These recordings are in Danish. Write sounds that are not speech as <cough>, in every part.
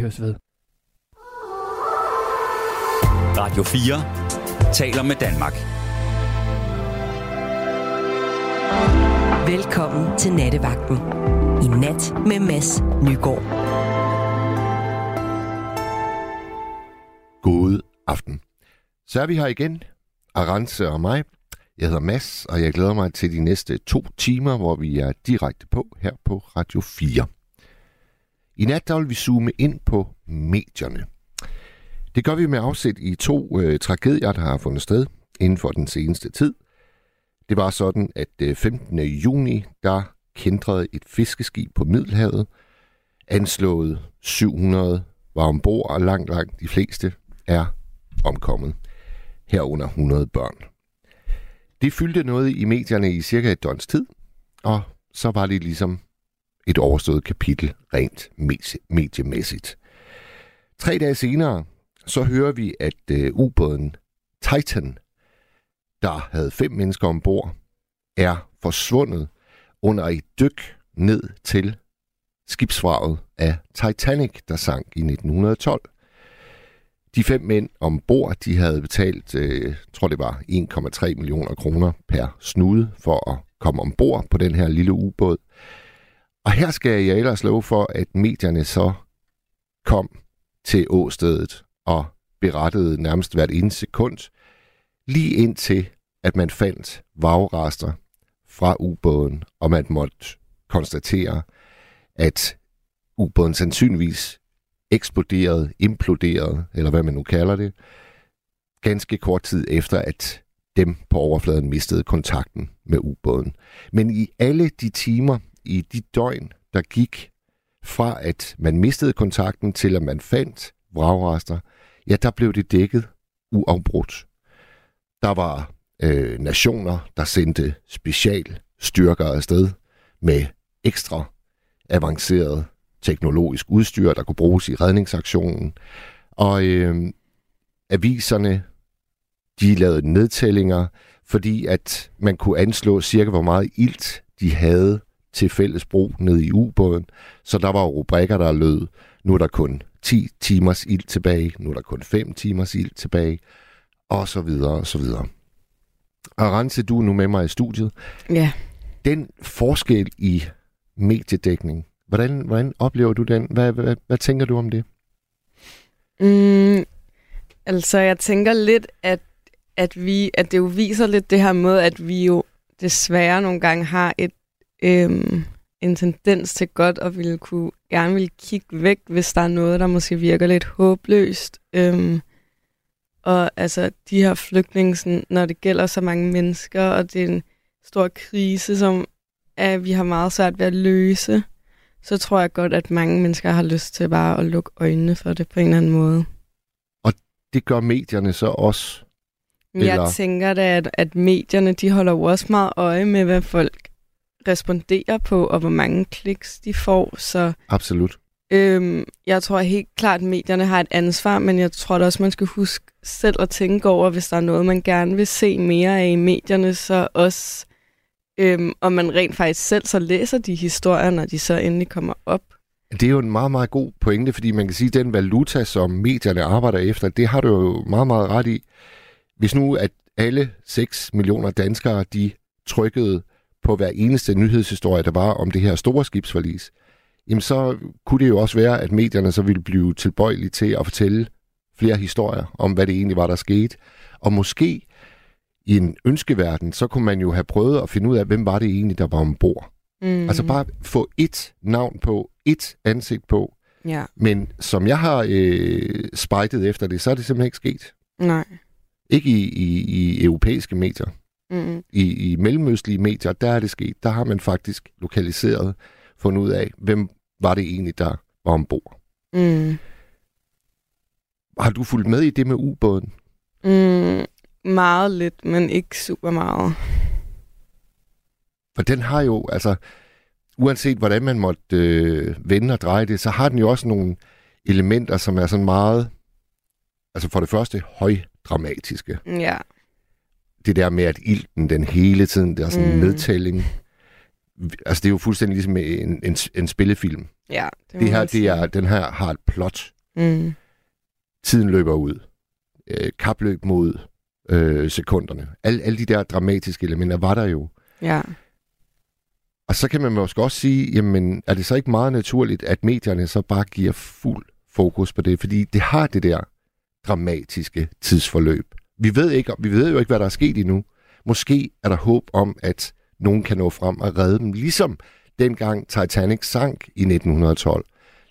Høres ved. Radio 4 taler med Danmark. Velkommen til Nattevagten. I nat med Mads Nygaard. God aften. Så er vi her igen, Arance og mig. Jeg hedder Mads, og jeg glæder mig til de næste to timer, hvor vi er direkte på her på Radio 4. I nat der vil vi zoome ind på medierne. Det gør vi med afsæt i to øh, tragedier, der har fundet sted inden for den seneste tid. Det var sådan, at øh, 15. juni, der kendrede et fiskeskib på Middelhavet. Anslået 700 var ombord, og langt, langt de fleste er omkommet. Herunder 100 børn. Det fyldte noget i medierne i cirka et døgns tid, og så var det ligesom et overstået kapitel rent mediemæssigt. Tre dage senere, så hører vi, at øh, ubåden Titan, der havde fem mennesker ombord, er forsvundet under et dyk ned til skibsvraget af Titanic, der sank i 1912. De fem mænd ombord, de havde betalt, øh, tror det var 1,3 millioner kroner per snude for at komme ombord på den her lille ubåd. Og her skal jeg ellers love for, at medierne så kom til åstedet og berettede nærmest hvert ene sekund, lige indtil at man fandt vagrester fra ubåden, og man måtte konstatere, at ubåden sandsynligvis eksploderede, imploderede, eller hvad man nu kalder det, ganske kort tid efter, at dem på overfladen mistede kontakten med ubåden. Men i alle de timer, i de døgn, der gik fra at man mistede kontakten til at man fandt vragrester, ja, der blev det dækket uafbrudt. Der var øh, nationer, der sendte specialstyrker afsted med ekstra avanceret teknologisk udstyr, der kunne bruges i redningsaktionen. Og øh, aviserne, de lavede nedtællinger, fordi at man kunne anslå cirka, hvor meget ilt de havde til fælles brug nede i ubåden. Så der var rubrikker, der lød, nu er der kun 10 timers ild tilbage, nu er der kun 5 timers ild tilbage, og så videre, og så videre. Arance, du er nu med mig i studiet. Ja. Den forskel i mediedækning, hvordan, hvordan oplever du den? Hvad, hvad, hvad tænker du om det? Mm, altså, jeg tænker lidt, at, at, vi, at det jo viser lidt det her med, at vi jo desværre nogle gange har et øhm, en tendens til godt at ville kunne, gerne vil kigge væk, hvis der er noget, der måske virker lidt håbløst. Øhm, og altså, de her flygtninge, når det gælder så mange mennesker, og det er en stor krise, som at vi har meget svært ved at løse, så tror jeg godt, at mange mennesker har lyst til bare at lukke øjnene for det på en eller anden måde. Og det gør medierne så også? Jeg eller? tænker da, at, at medierne de holder jo også meget øje med, hvad folk responderer på, og hvor mange kliks de får. Så, Absolut. Øhm, jeg tror helt klart, at medierne har et ansvar, men jeg tror da også, man skal huske selv at tænke over, hvis der er noget, man gerne vil se mere af i medierne, så også øhm, om man rent faktisk selv så læser de historier, når de så endelig kommer op. Det er jo en meget, meget god pointe, fordi man kan sige, at den valuta, som medierne arbejder efter, det har du jo meget, meget ret i. Hvis nu, at alle 6 millioner danskere, de trykkede på hver eneste nyhedshistorie, der var om det her store skibsforlis, jamen så kunne det jo også være, at medierne så ville blive tilbøjelige til at fortælle flere historier om, hvad det egentlig var, der skete. Og måske i en ønskeverden, så kunne man jo have prøvet at finde ud af, hvem var det egentlig, der var ombord. Mm. Altså bare få et navn på, et ansigt på. Ja. Men som jeg har øh, spejtet efter det, så er det simpelthen ikke sket. Nej. Ikke i, i, i europæiske medier. Mm. I, I mellemøstlige medier, der er det sket. Der har man faktisk lokaliseret, fundet ud af, hvem var det egentlig, der var ombord. Mm. Har du fulgt med i det med ubåden? Mm, meget lidt, men ikke super meget. For den har jo, altså, uanset hvordan man måtte øh, vende og dreje det, så har den jo også nogle elementer, som er sådan meget, altså for det første højdramatiske. Ja. Det der med, at ilten den hele tiden, der er sådan en mm. nedtælling. Altså det er jo fuldstændig ligesom en, en, en spillefilm. Ja, det, Det her, det er, den her har et plot. Mm. Tiden løber ud. Øh, kapløb mod øh, sekunderne. Alle, alle de der dramatiske elementer var der jo. Ja. Og så kan man måske også sige, jamen, er det så ikke meget naturligt, at medierne så bare giver fuld fokus på det? Fordi det har det der dramatiske tidsforløb. Vi ved, ikke, vi ved jo ikke, hvad der er sket endnu. Måske er der håb om, at nogen kan nå frem og redde dem, ligesom dengang Titanic sank i 1912.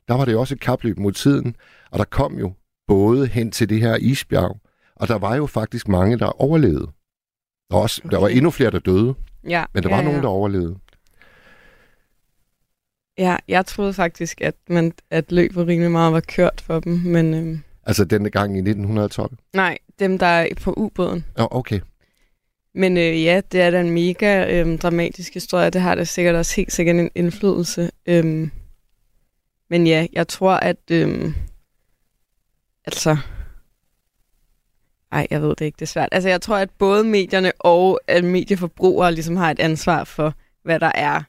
Der var det også et kapløb mod tiden, og der kom jo både hen til det her isbjerg, og der var jo faktisk mange, der overlevede. Der var, også, okay. der var endnu flere, der døde, ja. men der ja, var nogen, ja. der overlevede. Ja, jeg troede faktisk, at, man, at løbet rimelig meget var kørt for dem, men øhm, Altså denne gang i 1912. nej, dem der er på ubåden. Ja, okay. Men øh, ja, det er da en mega øhm, dramatisk historie. Det har da sikkert også helt sikkert en indflydelse. Øhm, men ja, jeg tror, at... Øhm, altså... Ej, jeg ved det ikke, det er svært. Altså, jeg tror, at både medierne og at medieforbrugere ligesom har et ansvar for, hvad der er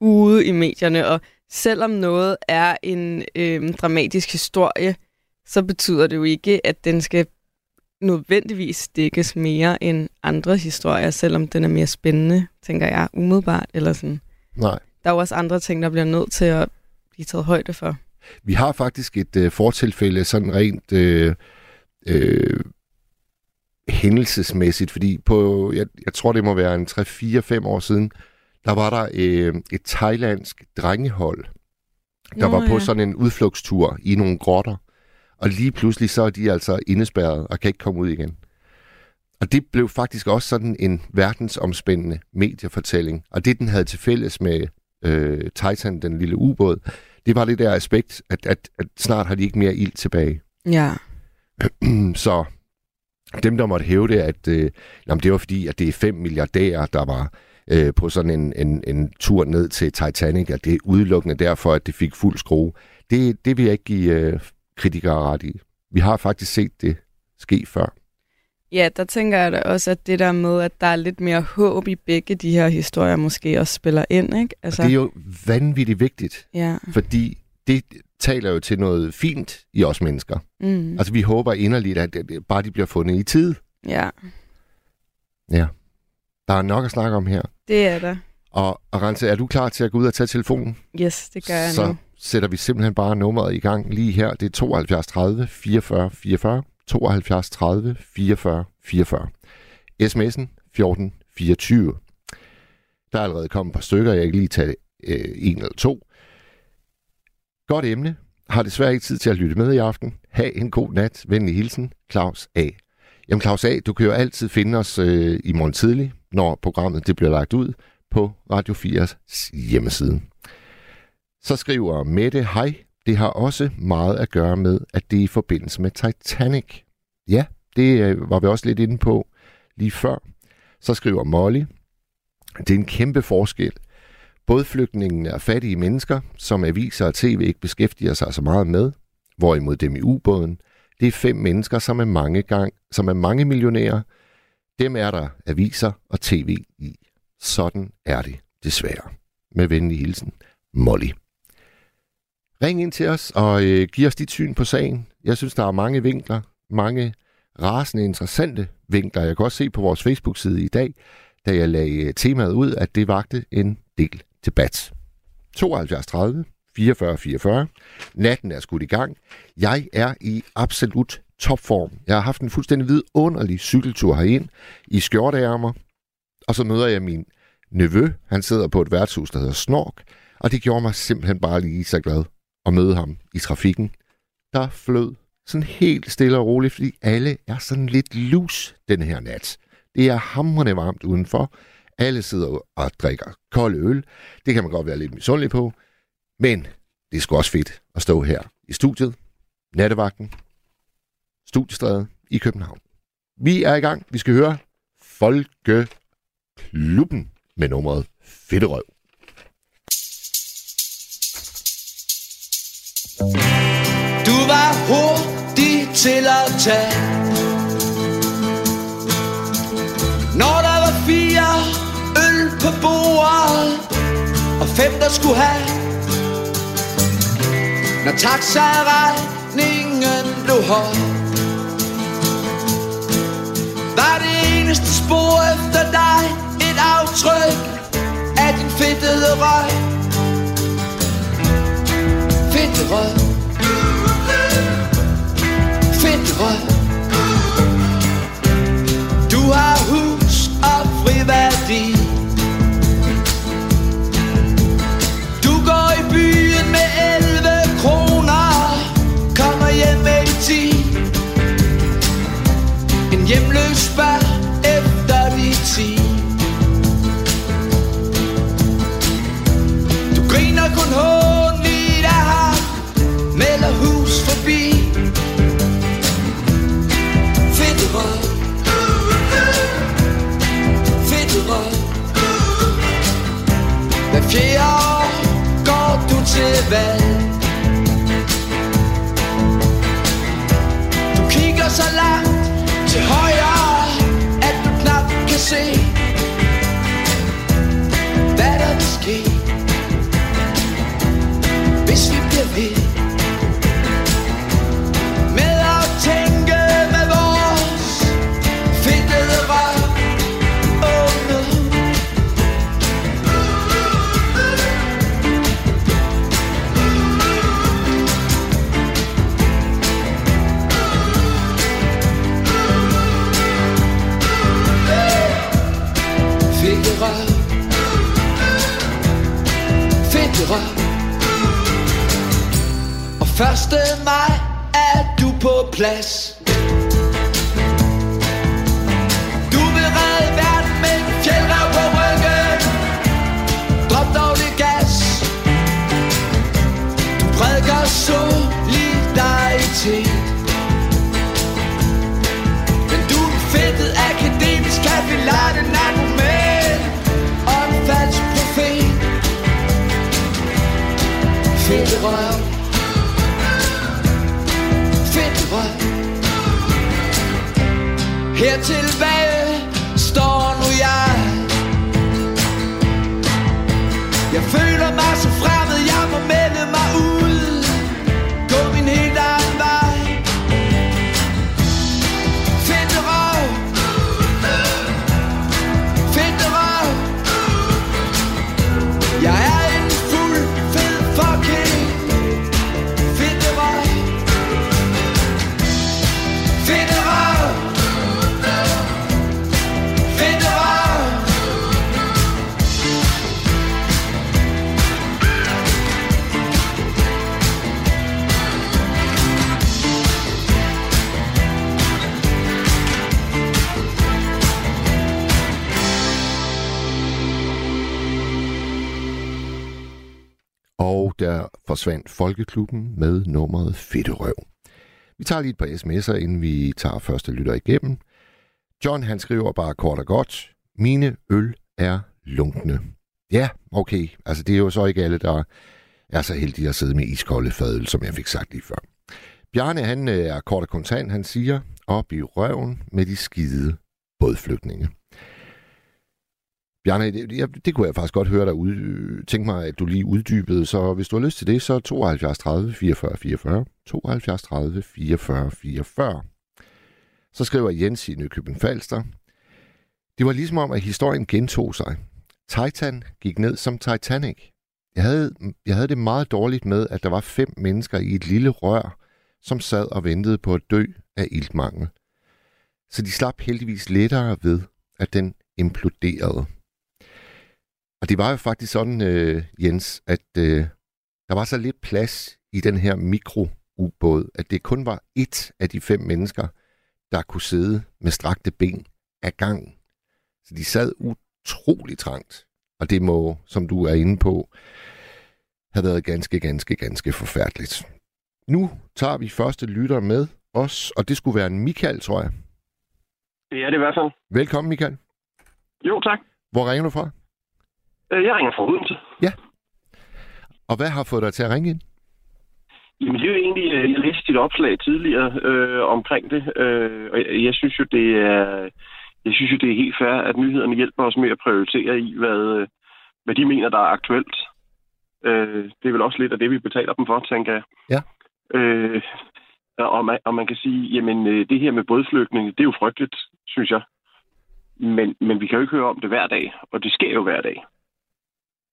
ude i medierne. Og selvom noget er en øhm, dramatisk historie, så betyder det jo ikke, at den skal nødvendigvis dækkes mere end andre historier, selvom den er mere spændende, tænker jeg, umiddelbart. Eller sådan. Nej. Der er jo også andre ting, der bliver nødt til at blive taget højde for. Vi har faktisk et øh, fortilfælde sådan rent øh, øh, hændelsesmæssigt, fordi på, jeg, jeg tror det må være en 3-4-5 år siden, der var der øh, et thailandsk drengehold, der Nå, var på ja. sådan en udflugtstur i nogle grotter. Og lige pludselig så er de altså indespærret og kan ikke komme ud igen. Og det blev faktisk også sådan en verdensomspændende mediefortælling. Og det, den havde til fælles med øh, Titan, den lille ubåd, det var det der aspekt, at, at, at snart har de ikke mere ild tilbage. Ja. <clears throat> så dem, der måtte hæve det, at øh, jamen, det var fordi, at det er fem milliardærer, der var øh, på sådan en, en, en tur ned til Titanic, at det er udelukkende derfor, at det fik fuld skrue. Det, det vil jeg ikke give øh, kritikere ret i. Vi har faktisk set det ske før. Ja, der tænker jeg da også, at det der med, at der er lidt mere håb i begge de her historier, måske også spiller ind, ikke? Altså, det er jo vanvittigt vigtigt, Ja. fordi det taler jo til noget fint i os mennesker. Mm. Altså, vi håber inderligt, at det, bare de bliver fundet i tid. Ja, Ja. Der er nok at snakke om her. det er der. Og Arance, er du klar til at gå ud og tage telefonen? Yes, det gør jeg så nu sætter vi simpelthen bare nummeret i gang lige her. Det er 72 30 44 44. 72 30 44 44. SMS'en 14 24. Der er allerede kommet et par stykker. Jeg kan lige tage øh, en eller to. Godt emne. Har desværre ikke tid til at lytte med i aften. Ha' en god nat. Venlig hilsen. Claus A. Jamen Claus A., du kan jo altid finde os øh, i morgen tidlig, når programmet det bliver lagt ud på Radio 4's hjemmeside. Så skriver Mette, hej, det har også meget at gøre med, at det er i forbindelse med Titanic. Ja, det øh, var vi også lidt inde på lige før. Så skriver Molly, det er en kæmpe forskel. Både flygtningene er fattige mennesker, som aviser og tv ikke beskæftiger sig så meget med, hvorimod dem i ubåden, det er fem mennesker, som er mange, gang, som er mange millionærer. Dem er der aviser og tv i. Sådan er det desværre. Med venlig hilsen, Molly. Ring ind til os og øh, giv os dit syn på sagen. Jeg synes, der er mange vinkler, mange rasende interessante vinkler. Jeg kan også se på vores Facebook-side i dag, da jeg lagde øh, temaet ud, at det vagte en del debat. 72 30 44 44. Natten er skudt i gang. Jeg er i absolut topform. Jeg har haft en fuldstændig vidunderlig cykeltur herind i skjorteærmer, og så møder jeg min nevø. Han sidder på et værtshus, der hedder Snork, og det gjorde mig simpelthen bare lige så glad at møde ham i trafikken. Der flød sådan helt stille og roligt, fordi alle er sådan lidt lus den her nat. Det er hamrende varmt udenfor. Alle sidder og drikker kold øl. Det kan man godt være lidt misundelig på. Men det er sgu også fedt at stå her i studiet, nattevagten, studiestræde i København. Vi er i gang. Vi skal høre Folkeklubben med nummeret Fedterøv. Du var hurtig til at tage. Når der var fire øl på bordet Og fem der skulle have. Når taxaregningen blev høj. Var det eneste spor efter dig Et aftryk af din fedtede røg. Fedre Fedre Du har hus og friværdi. Du går i byen med 11 kroner. Kommer hjem med 10 En hjemløs spørg efter de 10 Du griner kun hårdt forbi Fedt rød Fedt rød Hver fjerde år går du til valg. Du kigger så langt til højre At du knap kan se. Du forsvandt Folkeklubben med nummeret Fedterøv. Vi tager lige et par sms'er, inden vi tager første lytter igennem. John han skriver bare kort og godt. Mine øl er lunkne. Ja, okay. Altså det er jo så ikke alle, der er så heldige at sidde med iskolde fadøl, som jeg fik sagt lige før. Bjarne han øh, er kort og kontant. Han siger, op i røven med de skide bådflygtninge. Bjarne, det, det, det kunne jeg faktisk godt høre dig ud. tænke mig, at du lige uddybede, så hvis du har lyst til det, så 72 30 44 44. 72 30 44 44. Så skriver Jens i Nykøbing Falster. Det var ligesom om, at historien gentog sig. Titan gik ned som Titanic. Jeg havde, jeg havde det meget dårligt med, at der var fem mennesker i et lille rør, som sad og ventede på at dø af iltmangel. Så de slap heldigvis lettere ved, at den imploderede. Og det var jo faktisk sådan, øh, Jens, at øh, der var så lidt plads i den her mikroubåd, at det kun var ét af de fem mennesker, der kunne sidde med strakte ben af gangen. Så de sad utrolig trangt. Og det må, som du er inde på, have været ganske, ganske, ganske forfærdeligt. Nu tager vi første lytter med os, og det skulle være en Michael, tror jeg. Det er det i hvert fald. Velkommen, Michael. Jo, tak. Hvor ringer du fra? Øh, Jeg ringer fra Odense. Og hvad har fået dig til at ringe ind? Jamen, det er jo egentlig, øh, jeg læste dit opslag tidligere øh, omkring det, øh, og jeg, jeg synes jo, det er, jeg synes jo, det er helt fair, at nyhederne hjælper os med at prioritere i, hvad, øh, hvad de mener, der er aktuelt. Øh, det er vel også lidt af det, vi betaler dem for, tænker jeg. Ja. Øh, og, man, og man kan sige, jamen det her med bådflygtninge, det er jo frygteligt, synes jeg. Men, men vi kan jo ikke høre om det hver dag, og det sker jo hver dag.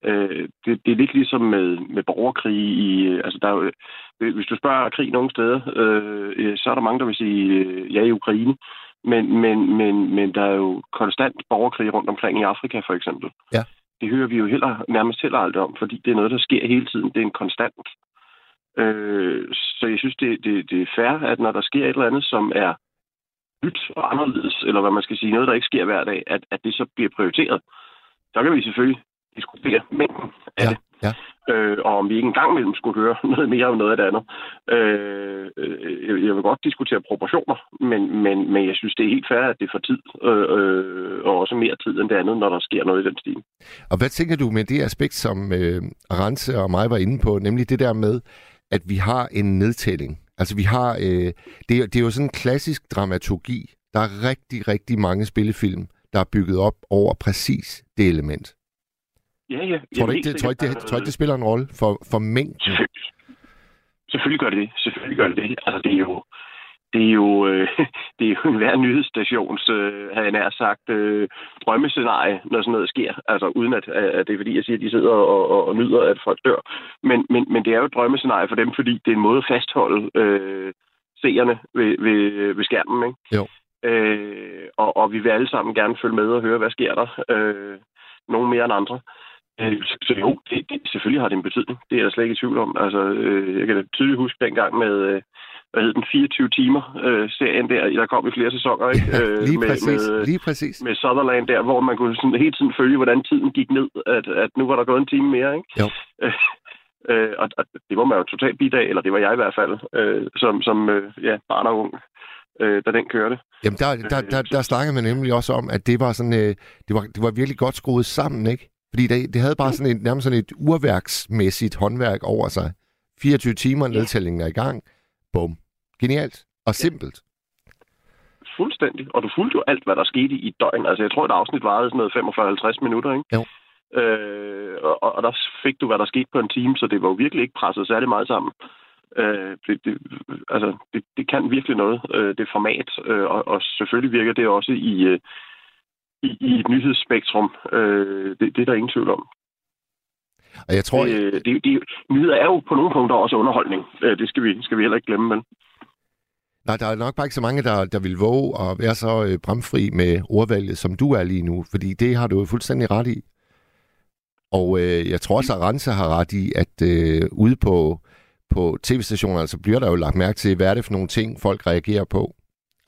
Øh, det, det er lidt ligesom med, med borgerkrig. I, øh, altså der er øh, hvis du spørger krig nogle steder, øh, så er der mange, der vil sige øh, ja i Ukraine. Men, men, men, men der er jo konstant borgerkrig rundt omkring i Afrika, for eksempel. Ja. Det hører vi jo heller, nærmest heller aldrig om, fordi det er noget, der sker hele tiden. Det er en konstant. Øh, så jeg synes, det, det, det er fair, at når der sker et eller andet, som er nyt og anderledes, eller hvad man skal sige, noget, der ikke sker hver dag, at, at det så bliver prioriteret. Så kan vi selvfølgelig diskutere mængden af Ja, det. ja. Øh, og om vi ikke engang mellem skulle høre <laughs> noget mere om noget af det andet. Øh, øh, jeg- vil godt diskutere proportioner, men, men, men jeg synes, det er helt fair, at det får tid, øh, øh, og også mere tid end det andet, når der sker noget i den stil. Og hvad tænker du med det aspekt, som øh, Rense og mig var inde på, nemlig det der med, at vi har en nedtælling. Altså vi har, øh, det, er, det er jo sådan en klassisk dramaturgi. Der er rigtig, rigtig mange spillefilm, der er bygget op over præcis det element. Ja, ja. Tror du ikke, det, tror ikke, det, tror ikke, det spiller en rolle for, for mængden? Selvfølgelig. Selvfølgelig gør det det. Selvfølgelig gør det det. Altså, det er jo, det er jo, øh, <laughs> det er jo hver nyhedsstations, øh, havde jeg nær sagt, øh, drømmescenarie, når sådan noget sker. Altså, uden at, at det er fordi, jeg siger, at de sidder og, og, og nyder, at folk dør. Men, men, men det er jo et drømmescenarie for dem, fordi det er en måde at fastholde øh, seerne ved, ved, ved skærmen, ikke? Jo. Øh, og, og vi vil alle sammen gerne følge med og høre, hvad sker der. Øh, nogle mere end andre. Øh, Så, så jo, det, det, selvfølgelig har det en betydning. Det er jeg slet ikke i tvivl om. Altså, øh, jeg kan da tydeligt huske dengang med, øh, hvad hed den, 24 timer øh, serien der. Der kom i flere sæsoner, ikke? Øh, lige med, præcis, Med, lige præcis. med Sutherland der, hvor man kunne sådan hele tiden følge, hvordan tiden gik ned. At, at nu var der gået en time mere, ikke? Jo. <laughs> Øh, og, og det var man jo totalt bidt af, eller det var jeg i hvert fald, øh, som, som øh, ja, barn og ung, øh, da den kørte. Jamen, der, der, der, der snakkede man nemlig også om, at det var sådan, øh, det, var, det var virkelig godt skruet sammen, ikke? Fordi det, det havde bare sådan et, nærmest sådan et urværksmæssigt håndværk over sig. 24 timer, nedtællingen er i gang. Bum. Genialt. Og simpelt. Fuldstændig. Og du fulgte jo alt, hvad der skete i et døgn. Altså, jeg tror, et afsnit varede sådan noget 45-50 minutter, ikke? Jo. Øh, og, og der fik du, hvad der skete på en time, så det var jo virkelig ikke presset særlig meget sammen. Øh, det, det, altså, det, det kan virkelig noget, øh, det format. Øh, og, og selvfølgelig virker det også i, øh, i, i et nyhedsspektrum. Øh, det, det er der ingen tvivl om. Og jeg tror, Det, det, det, nyheder er jo på nogle punkter også underholdning. Øh, det skal vi, skal vi heller ikke glemme, men nej, der er nok bare ikke så mange, der, der vil våge at være så øh, bramfri med ordvalget, som du er lige nu. Fordi det har du jo fuldstændig ret i. Og øh, jeg tror også, at Rense har ret i, at øh, ude på, på tv-stationerne, så bliver der jo lagt mærke til, hvad er det for nogle ting, folk reagerer på.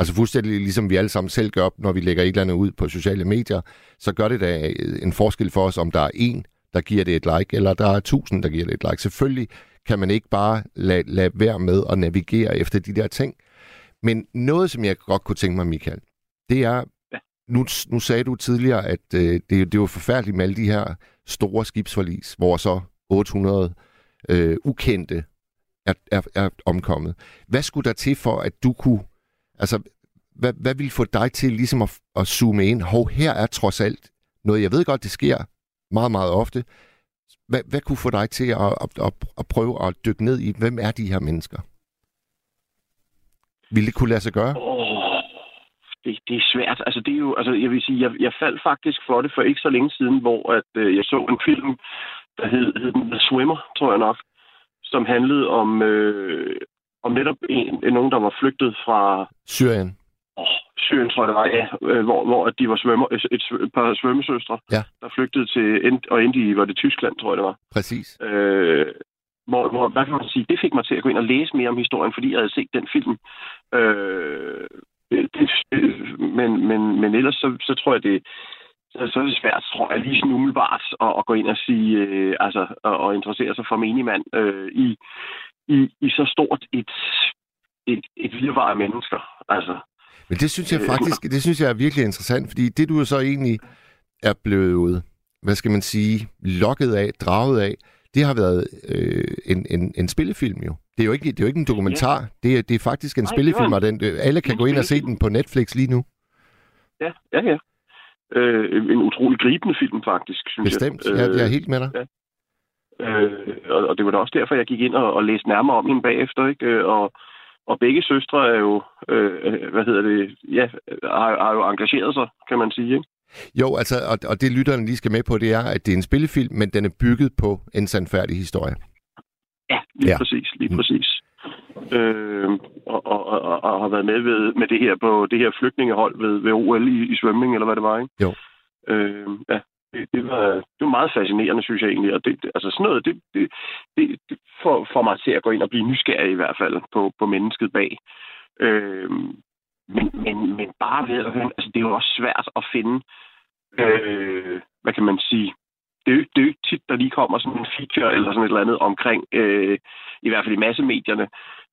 Altså fuldstændig ligesom vi alle sammen selv gør op, når vi lægger et eller andet ud på sociale medier, så gør det da en forskel for os, om der er en, der giver det et like, eller der er tusind, der giver det et like. Selvfølgelig kan man ikke bare lade, lade være med at navigere efter de der ting. Men noget, som jeg godt kunne tænke mig, Michael, det er, nu, nu sagde du tidligere, at øh, det, det var forfærdeligt med alle de her store skibsforlis, hvor så 800 øh, ukendte er, er, er omkommet. Hvad skulle der til for, at du kunne... Altså, hvad, hvad ville få dig til ligesom at, at zoome ind? Hov, her er trods alt noget, jeg ved godt, det sker meget, meget ofte. Hvad, hvad kunne få dig til at, at, at, at prøve at dykke ned i, hvem er de her mennesker? Ville det kunne lade sig gøre? Åh, det, det er svært. Altså, det er jo, altså, jeg vil sige, jeg, jeg faldt faktisk for det for ikke så længe siden, hvor at, øh, jeg så en film, der hed, hed den The Swimmer, tror jeg nok, som handlede om, øh, om netop en, nogen, der var flygtet fra Syrien. Syrien, tror jeg det var, ja, øh, hvor, hvor at de var svømmer, et, et, par svømmesøstre, Ja. der flygtede til, og endte i, var det Tyskland, tror jeg det var. Præcis. Øh, hvor, hvor, hvad kan man sige, det fik mig til at gå ind og læse mere om historien, fordi jeg havde set den film. Øh, det, men, men, men ellers så, så tror jeg, det, så, så er det svært, tror jeg, lige sådan umiddelbart at, at gå ind og sige, øh, altså, og, og interessere sig for menigmand øh, i, i, i så stort et, et, et virvar af mennesker. Altså, Men det synes jeg Øh, faktisk, det synes jeg er virkelig interessant, fordi det du så egentlig er blevet, hvad skal man sige, lokket af, draget af, det har været øh, en, en, en spillefilm jo. Det er jo ikke, det er jo ikke en dokumentar, det, er, det er faktisk en Nej, spillefilm, det og den, øh, alle kan gå ind og se den på Netflix lige nu. ja, ja, ja. Øh, en utrolig gribende film, faktisk, synes Bestemt, jeg. jeg, jeg er helt med dig. Øh, og, og det var da også derfor, jeg gik ind og, og læste nærmere om hende bagefter, ikke? Øh, Og, og begge søstre er jo, øh, hvad hedder det, ja, har, har jo engageret sig, kan man sige, ikke? Jo, altså, og, og det lytterne lige skal med på, det er, at det er en spillefilm, men den er bygget på en sandfærdig historie. Ja, lige Ja. præcis, lige Mm. præcis. Øh, og, og, og, og har været med ved, med det her på det her flygtningehold ved, ved OL i, i svømning, eller hvad det var, ikke? Jo. Øh, ja, det, det, var, det var meget fascinerende, synes jeg egentlig. Og det, det, altså sådan noget, det, det, det, det får, får mig til at gå ind og blive nysgerrig i hvert fald på, på mennesket bag. Øh, men, men, men bare ved at høre, altså det er jo også svært at finde, øh, hvad kan man sige, det er, jo, det er jo ikke tit, der lige kommer sådan en feature eller sådan et eller andet omkring, øh, i hvert fald i massemedierne,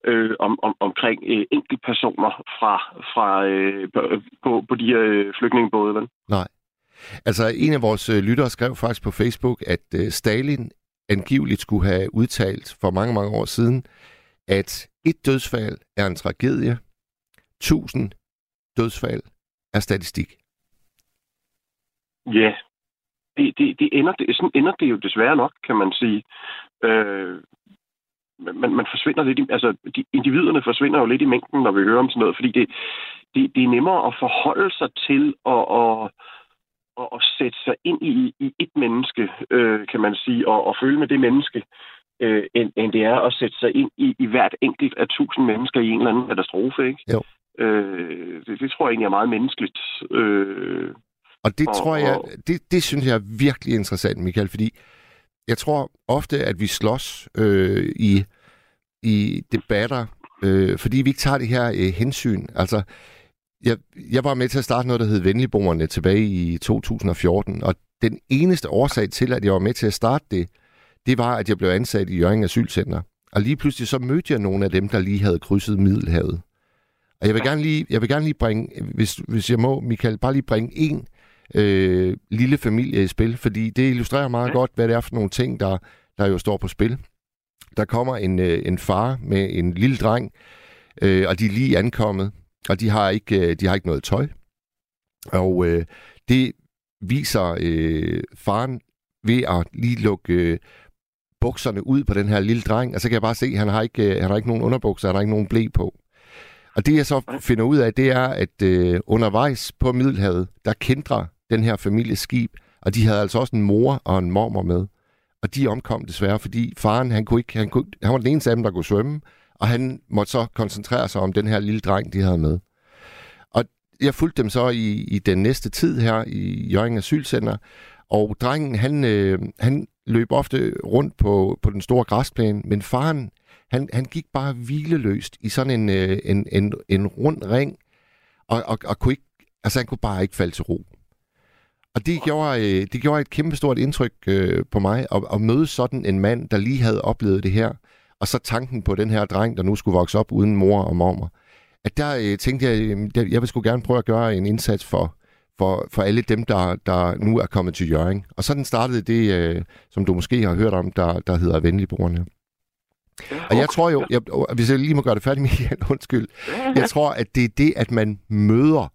øh, om, om, omkring øh, enkeltpersoner fra, fra øh, på, på, på de her øh, flygtningebåde. Vel? Nej. Altså, en af vores øh, lyttere skrev faktisk på Facebook, at øh, Stalin angiveligt skulle have udtalt for mange, mange år siden, at et dødsfald er en tragedie, tusind dødsfald er statistik. Ja, det, det, det ender, det, sådan ender det jo desværre nok, kan man sige. Øh, man, man forsvinder lidt i, altså de, individerne forsvinder jo lidt i mængden, når vi hører om sådan noget, fordi det, det, det er nemmere at forholde sig til og, og, og, og sætte sig ind i, i et menneske, øh, kan man sige, og, og føle med det menneske, øh, end, end det er at sætte sig ind i, i hvert enkelt af tusind mennesker i en eller anden katastrofe, ikke? Jo. Øh, det, det tror jeg egentlig er meget menneskeligt. Øh, Og det Og- tror jeg, og- det, det synes jeg er virkelig interessant, Michael, fordi jeg tror ofte, at vi slås øh, i, i debatter, øh, fordi vi ikke tager det her øh, hensyn. Altså, jeg, jeg var med til at starte noget, der hed Venligboerne tilbage i 2014, og den eneste årsag til, at jeg var med til at starte det, det var, at jeg blev ansat i Jørgen Asylcenter. Og lige pludselig så mødte jeg nogle af dem, der lige havde krydset Middelhavet. Og jeg vil gerne lige, jeg vil gerne lige bringe, hvis, hvis jeg må, Michael, bare lige bringe en øh, lille familie i spil, fordi det illustrerer meget Ja. godt, hvad det er for nogle ting, der, der jo står på spil. Der kommer en, øh, en far med en lille dreng, øh, og de er lige ankommet, og de har ikke, øh, de har ikke noget tøj. Og øh, det viser øh, faren ved at lige lukke øh, bukserne ud på den her lille dreng, og så kan jeg bare se, at han har ikke, øh, han har ikke nogen underbukser, han har ikke nogen blæ på. Og det jeg så finder ud af, det er, at øh, undervejs på Middelhavet, der kendrer den her families skib, og de havde altså også en mor og en mormor med. Og de omkom desværre, fordi faren, han, kunne ikke, han, kunne, han var den eneste af dem, der kunne svømme, og han måtte så koncentrere sig om den her lille dreng, de havde med. Og jeg fulgte dem så i, i den næste tid her i Jørgen Asylcenter, og drengen, han, øh, han løb ofte rundt på, på den store græsplæne, men faren, han, han gik bare hvileløst i sådan en, øh, en, en, en rund ring, og, og, og kunne ikke, altså han kunne bare ikke falde til ro. Og det gjorde, øh, det gjorde et kæmpestort indtryk øh, på mig, at, at møde sådan en mand, der lige havde oplevet det her, og så tanken på den her dreng, der nu skulle vokse op uden mor og mormor. At der øh, tænkte jeg, der- jeg vil sgu gerne prøve at gøre en indsats for, for, for alle dem, der, der nu er kommet til Jørgen. Og sådan startede det, øh, som du måske har hørt om, der, der hedder Venligbrugerne. Og jeg tror jo, jeg, hvis jeg lige må gøre det færdigt, <laughs> Michael, undskyld. Jeg tror, at det er det, at man møder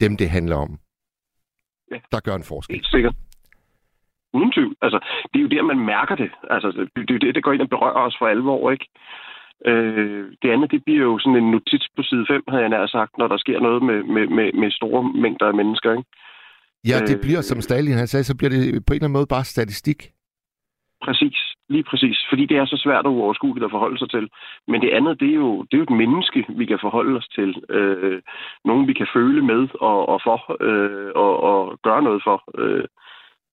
dem, det handler om, der gør en forskel. Helt sikkert. Uden tvivl. Altså, det er jo der, man mærker det. Altså, det, er jo det, der går ind og berører os for alvor, ikke? Øh, det andet, det bliver jo sådan en notits på side 5, havde jeg nær sagt, når der sker noget med, med, med, med store mængder af mennesker, ikke? Ja, det Øh, bliver, som Stalin han sagde, så bliver det på en eller anden måde bare statistik. Præcis. Lige præcis. Fordi det er så svært og uoverskueligt at forholde sig til. Men det andet, det er jo, det er jo et menneske, vi kan forholde os til. Øh, nogen, vi kan føle med og, og for, øh, og, og gøre noget for. Øh,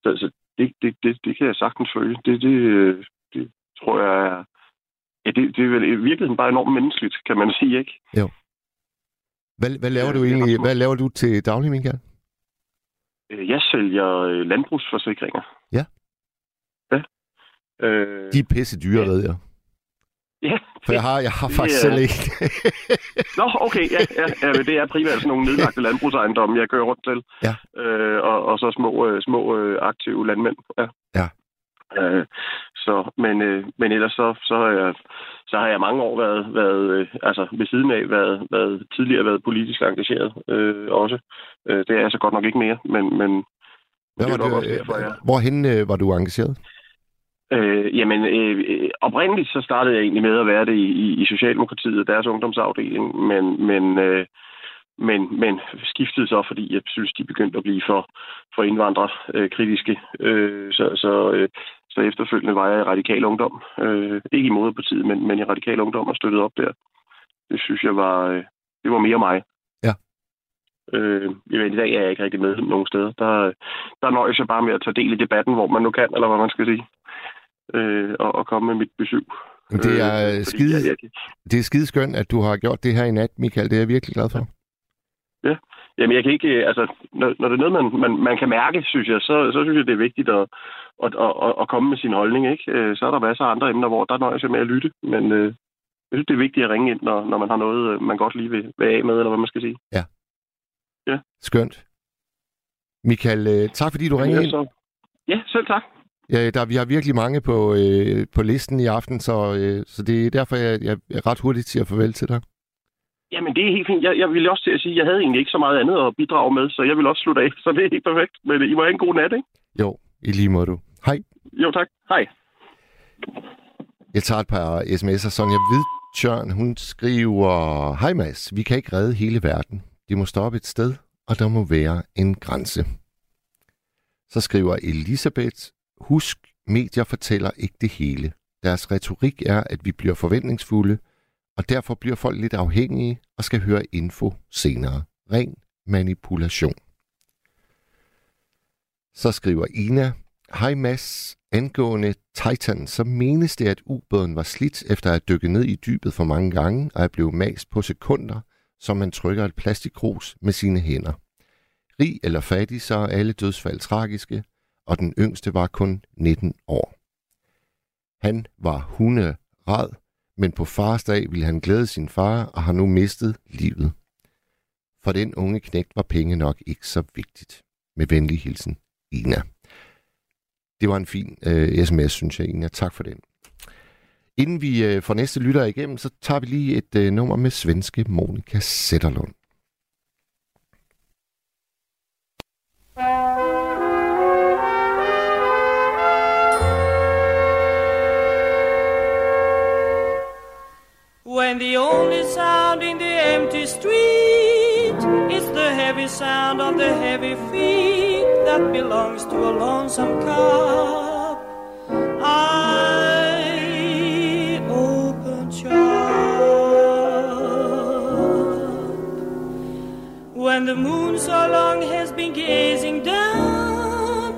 så så det, det, det, det kan jeg sagtens føle. Det, det, øh, det tror jeg er... Ja, det, det er vel i virkeligheden bare enormt menneskeligt, kan man sige, ikke? Hvad, hvad laver Ja, du det er egentlig? Hvad laver du til daglig, Michael? Øh, Jeg sælger øh, landbrugsforsikringer. Ja. Ja. Øh, De er pisse dyre, Ja. ved jeg. Ja, For jeg har, jeg har det faktisk er- selv ikke. <laughs> Nå, okay, ja, ja, ja det er primært sådan nogle nedlagte <laughs> landbrugsejendomme, jeg kører rundt til. Ja. Øh, og, og så små, øh, små øh, aktive landmænd. Ja. Ja. Øh, så, men, øh, men ellers så, så, har jeg, så har jeg mange år været, været øh, altså ved siden af, været, været tidligere været politisk engageret øh, også. Øh, det er jeg så godt nok ikke mere, men, men Hvad det var er nok du, også derfor, jeg... Hvorhen øh, var du engageret? Øh, jamen, øh, øh, oprindeligt så startede jeg egentlig med at være det i, i, i Socialdemokratiet, deres ungdomsafdeling, men, men, øh, men, men skiftede så, fordi jeg synes, de begyndte at blive for, for indvandrerkritiske. Øh, øh, så, så, øh, så efterfølgende var jeg i radikal ungdom. Øh, ikke i moderpartiet, men, men i radikal ungdom og støttede op der. Det synes jeg var, øh, det var mere mig. Øh, I dag er jeg ikke rigtig med nogen steder. Der, der nøjes jeg bare med at tage del i debatten, hvor man nu kan, eller hvad man skal sige øh, og, og komme med mit besøg. Det er, øh, skide, jeg, jeg, det er skide skønt, at du har gjort det her i nat, Michael. Det er jeg virkelig glad for. Ja, jamen jeg kan ikke, øh, altså, når, når det er noget, man, man, man kan mærke, synes jeg, så, så synes jeg, det er vigtigt at, at, at, at komme med sin holdning, ikke? Øh, så er der masser af andre emner, hvor der nøjes jeg med at lytte, men øh, jeg synes, det er vigtigt at ringe ind, når, når man har noget, øh, man godt lige vil være af med, eller hvad man skal sige. Ja. Ja. Skønt. Michael, tak fordi du ringede ind. Ja, selv tak. Ja, der, vi har virkelig mange på, øh, på listen i aften, så, øh, så det er derfor, jeg, jeg er ret hurtigt at farvel til dig. Jamen, det er helt fint. Jeg, jeg ville også til at sige, at jeg havde egentlig ikke så meget andet at bidrage med, så jeg vil også slutte af. Så det er helt perfekt. Men I må have en god nat, ikke? Jo, i lige måde du. Hej. Jo, tak. Hej. Jeg tager et par sms'er. Sonja Hvidtjørn, hun skriver, Hej Mads, vi kan ikke redde hele verden. De må stoppe et sted, og der må være en grænse. Så skriver Elisabeth, Husk, medier fortæller ikke det hele. Deres retorik er, at vi bliver forventningsfulde, og derfor bliver folk lidt afhængige og skal høre info senere. Ren manipulation. Så skriver Ina, Hej Mads, angående Titan, så menes det, at ubåden var slidt efter at dykke ned i dybet for mange gange og er blevet mast på sekunder, som man trykker et plastikkrus med sine hænder. Rig eller fattig, så er alle dødsfald tragiske, og den yngste var kun 19 år. Han var hunderad, men på fars dag ville han glæde sin far og har nu mistet livet. For den unge knægt var penge nok ikke så vigtigt. Med venlig hilsen, Ina. Det var en fin øh, sms, synes jeg, Ina. Tak for den. Inden vi øh, får næste lytter igennem, så tager vi lige et øh, nummer med svenske Monika Sætterlund. When the only sound in the empty street is the heavy sound of the heavy feet that belongs to a lonesome cop, I the moon so long has been gazing down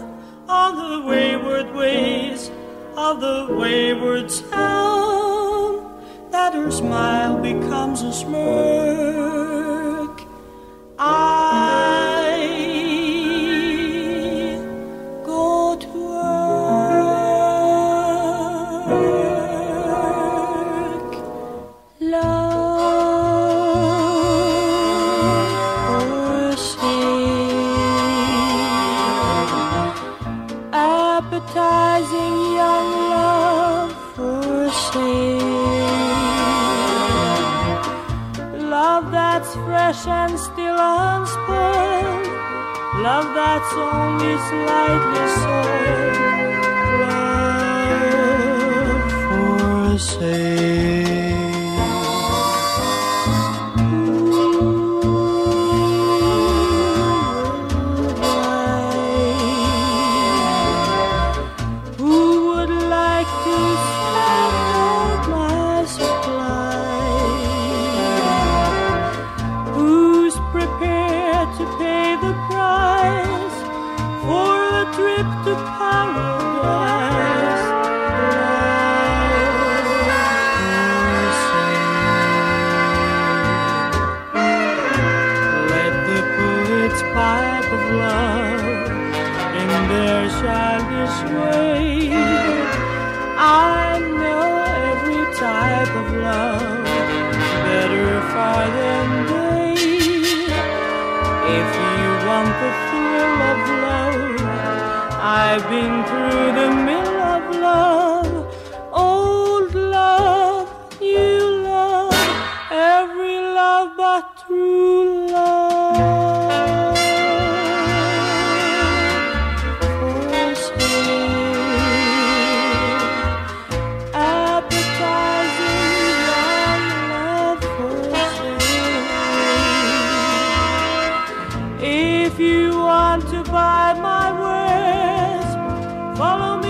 on the wayward ways of the wayward town that her smile becomes a smirk. I fresh and still unspoiled. Love that's only slightly soiled. Love for sale. I've been through the mill of love, old love, new love, every love but true love. for Sale, appetizing young love for sale. If you want to buy my word. Follow me.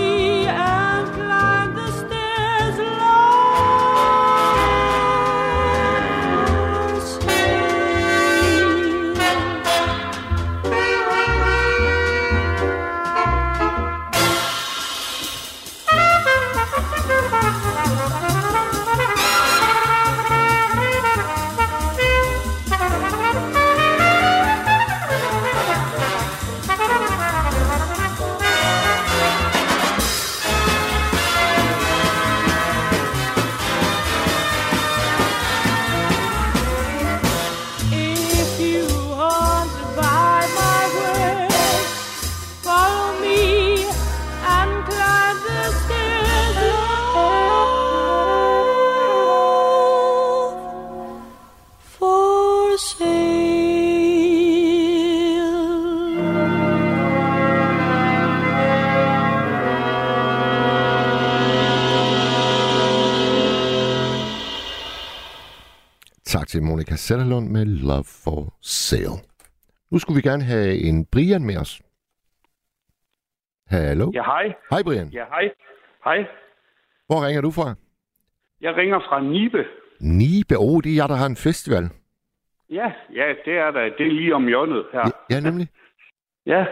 Sætterlund med Love for Sale. Nu skulle vi gerne have en Brian med os. Hallo? Ja, hej. Hej Brian. Ja, hej. Hej. Hvor ringer du fra? Jeg ringer fra Nibe. Nibe. Oh, det er jeg, der har en festival. Ja, ja, det er der. Det er lige om hjørnet her. Ja, ja nemlig. <laughs> Ja.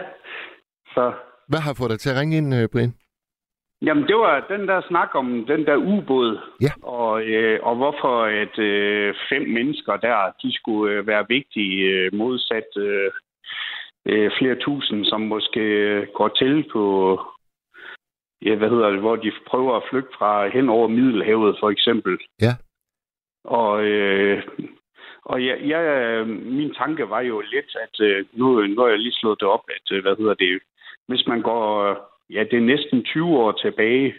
Så, Hvad har fået dig til at ringe ind, øh, Brian? Jamen det var den der snak om den der ubåd. Ja. Og, øh, og hvorfor at øh, fem mennesker der, de skulle øh, være vigtige øh, modsat øh, øh, flere tusind, som måske øh, går til på, ja, hvad hedder det, hvor de prøver at flygte fra hen over Middelhavet for eksempel. Ja. Og, øh, og ja, ja, min tanke var jo lidt, at øh, nu, nu har jeg lige slået det op, at øh, hvad hedder det, hvis man går, ja, det er næsten 20 år tilbage,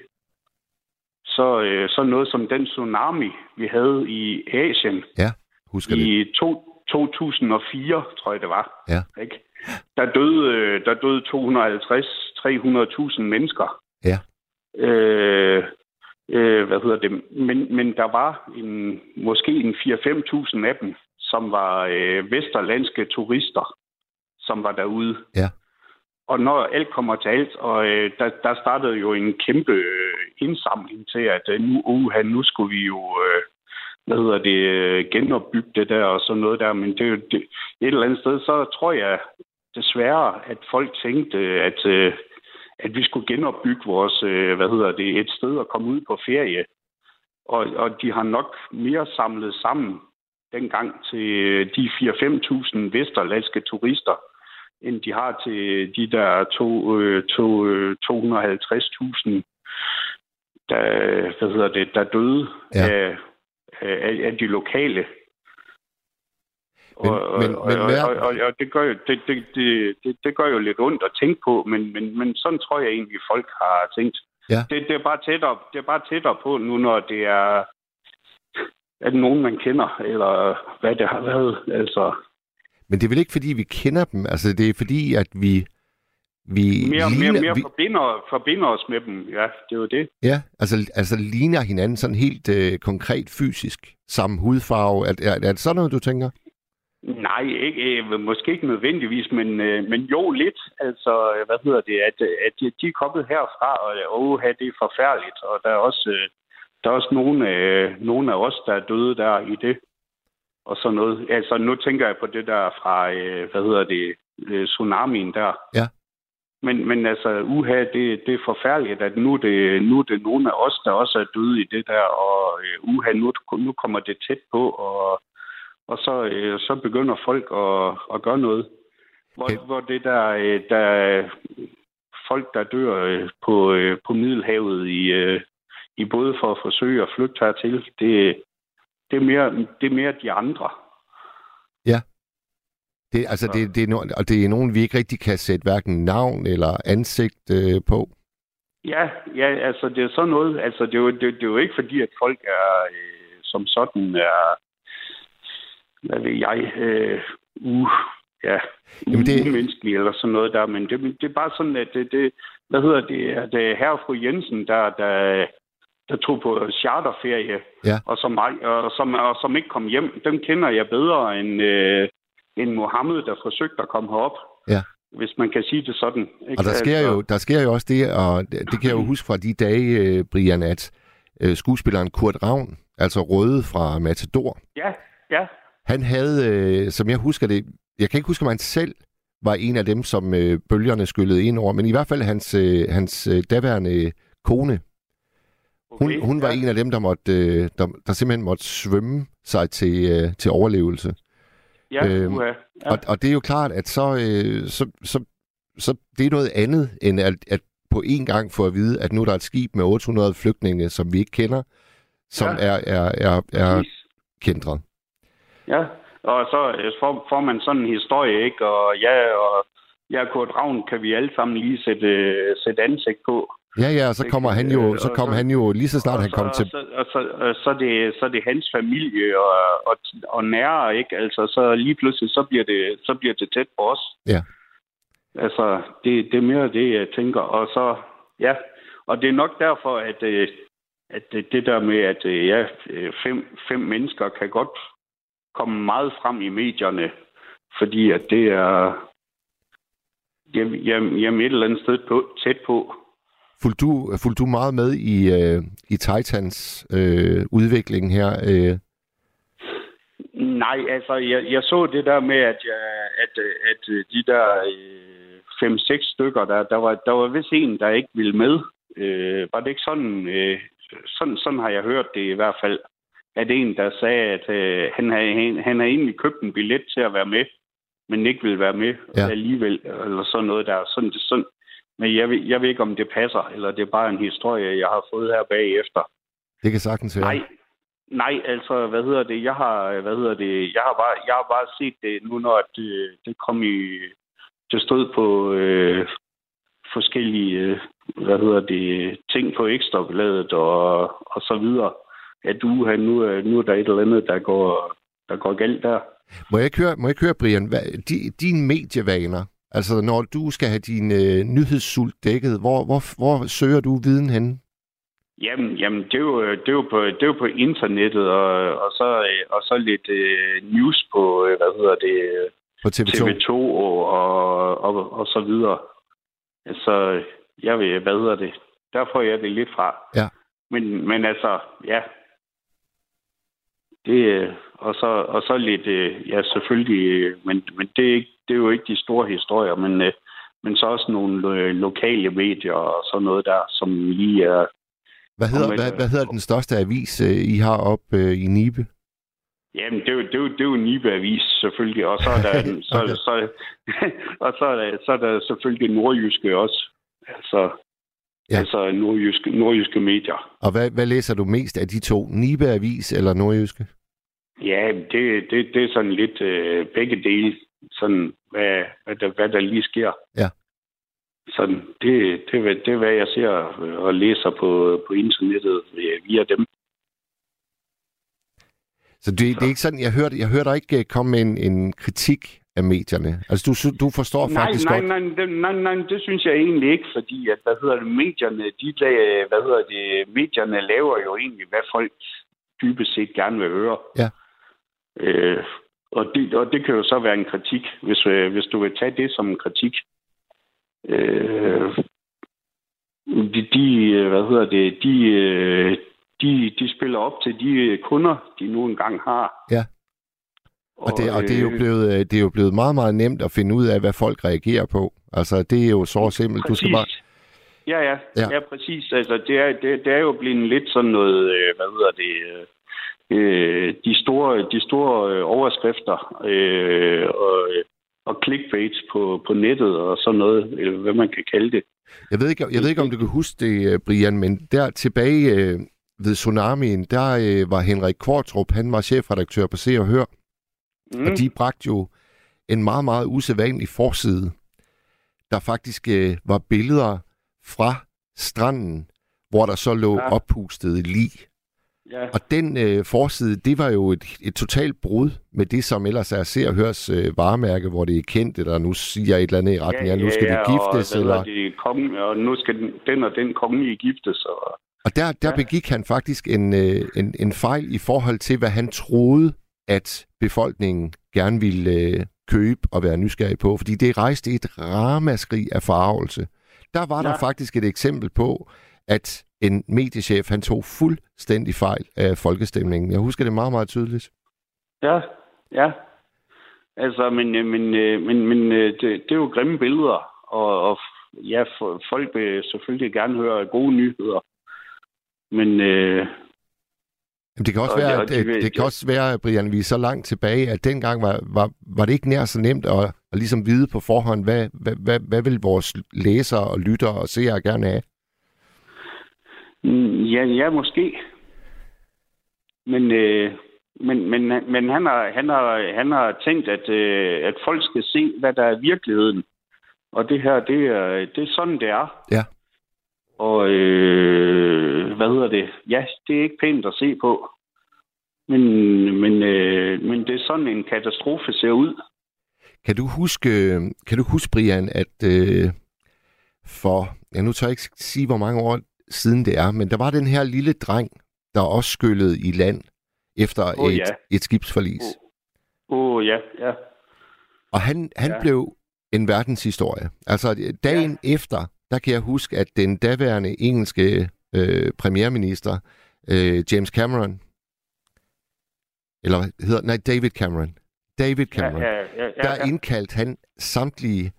så, øh, så noget som den tsunami, vi havde i Asien Husker det? i to, 2004, tror jeg det var. Ja. Ikke? Der døde, øh, der døde 250-300.000 mennesker. Ja. Øh, øh, hvad hedder det? Men, men der var en, måske en 4-5.000 af dem, som var øh, vesterlandske turister, som var derude. Ja. Og når alt kommer til alt, og øh, der, der startede jo en kæmpe øh, indsamling til, at øh, nu, uha, nu skulle vi jo øh, hvad hedder det, øh, genopbygge det der og sådan noget der. Men det det, et eller andet sted, så tror jeg desværre, at folk tænkte, at, øh, at vi skulle genopbygge vores, øh, hvad hedder det, et sted at komme ud på ferie. Og, og de har nok mere samlet sammen dengang til øh, de 4-5.000 vesterlandske turister, end de har til de der to, øh, to, øh, 250.000, der, hvad hedder det, der døde Ja. af, af, af de lokale. Men- og, men- og, men og, hvad- og, og, og det, gør jo, det, det, det, det, det gør jo lidt ondt at tænke på, men, men, men sådan tror jeg egentlig, folk har tænkt. Ja. Det, det, er bare tættere, det er bare tættere på nu, når det er at nogen, man kender, eller hvad det har været. Altså, Men det er vel ikke, fordi vi kender dem? Altså, det er fordi, at vi... vi mere, ligner, mere, mere vi, forbinder, forbinder os med dem. Ja, det er jo det. Ja, altså, altså ligner hinanden sådan helt øh, konkret fysisk. Samme hudfarve. Er, er, er det sådan noget, du tænker? Nej, ikke, øh, måske ikke nødvendigvis, men, øh, men jo lidt. Altså, hvad hedder det, at, at de, de er kommet herfra, og åh, det er forfærdeligt, og der er også, øh, der er også nogle, nogle af os, der er døde der i det. Og sådan noget. Altså, nu tænker jeg på det der fra, øh, hvad hedder det, øh, tsunamien der. Ja. Men, men altså, uha, det, det er forfærdeligt, at nu er det, nu er det nogle af os, der også er døde i det der, og øh, uha, nu, nu kommer det tæt på, og, og så, øh, så begynder folk at, at gøre noget. Hvor, Okay. hvor det der, øh, der folk, der dør øh, på, øh, på Middelhavet i, øh, i både for at forsøge at flygte hertil, det, det, er mere, det er mere de andre. Det, altså, det, det, er no, og det er nogen, vi ikke rigtig kan sætte hverken navn eller ansigt øh, på. Ja, ja, altså det er sådan noget. Altså det er jo, det, det er jo ikke fordi, at folk er øh, som sådan er, hvad ved jeg, øh, uh, ja, Jamen, det- umenneskelige eller sådan noget der. Men det, det er bare sådan, at det, det hvad hedder det, at det er herre og fru Jensen, der, der, der tog på charterferie, Ja. og, som, og, som, og som ikke kom hjem. Dem kender jeg bedre end, øh, end Mohammed, der forsøgte at komme herop. Ja. Hvis man kan sige det sådan. Ikke? Og der sker, jo, der sker jo også det, og det, kan jeg jo huske fra de dage, øh, Brian, at øh, skuespilleren Kurt Ravn, altså Røde fra Matador, Ja, ja, han havde, øh, som jeg husker det, jeg kan ikke huske, om han selv var en af dem, som bølgerne skyllede ind over, men i hvert fald hans, hans daværende kone, okay. hun var ja. en af dem, der, måtte, øh, der, der simpelthen måtte svømme sig til, øh, til overlevelse. Ja, Øhm. Ja. Og, og det er jo klart, at så, øh, så, så, så det er noget andet, end at, at på én gang få at vide, at nu er der et skib med 800 flygtninge, som vi ikke kender, som Ja. er, er, er, er kendret. Ja, og så får, får man sådan en historie, ikke? Og ja, og ja, Kurt Ravn kan vi alle sammen lige sætte, sætte ansigt på. Ja, ja, og så kommer han jo, så Og kommer han jo lige så snart og han så, kom til... Så, og så, og så, er det, så er det hans familie og, og, og nære, ikke? Altså, så lige pludselig, så bliver det, så bliver det tæt på os. Ja. Altså, det, det er mere det, jeg tænker. Og så, ja, og det er nok derfor, at, øh, at det, der med, at øh, ja, øh, fem, fem mennesker kan godt komme meget frem i medierne, fordi at det er jamen, jamen et eller andet sted på, tæt på. Fulgte du, fulgte du meget med i, øh, i Titans øh, udvikling her? Øh? Nej, altså, jeg, jeg så det der med, at, jeg, at, at de der øh, fem-seks stykker, der, der, var, der var vist en, der ikke ville med. Øh, var det ikke sådan, øh, sådan? Sådan har jeg hørt det i hvert fald. At en, der sagde, at øh, han, havde, han, han havde egentlig købt en billet til at være med, men ikke ville være med Ja. alligevel, eller sådan noget der. Sådan, sådan. Men jeg ved, jeg ved ikke, om det passer, eller det er bare en historie, jeg har fået her bagefter. Det kan sagtens være. Nej, nej, altså, hvad hedder det? Jeg har, hvad hedder det? Jeg har bare, jeg har bare set det nu, når det, det kom i, det stod på øh, forskellige, øh, hvad hedder det, ting på ekstrabladet og, og så videre. At du, nu, nu er der et eller andet, der går, der går galt der. Må jeg ikke høre, må jeg ikke høre Brian, hvad, de, dine medievaner, altså når du skal have din øh, nyhedssult dækket, hvor, hvor, hvor søger du viden hen? Jamen, jamen det, er jo, det, er jo på, det er jo på internettet, og, og, så, øh, og så lidt øh, news på, øh, hvad hedder det, På TV2? TV2 og, og, og, og så videre. Altså, jeg ved, hvad hedder det? Der får jeg det lidt fra. Ja. Men, men altså, ja. Det, øh, og, så, og så lidt, øh, ja selvfølgelig, øh, men, men det, er ikke, det er jo ikke de store historier, men, øh, men så også nogle lo- lokale medier og sådan noget der, som lige er... Hvad hedder, hvad, øh, hvad hedder den største avis, øh, I har op øh, i Nibe? Jamen, det er jo, det er jo, det er jo Nibe Avis, selvfølgelig. Og så er der, <laughs> så, Okay. så, <laughs> og så er der, så er der selvfølgelig nordjyske også. Altså, Ja. altså nordjyske, nordjyske medier. Og hvad, hvad læser du mest af de to? Nibe Avis eller Nordjyske? Ja, det, det, det er sådan lidt øh, begge dele. Sådan, hvad, hvad, der, hvad der lige sker. Ja. Sådan, det, det, det er, hvad jeg ser og læser på, på internettet via- dem. Så det, det er ikke sådan, jeg hørte, jeg hørte dig ikke øh, komme med en, en kritik af medierne. Altså du, du forstår Nej, faktisk nej, godt... nej, nej, nej, nej, det synes jeg egentlig ikke, fordi at, hvad hedder det, medierne, de, la- hvad hedder det, medierne laver jo egentlig, hvad folk dybest set gerne vil høre. Ja. Øh, og, det, og det kan jo så være en kritik, hvis, øh, hvis du vil tage det som en kritik. Øh, de, de, øh, hvad hedder det, de, øh, de, de spiller op til de kunder, de nu engang har. Ja. Og det, og det, er jo øh, blevet, øh, det er jo blevet meget, meget nemt at finde ud af, hvad folk reagerer på. Altså, det er jo så simpelt. Du skal bare... Præcis. Ja, ja, Ja. ja. præcis. Altså, det er, det, det er jo blevet lidt sådan noget, øh, hvad hedder det, øh, de store, de store øh, overskrifter øh, og, og clickbait på, på nettet og sådan noget, eller hvad man kan kalde det. Jeg ved, ikke, jeg ved ikke, om du kan huske det, øh, Brian, men der tilbage øh, ved Tsunamien, der øh, var Henrik Kvartrup, han var chefredaktør på Se og Hør, mm. og de bragte jo en meget, meget usædvanlig forside, der faktisk øh, var billeder fra stranden, hvor der så lå ja. Oppustede lig. Ja, Og den øh, forside, det var jo et, et totalt brud med det, som ellers er Se og Hørs øh, varemærke, hvor det er kendt, eller nu siger et eller andet i retning af, nu skal de giftes, og, eller... Det, kongen, og nu skal den, den og den kongelige giftes. Og, Og der, der Ja. begik han faktisk en, øh, en, en fejl i forhold til, hvad han troede, at befolkningen gerne ville øh, købe og være nysgerrig på, fordi det rejste et ramaskrig af farvelse. Der var ja. der Ja. faktisk et eksempel på, at en mediechef, han tog fuldstændig fejl af folkestemningen. Jeg husker det meget, meget tydeligt. ja, ja. Altså, men, øh, men, øh, men, men øh, det, det er jo grimme billeder, og, og ja, folk vil selvfølgelig gerne høre gode nyheder. Men øh, Jamen, det kan også Og- være, det, vil- det kan også være, Brian, vi er så langt tilbage, at dengang var, var, var det ikke nær så nemt at, at ligesom vide på forhånd, hvad, hvad, hvad, hvad vil vores læsere og lyttere og seere gerne have? Mm, ja, ja, måske. Men, øh, men, men, men han, har, han, har, han har tænkt, at, øh, at folk skal se, hvad der er virkeligheden. Og det her, det er, det er sådan, det er. Ja. Og øh, hvad hedder det? Ja, det er ikke pænt at se på. Men, men, øh, men det er sådan en katastrofe ser ud. Kan du huske, kan du huske Brian, at øh, for, ja nu tør jeg ikke sige, hvor mange år siden det er, men der var den her lille dreng, der også skyllede i land efter Åh, et, ja. et skibsforlis. Åh, oh, ja, ja. Og han, han Ja. blev en verdenshistorie. Altså dagen ja. efter, der kan jeg huske, at den daværende engelske øh, premierminister, øh, James Cameron, eller hvad hedder nej, David Cameron. David Cameron. Ja, ja, ja, ja, der indkaldte han samtlige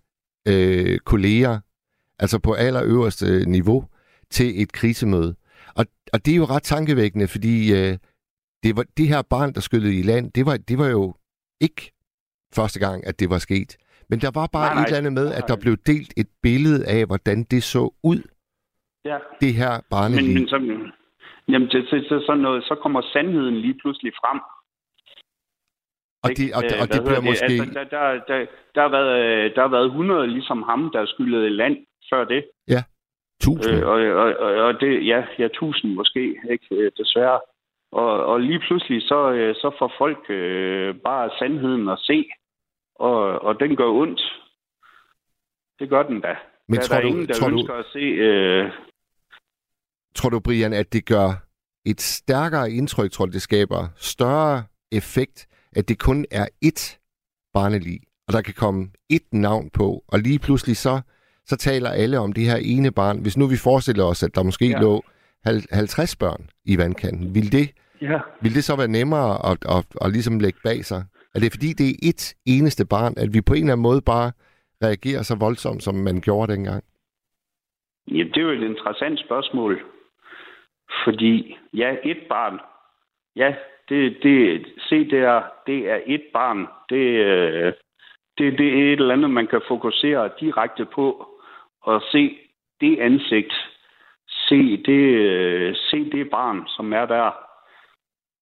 øh, kolleger, altså på allerøverste niveau, til et krisemøde. Og, og det er jo ret tankevækkende, fordi øh, det, var, det her barn, der skyllede i land, det var, det var jo ikke første gang, at det var sket. Men der var bare Nej, nej. et eller andet med, at der blev delt et billede af, hvordan det så ud, ja. det her Men, barneliv. men så, jamen, det, det, det, sådan noget, så kommer sandheden lige pludselig frem. og det, og, Øh, og det bliver hedder måske... Altså, der, der, der, der, har været, øh, der har været 100 ligesom ham, der skyllede i land før det. Tusind. Øh, og, og, og, det, ja, ja, tusind måske, ikke, øh, desværre. Og, og lige pludselig, så, øh, så får folk øh, bare sandheden at se, og, og den gør ondt. Det gør den da. Men der, tror der er du- ingen, der tror du- ønsker at se... Øh, Tror du, Brian, at det gør et stærkere indtryk, tror du, det skaber større effekt, at det kun er ét barnelig, og der kan komme ét navn på, og lige pludselig så, så taler alle om det her ene barn. Hvis nu vi forestiller os, at der måske ja. Lå hal- 50 børn i vandkanten, vil det, ja. vil det så være nemmere at, at, at, at ligesom lægge bag sig? Er det fordi, det er ét eneste barn, at vi på en eller anden måde bare reagerer så voldsomt, som man gjorde dengang? Ja, det er jo et interessant spørgsmål. Fordi, ja, et barn. Ja, det, det, se der, det er et barn. Det, øh, det, det er et eller andet, man kan fokusere direkte på og se det ansigt. Se det, øh, se det barn, som er der.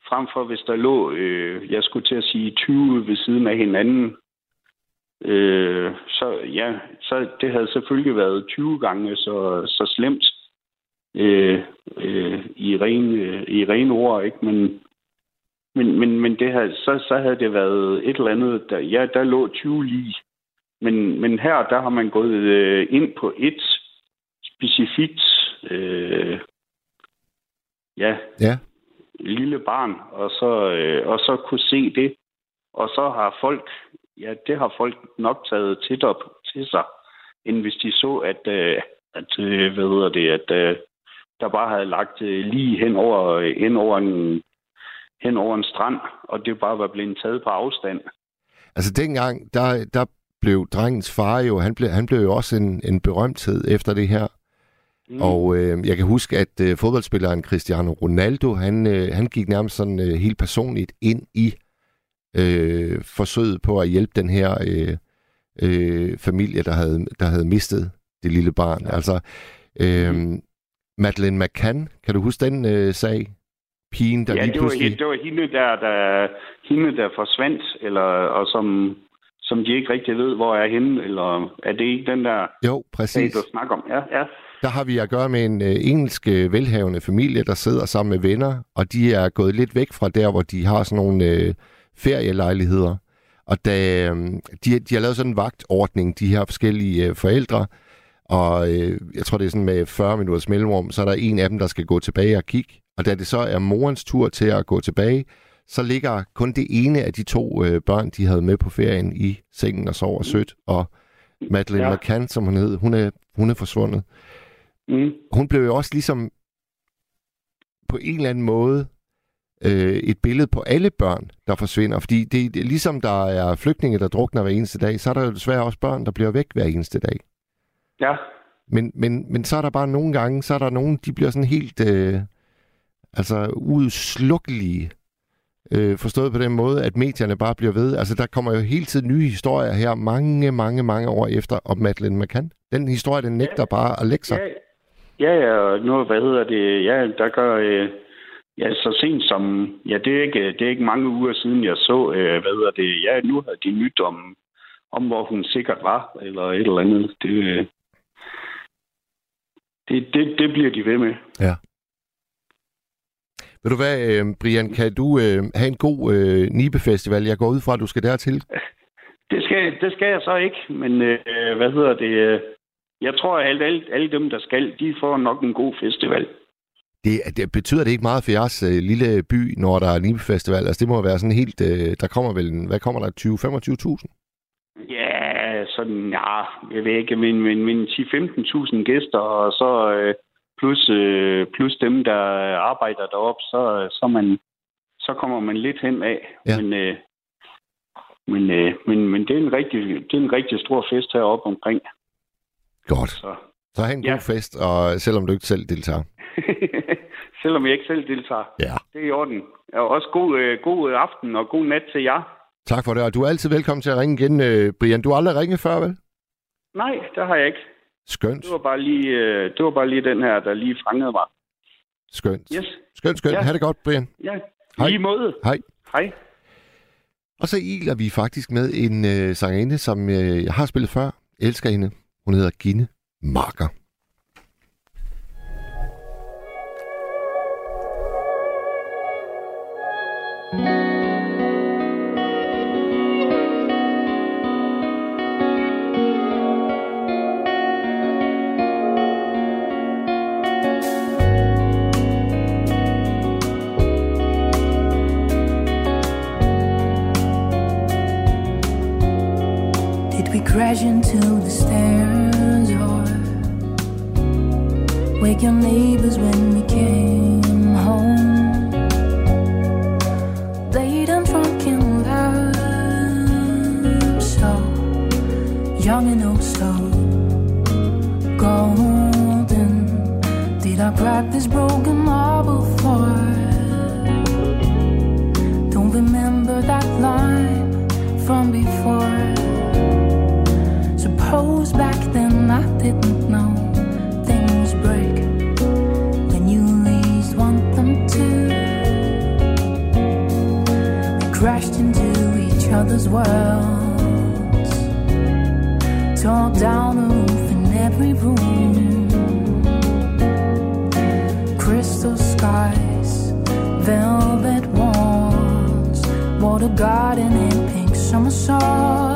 Frem for hvis der lå, øh, jeg skulle til at sige 20 ved siden af hinanden, Øh, så ja, så det havde selvfølgelig været 20 gange så, så slemt øh, øh, i, ren, øh, i ren ord, ikke? Men, men, men, men det havde, så, så havde det været et eller andet, der, ja, der lå 20 lige. Men, men her, der har man gået øh, ind på et specifikt, øh, ja, Ja. lille barn, og så, øh, og så kunne se det. Og så har folk, ja, det har folk nok taget tit op til sig, end hvis de så, at, øh, at øh, hvad hedder det, at øh, der bare havde lagt øh, lige hen over, hen over en hen over en strand, og det bare var blevet taget på afstand. Altså dengang, der, der blev drengens far jo, han blev, han blev jo også en, en berømthed efter det her. Mm. Og øh, jeg kan huske, at øh, fodboldspilleren Cristiano Ronaldo, han, øh, han gik nærmest sådan øh, helt personligt ind i øh, forsøget på at hjælpe den her øh, øh, familie, der havde, der havde mistet det lille barn. Ja. Altså, øh, mm. Madeleine McCann, kan du huske den øh, sag? Pigen, der ja, lige det var, pludselig... det var hende, der, der, hende, der forsvandt, eller, og som, som de ikke rigtig ved, hvor er hende, eller er det ikke den der Jo, sag, præcis. du snakker om? Ja, ja. Der har vi at gøre med en øh, engelsk øh, velhavende familie, der sidder sammen med venner, og de er gået lidt væk fra der, hvor de har sådan nogle øh, ferielejligheder. Og da, øh, de, de har lavet sådan en vagtordning, de her forskellige øh, forældre, og øh, jeg tror, det er sådan med 40 minutters mellemrum, så er der en af dem, der skal gå tilbage og kigge. Og da det så er morens tur til at gå tilbage, så ligger kun det ene af de to øh, børn, de havde med på ferien i sengen og sover sødt. Og Madeleine ja. McCann, som hun hed, hun er, hun er forsvundet Mm. hun blev jo også ligesom på en eller anden måde øh, et billede på alle børn, der forsvinder. Fordi det, det, ligesom der er flygtninge, der drukner hver eneste dag, så er der jo desværre også børn, der bliver væk hver eneste dag. Ja, Men, men, men så er der bare nogle gange, så er der nogen, de bliver sådan helt øh, altså udslukkelige. Øh, forstået på den måde, at medierne bare bliver ved. Altså, der kommer jo hele tiden nye historier her, mange, mange, mange år efter, om Madeleine McCann. Den historie, den nægter bare at lægge sig. ja, ja, ja, og nu, hvad hedder det, ja, der gør, øh, ja, så sent som, ja, det er ikke, det er ikke mange uger siden, jeg så, øh, hvad hedder det, ja, nu havde de nyt om, om hvor hun sikkert var, eller et eller andet. Det, øh, det, det, det bliver de ved med. Ja. Ved du hvad, øh, Brian, kan du øh, have en god øh, Nibe-festival? Jeg går ud fra, at du skal dertil. <laughs> Det skal, det skal jeg så ikke, men øh, hvad hedder det? øh, Jeg tror, at alle, alle, dem, der skal, de får nok en god festival. Det, det betyder det ikke meget for jeres øh, lille by, når der er Nibe-festival? Altså, det må være sådan helt... Øh, der kommer vel... En, hvad kommer der? 20-25.000? Ja, sådan, ja, jeg ved ikke, men, men, men 10-15.000 gæster, og så øh, plus, øh, plus dem, der arbejder deroppe, så, så, man, så kommer man lidt hen af. Ja. Men, øh, men, øh, men, men det, er en rigtig, det er en rigtig stor fest heroppe omkring. Godt. Så. Så have en Ja. god fest, og selvom du ikke selv deltager. <laughs> Selvom jeg ikke selv deltager. Ja. Det er i orden. Og også god, øh, god aften og god nat til jer. Tak for det, og du er altid velkommen til at ringe igen, øh, Brian. Du har aldrig ringet før, vel? Nej, det har jeg ikke. Skønt, Det var bare lige, øh, det var bare lige den her, der lige fangede mig. skønt. Yes. Skønt, skønt. Ja. Ha' det godt, Brian. Ja, Hej. lige måde. Hej. Hej. Og så iler vi faktisk med en øh, sangerinde, som øh, jeg har spillet før. Jeg elsker hende. Hun hedder Gine Marker. Did we crash into the stairs or wake your neighbors when we came home? Late and drunk in love, so young and oh so golden. Did I practice broken other's worlds, tore down the roof in every room. Crystal skies, velvet walls, water garden in pink summer songs.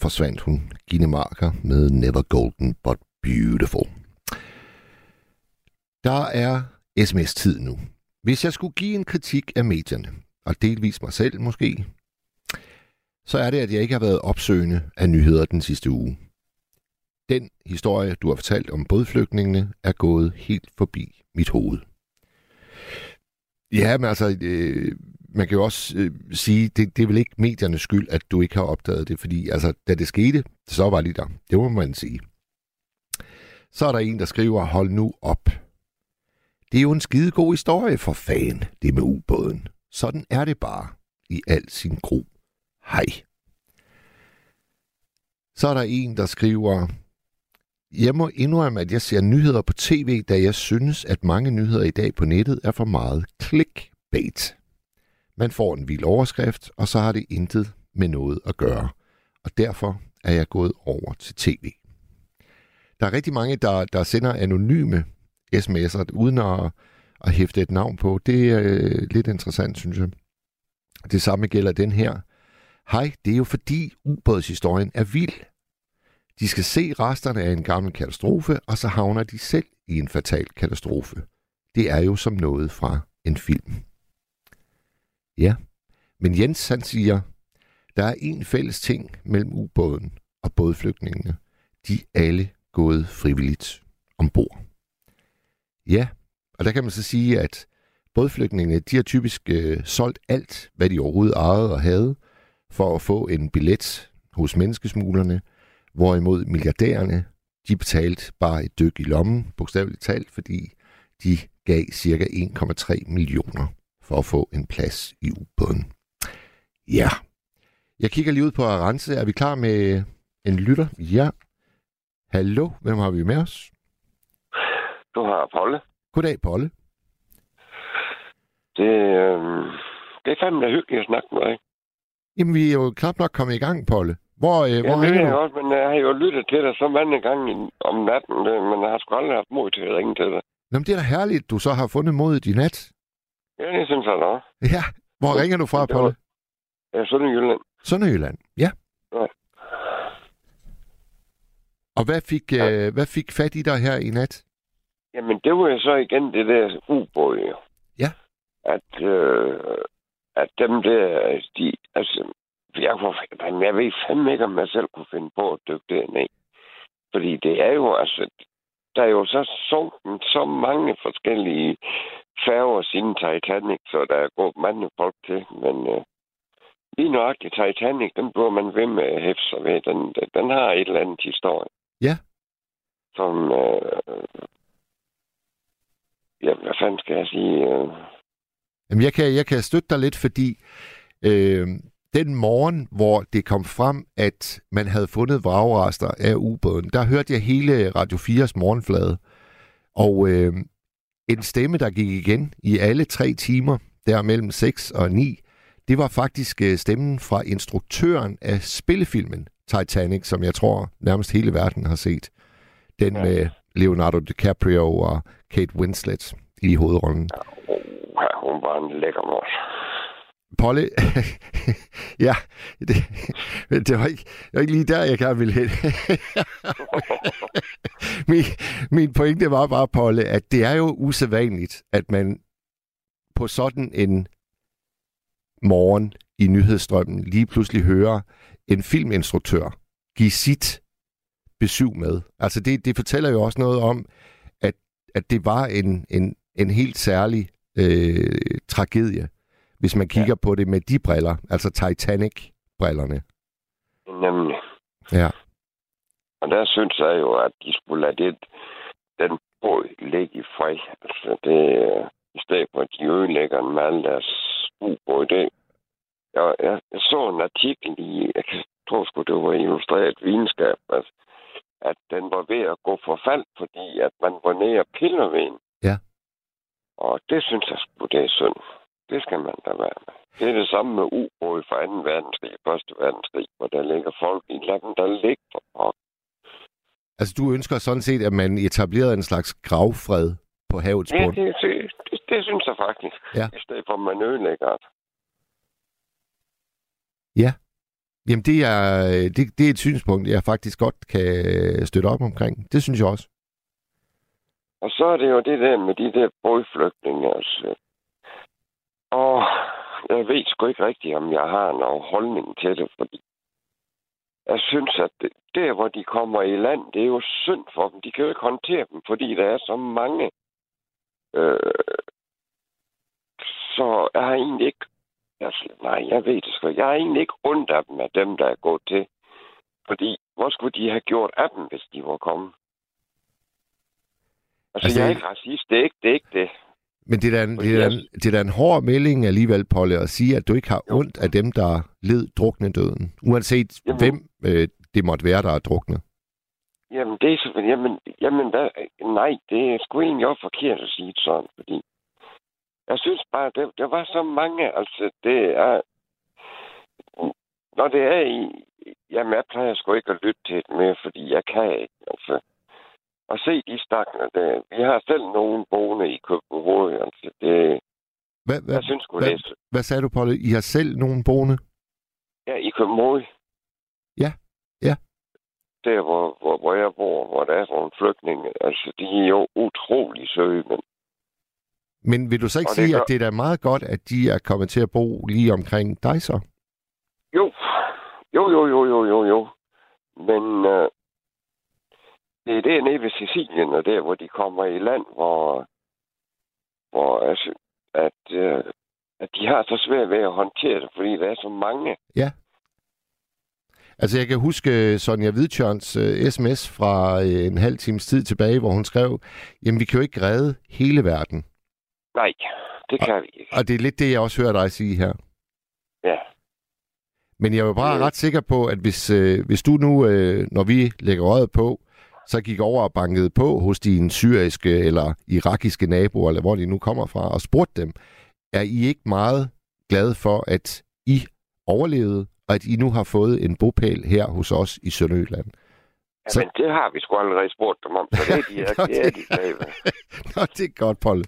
Forsvandt hun, Gine Marker, med Never Golden But Beautiful. Der er sms-tid nu. Hvis jeg skulle give en kritik af medierne, og delvis mig selv måske, så er det, at jeg ikke har været opsøgende af nyheder den sidste uge. Den historie, du har fortalt om bådflygtningene, er gået helt forbi mit hoved. Ja, men altså, øh, man kan jo også øh, sige, det, det er vel ikke mediernes skyld, at du ikke har opdaget det, fordi altså, da det skete, så var de der. Det må man sige. Så er der en, der skriver, hold nu op. Det er jo en skide god historie for fan, det med ubåden. Sådan er det bare i al sin gro. Hej. Så er der en, der skriver, jeg må indrømme, at jeg ser nyheder på tv, da jeg synes, at mange nyheder i dag på nettet er for meget clickbait. Man får en vild overskrift, og så har det intet med noget at gøre. Og derfor er jeg gået over til tv. Der er rigtig mange, der, der sender anonyme sms'er, uden at, at hæfte et navn på. Det er øh, lidt interessant, synes jeg. Det samme gælder den her. Hej, det er jo fordi ubådshistorien er vild. De skal se resterne af en gammel katastrofe, og så havner de selv i en fatal katastrofe. Det er jo som noget fra en film. Ja, men Jens han siger, der er en fælles ting mellem ubåden og bådflygtningene. De er alle gået frivilligt ombord. Ja, og der kan man så sige, at bådflygtningene, de har typisk øh, solgt alt, hvad de overhovedet ejede og havde, for at få en billet hos menneskesmuglerne, hvorimod milliardærerne, de betalte bare et dyk i lommen, bogstaveligt talt, fordi de gav cirka 1,3 millioner for at få en plads i ubåden. Ja. Jeg kigger lige ud på Arance. Er vi klar med en lytter? Ja. Hallo, hvem har vi med os? Du har Polle. Goddag, Polle. Det, øh, det er fandme hyggeligt at snakke med dig. Jamen, vi er jo knap nok kommet i gang, Polle. Hvor, øh, hvor Ja, det ringer er jeg også, men jeg har jo lyttet til dig så mange gange om natten, det- men jeg har sgu aldrig haft mod til at ringe til dig. Nå, men det er da herligt, du så har fundet modet i nat. Ja, det synes jeg da. Ja. Hvor ringer du fra, Polle? Ja, Sønderjylland. Sønderjylland. Ja. Ja. Og hvad fik, øh, hvad fik fat i dig her i nat? Jamen, det var jo så igen det der ubåd, jo. Ja. At, øh, at dem der, de, altså, jeg, kunne, jeg ved fandme ikke, om jeg selv kunne finde på at dykke derned. Fordi det er jo, altså, der er jo så sunket så mange forskellige færger siden Titanic, så der er gået mange folk til, men øh, lige nøjagtigt Titanic, den bliver man ved med at hæfte sig ved. Den, den, den har et eller andet historie. Ja. Som, øh, ja, hvad fanden skal jeg sige? Øh, Jamen, jeg kan, jeg kan støtte dig lidt, fordi øh, den morgen, hvor det kom frem, at man havde fundet vragrester af ubåden, der hørte jeg hele Radio 4's morgenflade. Og øh, en stemme, der gik igen i alle tre timer, der mellem 6 og 9, det var faktisk øh, stemmen fra instruktøren af spillefilmen Titanic, som jeg tror nærmest hele verden har set. Den Ja. med Leonardo DiCaprio og Kate Winslet i hovedrollen. ja, hun var en lækker mor. Polle, <laughs> ja, det, det, var ikke, det var ikke lige der, jeg gerne ville hen. <laughs> min, min pointe var bare, Polle, at det er jo usædvanligt, at man på sådan en morgen i nyhedsstrømmen lige pludselig hører en filminstruktør give sit besøg med. Altså det, det fortæller jo også noget om, at, at det var en, en, en helt særlig øh, tragedie, hvis man kigger ja. på det med de briller, altså Titanic-brillerne. Nemlig. Ja. Og der synes jeg jo, at de skulle lade det, den båd ligge i fred. Altså det, øh, i stedet for, at de ødelægger med alle deres ubåd. Det, jeg, jeg, jeg, så en artikel i, jeg tror sgu, det var illustreret videnskab, at, at den var ved at gå forfald, fordi at man var nede og piller ved den. Ja. Og det synes jeg sgu, det er synd. Det skal man da være med. Det er det samme med ubåd fra 2. verdenskrig og 1. verdenskrig, hvor der ligger folk i lad dem der ligge for. Altså du ønsker sådan set, at man etablerede en slags gravfred på havets Ja, bund. det, det, det, det, synes jeg faktisk. Ja. I stedet for, at man ødelægger det. Ja. Jamen, det er, det, det er et synspunkt, jeg faktisk godt kan støtte op omkring. Det synes jeg også. Og så er det jo det der med de der bådflygtninge. Altså. Jeg ved sgu ikke rigtigt, om jeg har nogen holdning til det, fordi jeg synes, at det, der, hvor de kommer i land, det er jo synd for dem. De kan jo ikke håndtere dem, fordi der er så mange. Øh, så jeg har egentlig ikke... Altså, nej, jeg ved det sgu. Jeg har egentlig ikke ondt af dem, af dem, der er gået til. Fordi, hvor skulle de have gjort af dem, hvis de var kommet? Altså, Altså, altså jeg er ikke racist. Det er ikke det. Er ikke det. Men det er, en, det, er en, det er en hård melding alligevel, Polle, at sige, at du ikke har ondt af dem, der led drukne døden. Uanset Jamen. hvem øh, det måtte være, der er druknet. Jamen, det er. Jamen, jamen hvad, nej, det er sgu egentlig også forkert at sige sådan, fordi... Jeg synes bare, det, der var så mange, altså, det er... Når det er i... Jamen, jeg plejer sgu ikke at lytte til det mere, fordi jeg kan ikke, altså... Og se de stakkene der. Vi har selv nogen boende i København, altså, det... Hvad, hvad, Jeg synes hvad, det er... hvad sagde du, Polle? I har selv nogen boende? Ja, i København. Ja, ja. Der, hvor, hvor, hvor jeg bor, hvor der er nogle flygtninge, altså, de er jo utrolig søge, men Men vil du så ikke Og det sige, gør- at det er da meget godt, at de er kommet til at bo lige omkring dig så? Jo, jo, jo, jo, jo, jo, jo. Men øh, det er dernede ved Sicilien, og der, hvor de kommer i land, hvor, hvor altså, at, øh, at de har så svært ved at håndtere det, fordi der er så mange. Ja. Altså, jeg kan huske Sonja Hvidtjørns uh, sms fra uh, en halv times tid tilbage, hvor hun skrev, jamen, vi kan jo ikke redde hele verden. Nej, det kan vi ikke. Og det er lidt det, jeg også hører dig sige her. Ja. Men jeg er jo bare Øh. ret sikker på, at hvis, øh, hvis du nu, øh, når vi lægger røret på, så gik over og bankede på hos dine syriske eller irakiske naboer, eller hvor de nu kommer fra, og spurgte dem, er I ikke meget glade for, at I overlevede, og at I nu har fået en bopæl her hos os i Sønderjylland? Ja, Så- men det har vi sgu allerede spurgt dem om, så det er de, Nå, <laughs> det er det- de glade. <laughs> Nå, det er godt, Polle.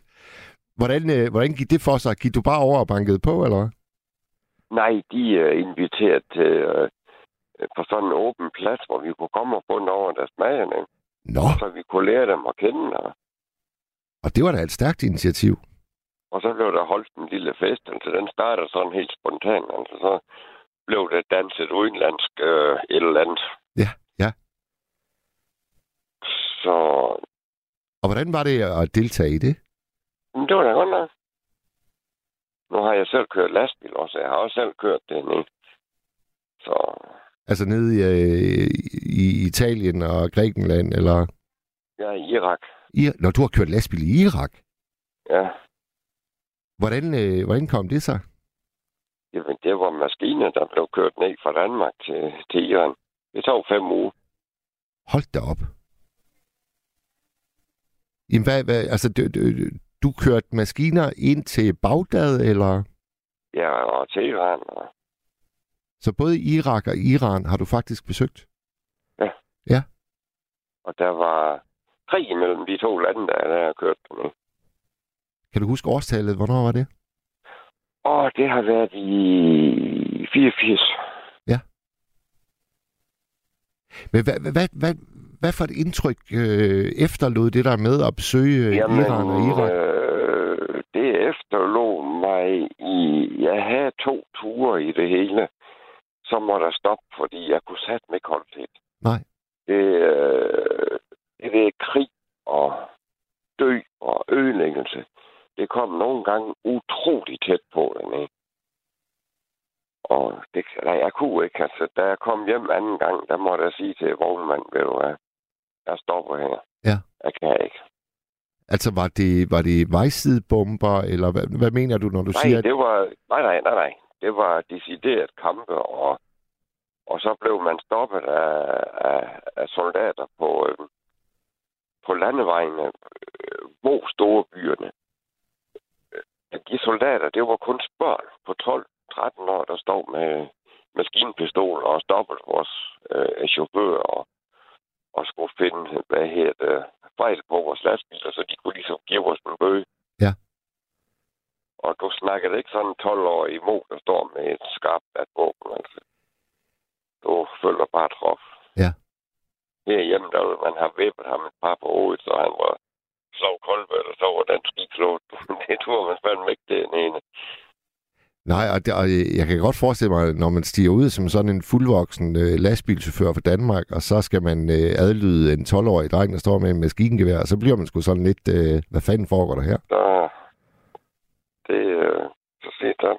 Hvordan, øh, hvordan gik det for sig? Gik du bare over og bankede på, eller hvad? Nej, de er inviteret til, øh, på sådan en åben plads, hvor vi kunne komme og bunde over deres mager, Nå, så vi kunne lære dem at kende. Og, og det var da et stærkt initiativ. og så blev der holdt en lille fest, altså den startede sådan helt spontant, altså så blev der danset udenlandsk øh, et eller andet. Ja, ja. Så Og hvordan var det at deltage i det? men det var da godt nok. Nu har jeg selv kørt lastbil også, jeg har også selv kørt det ned. Så Altså nede i, øh, i Italien og Grækenland, eller... er i Irak. I, når du har kørt lastbil i Irak, Ja, hvordan, øh, hvordan kom det så? Jamen, det var maskiner, der blev kørt ned fra Danmark til, til Iran. Det tog fem uger. Hold da op. Jamen, hvad, hvad, altså, du, du, du kørte maskiner ind til Bagdad, eller... Ja, og til Iran. Og, Så både Irak og Iran har du faktisk besøgt? og der var krig imellem de to lande, der, har kørt med. Kan du huske årstallet? Hvornår var det? Og det har været i 84. Men hvad, hvad, hvad, hvad, for et indtryk øh, efterlod det der med at besøge øh, Iran og Irak? Øh, det efterlod mig i... Jeg havde to ture i det hele. Så må der stoppe, fordi jeg kunne mig koldt til. Nej. Det, øh, det er krig og dø og ødelæggelse. Det kom nogle gange utrolig tæt på dernede. Og det, nej, jeg kunne ikke. Altså, da jeg kom hjem anden gang, der måtte jeg sige til vognmanden, ved du hvad, jeg stopper her. Ja. Jeg kan ikke. Altså, var det, var det vejsidebomber, eller hvad, hvad mener du, når du Nej, siger... at- det var, nej, nej, nej, nej. Det var decideret kampe, og, og så blev man stoppet af, af, af soldater på, øh, på landevejene, øh, hvor store byerne. De soldater, det var kun børn på 12-13 år, der stod med maskinpistol og stoppede vores øh, chauffører og, og skulle finde, hvad hedder det, fejl på vores lastbiler, så de kunne ligesom give os en bøge. Og du snakker ikke sådan 12 år imod, der står med et skarpt at våben, altså. følger bare trop. Ja. Herhjemme, der man have vippet ham et par på hovedet, så han var slog kolbe, eller så var den skikslået. <laughs> det tror man fandme ikke, det den ene. Nej, og, det, og jeg kan godt forestille mig, når man stiger ud som sådan en fuldvoksen øh, lastbilchauffør fra Danmark, og så skal man øh, adlyde en 12-årig dreng, der står med en maskingevær, så bliver man sgu sådan lidt, øh, hvad fanden foregår der her? Så det, øh, så set, der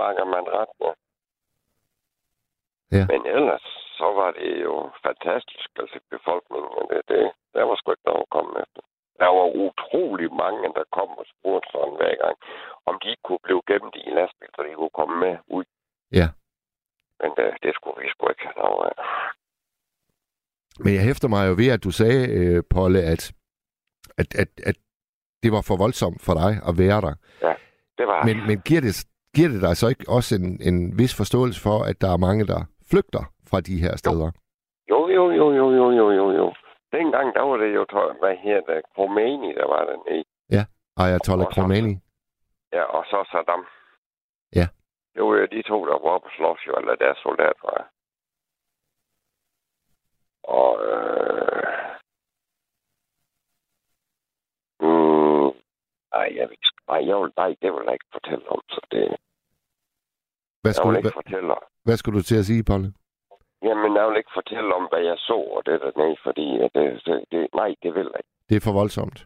manger man ret med. Ja. Men ellers, så var det jo fantastisk, altså befolkningen, det, det, der var sgu ikke noget at komme efter. Der var utrolig mange, der kom og spurgte sådan hver gang, om de kunne blive gemt i en lastbil, så de kunne komme med ud. Ja. Men det, det skulle vi sgu ikke have noget af. Men jeg hæfter mig jo ved, at du sagde, øh, Polle, at, at, at, at det var for voldsomt for dig at være der. Ja, det var Men, men giver, det, giver det dig så ikke også en, en vis forståelse for, at der er mange, der flygter fra de her steder? Jo, jo, jo, jo, jo, jo, jo, jo. Dengang, der var det jo, hvad her det, Khomeini, der var dernede. Ja, Ayatollah Khomeini. Ja, og så Saddam. Ja. Det var jo de to, der var og slås jo, eller deres soldater, jeg. Og, øh... Mm, ej, jeg vil, ikke- ej, jeg vil, nej, det vil jeg ikke fortælle om, så det, Hvad jeg vil skulle, ikke fortælle om. hvad skulle du til at sige, Polle? Jamen, jeg vil ikke fortælle om, hvad jeg så og det dernede, fordi at det, det, det, nej, det vil jeg ikke. Det er for voldsomt.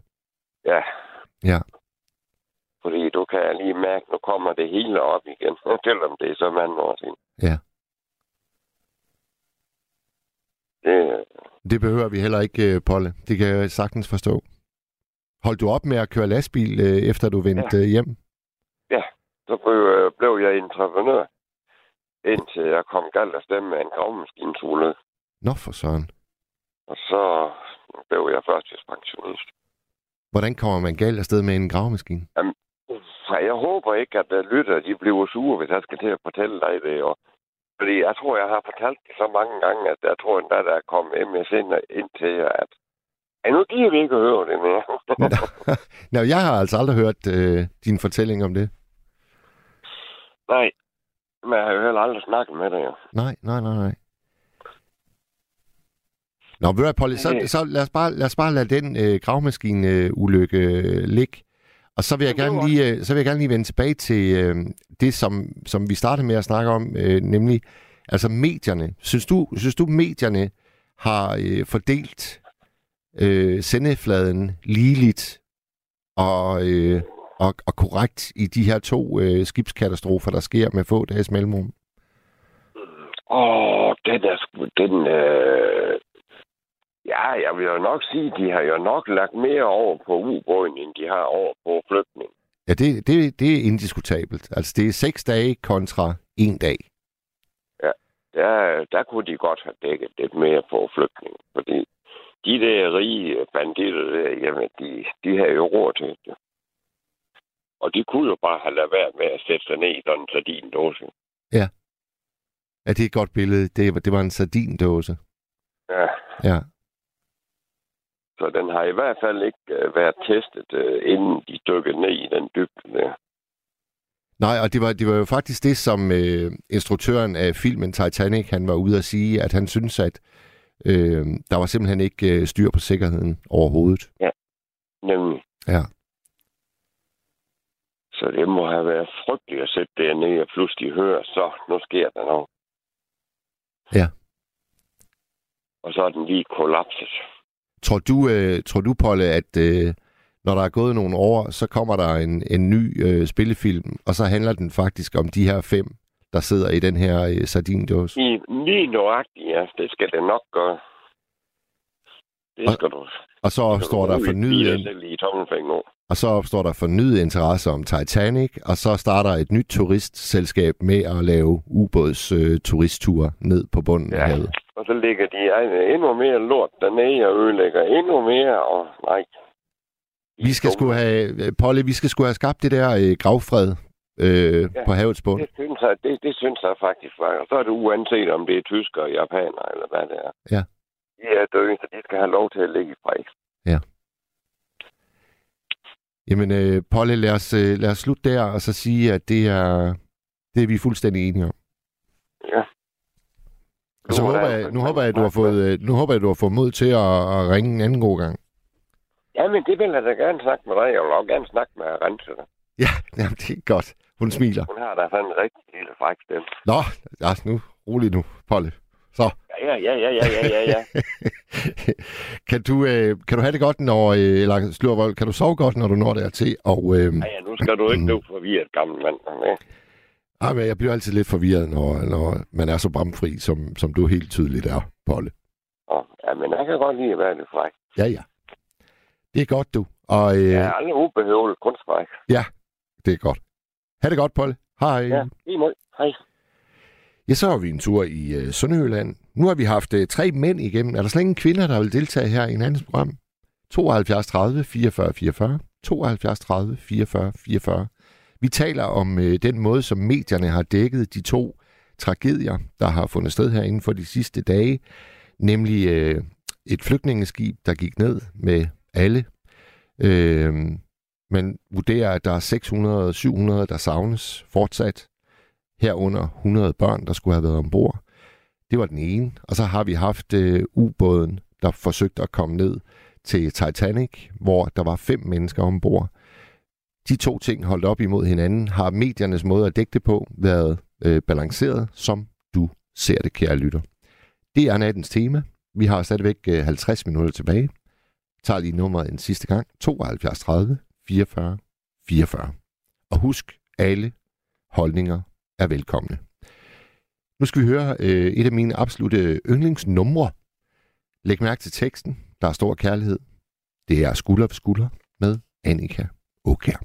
Ja, Ja. fordi du kan lige mærke, nu kommer det hele op igen, <laughs> selvom det er så mange år siden. Ja. Det, Det behøver vi heller ikke, øh, Polle. Det kan jeg sagtens forstå. Holdt du op med at køre lastbil, øh, efter du vendte ja. hjem? så blev, øh, blev jeg entreprenør, indtil jeg kom galt afsted med en gravmaskinsule. Nå for søren. Og så blev jeg førtidspensionist. Hvordan kommer man galt afsted med en gravemaskine? Så jeg håber ikke, at der lytter, de bliver sure, hvis jeg skal til at fortælle dig det. Og, fordi jeg tror, jeg har fortalt det så mange gange, at jeg tror endda, der er kommet MSN ind til at ja, nu vi ikke at høre det mere. <laughs> Nå, jeg har altså aldrig hørt øh, din fortælling om det. Nej, men jeg har jo heller aldrig snakket med dig. Nej, nej, nej, nej. Nå, ved du Polly, så, Det- så lad, os bare, lad os bare lade den øh, gravmaskine-ulykke øh, ligge. Og så vil, jeg gerne lige, øh, så vil jeg gerne lige vende tilbage til øh, det, som, som vi startede med at snakke om, øh, nemlig altså medierne. Synes du, synes du medierne har øh, fordelt øh, sendefladen ligeligt og, øh, og, og korrekt i de her to øh, skibskatastrofer, der sker med få dages mellemrum? Åh, den er sgu, den, øh... Ja, jeg vil jo nok sige, de har jo nok lagt mere over på ubåden, end de har over på flygtning. Ja, det, det, det er indiskutabelt. Altså, det er seks dage kontra en dag. Der, der kunne de godt have dækket lidt mere på flygtning, fordi de der rige banditter der, jamen, de, de har jo råd til det. Og de kunne jo bare have lavet være med at sætte sig ned i sådan en sardindåse. Ja, det er et godt billede. Det, var- det var en sardindåse. Ja, Ja. så den har i hvert fald ikke øh, været testet, øh, inden de dykkede ned i den dybde der. Nej, og det var, det var jo faktisk det, som øh, instruktøren af filmen Titanic, han var ude at sige, at han synes, at øh, der var simpelthen ikke øh, styr på sikkerheden overhovedet. Nemlig. Ja. Så det må have været frygteligt at sætte dernede og pludselig høre, så nu sker der noget. Ja. Og så er den lige kollapset. Tror du, øh, tror du Polle, at øh, når der er gået nogle år, så kommer der en, en ny øh, spillefilm, og så handler den faktisk om de her fem, der sidder i den her øh, sardindåse? Lige, lige nøjagtigt, ja. Det skal det nok gøre. Det Og- skal du. Og så opstår der fornyet, i og så opstår der fornyet interesse om Titanic, og så starter et nyt turistselskab med at lave ubåds øh, turistture ned på bunden ja. af havet. Og så ligger de endnu mere lort dernede og ødelægger endnu mere, og nej. Vi skal sgu have, øh, Polly, vi skal sgu have skabt det der øh, gravfred øh, ja. Ja. på havets bund. Det synes, jeg, det, det synes jeg faktisk var. Og så er det uanset, om det er tysker, japaner eller hvad det er. Ja. De er døde, så de skal have lov til at ligge i fred. Jamen, øh, Polly, lad os, øh, lad os slutte der, og så sige, at det er, det er vi fuldstændig enige om. Ja. Og så Nu er håber jeg, nu håber jeg, du har fået, øh, nu håber jeg, du har fået mod til at, at ringe en anden god gang. Ja, men det vil jeg da gerne snakke med dig. Jeg vil også gerne snakke med Rense. Ja, <laughs> jamen, det er godt. Hun smiler. Hun har da sådan en rigtig lille fræk stemme. Nå, ja, nu, rolig nu, Polle. Så, Ja, ja, ja, ja, ja, ja, ja. <laughs> kan, du, øh, kan du have det godt, når, øh, eller Slurvold, kan du sove godt, når du når dertil? Og, øh, Ja, ja, nu skal du ikke <clears throat> blive forvirret, gammel mand. Ja. ej, men jeg bliver altid lidt forvirret, når, når man er så bramfri, som, som du helt tydeligt er, Polle. Ja, men jeg kan godt lide at være lidt fræk. Ja, ja. Det er godt, du. Og øh, Jeg er aldrig ubehøvet kunstfræk. det er godt. Ha' det godt, Polle. Hej. Ja, lige måde. Hej. Ja, så har vi en tur i øh, Sønderjylland. Nu har vi haft øh, tre mænd igennem. Er der slet ingen kvinder, der vil deltage her i en andens program? 72 30 44 44. 72 30 44 44. Vi taler om øh, den måde, som medierne har dækket de to tragedier, der har fundet sted her inden for de sidste dage. Nemlig øh, et flygtningeskib, der gik ned med alle. Øh, men vurderer, at der er 600-700, der savnes fortsat herunder 100 børn, der skulle have været ombord. Det var den ene. Og så har vi haft øh, ubåden, der forsøgte at komme ned til Titanic, hvor der var fem mennesker ombord. De to ting holdt op imod hinanden, har mediernes måde at dække det på været øh, balanceret, som du ser det, kære lytter. Det er nattens tema. Vi har stadigvæk øh, 50 minutter tilbage. Jeg tager lige nummeret en sidste gang. 72 30 44 44. Og husk, alle holdninger er velkomne. Nu skal vi høre øh, et af mine absolute yndlingsnumre. Læg mærke til teksten. Der er stor kærlighed. Det er Skulder ved Skulder med Annika Åkær.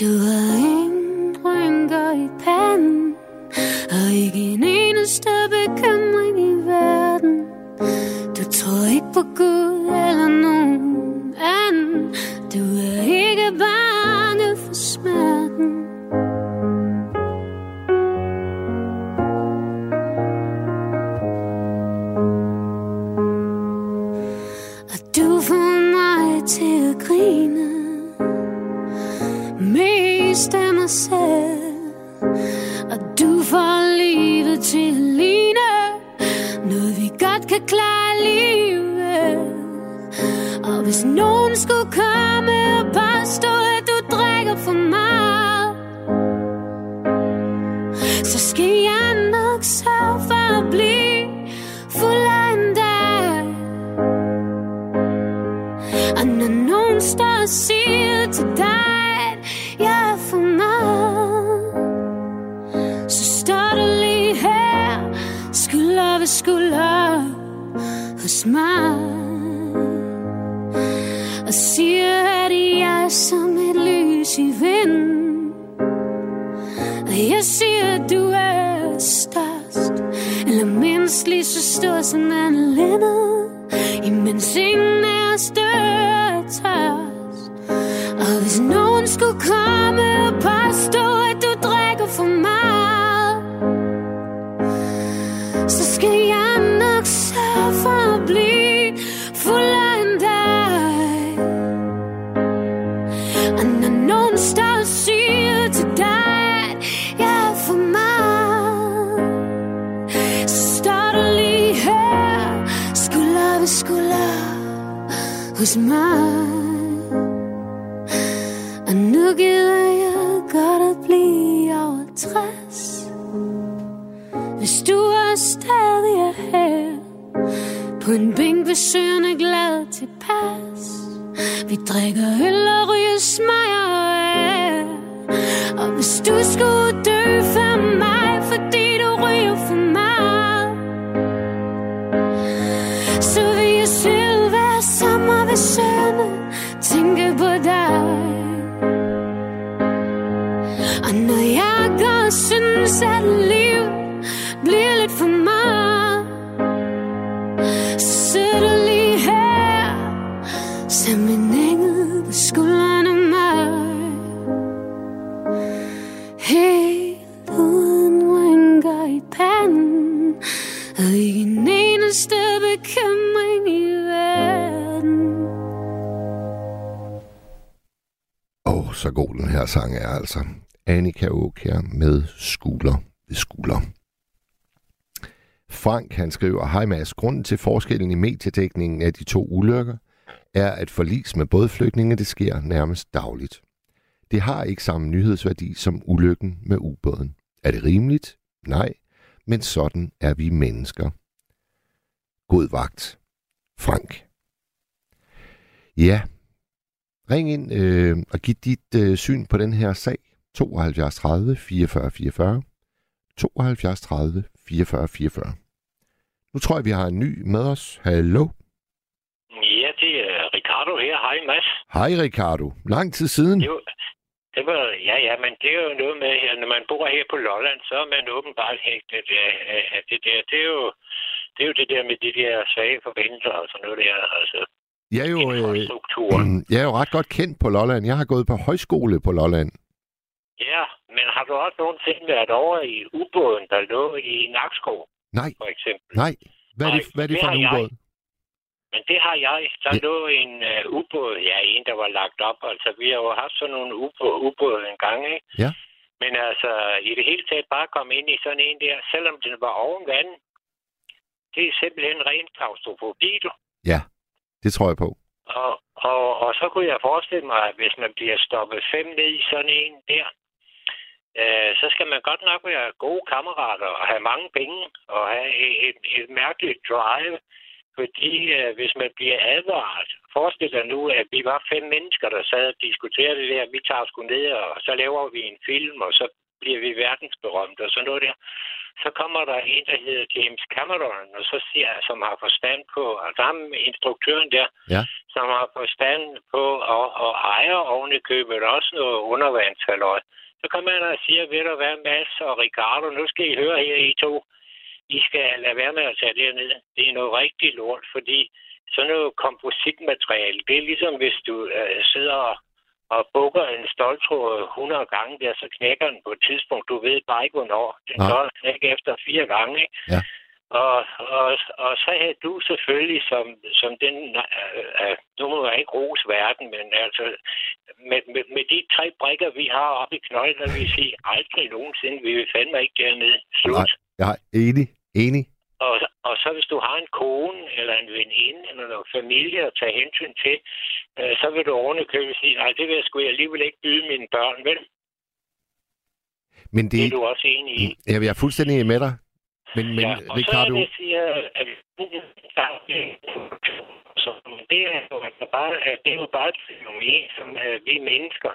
Du har ingen rynker i panden Og ikke en eneste bekymring i verden. Du tror ikke på Gud eller nogen anden. Du er ikke bange for smerten. Og du får mig til at grine. Mest af mig selv det til at ligne Noget vi godt kan klare alligevel Og hvis nogen skulle komme og påstå At du drikker for meget Så skal jeg nok sørge for at blive fuld af dig og når nogen står og siger til dig, hos. Og siger, at jeg er som et lys i vinden. Og jeg siger, at du er størst, eller mindst lige så stor som Anne Lennon. Imens ingen er større tørst Og hvis nogen skulle komme og påstå hos mig. Og nu gider jeg godt at blive over 60. Hvis du er stadig er her, på en bænk ved søen er glad tilpas. Vi drikker øl og ryger smager af. Og hvis du skulle dø sommer tænke på dig. Og når jeg synes, at liv bliver lidt for så god den her sang er altså. Annika Åkær med skulder ved skulder. Frank han skriver, Hej Mads, grunden til forskellen i mediedækningen af de to ulykker er, at forlis med bådflygtninge det sker nærmest dagligt. Det har ikke samme nyhedsværdi som ulykken med ubåden. Er det rimeligt? Nej, men sådan er vi mennesker. God vagt, Frank. Ja, ring ind øh, og giv dit øh, syn på den her sag. 72 30 44 44. 72 30 44 44. Nu tror jeg, vi har en ny med os. Hallo? Ja, det er Ricardo her. Hej, Mads. Hej Ricardo. Lang tid siden. Det var, det var, ja, ja, men det er jo noget med, at når man bor her på Lolland, så er man åbenbart hægtet af, af, af det der. Det er, jo, det er jo det der med de der svage forbindelser og sådan noget der. Altså, Jeg er jo, øh, <clears throat> jeg er jo ret godt kendt på Lolland. Jeg har gået på højskole på Lolland. Ja, men har du også nogensinde været over i ubåden, der lå i Nakskov, Nej, for eksempel? nej. Hvad er det, Nej, hvad er det det for en har jeg. ubåd? Men det har jeg. Der Ja. lå en uh, ubåd, ja, en, der var lagt op. Altså, vi har jo haft sådan nogle ubåde ubåd en gang, ikke? Ja. Men altså, i det hele taget bare komme ind i sådan en der, selvom den var oven vand, det er simpelthen ren klaustrofobi, du. Ja, det tror jeg på. Og, og, og så kunne jeg forestille mig, at hvis man bliver stoppet fem ned i sådan en der, øh, så skal man godt nok være gode kammerater og have mange penge og have et, et, et mærkeligt drive. Fordi øh, hvis man bliver advaret, forestil dig nu, at vi var fem mennesker, der sad og diskuterede det der, vi tager sgu ned, og så laver vi en film, og så bliver vi verdensberømte og sådan noget der. Så kommer der en, der hedder James Cameron, og så siger som har forstand på, og der er instruktøren der, Ja. som har forstand på og, og ejer oven i købet også noget undervandshalløj. Så kommer han og siger, ved du hvad, Mads og Ricardo, nu skal I høre her, I to. I skal lade være med at tage det ned. Det er noget rigtig lort, fordi sådan noget kompositmateriale, det er ligesom hvis du øh, sidder og, og bukker en stoltråd 100 gange der, så knækker den på et tidspunkt. Du ved bare ikke, hvornår. Den kan knække efter fire gange, ikke? Ja. Og, og, og så havde du selvfølgelig som, som den, øh, øh, nu må jeg ikke rose verden, men altså med, med, med de tre brikker, vi har oppe i vil jeg sige, aldrig nogensinde, vi vil fandme ikke dernede. Slut. Nej, jeg er enig. Enig. Og, og så hvis du har en kone eller en veninde eller noget familie at tage hensyn til, øh, så vil du ovenikøbet sige, nej, det vil jeg sgu alligevel ikke byde mine børn, vel? Men Det det, er du også enig i. jeg er fuldstændig med dig. Men, men ja, og Ricardo, så er det, siger, at så det er jo bare, det er jo bare et fænomen, som uh, vi mennesker.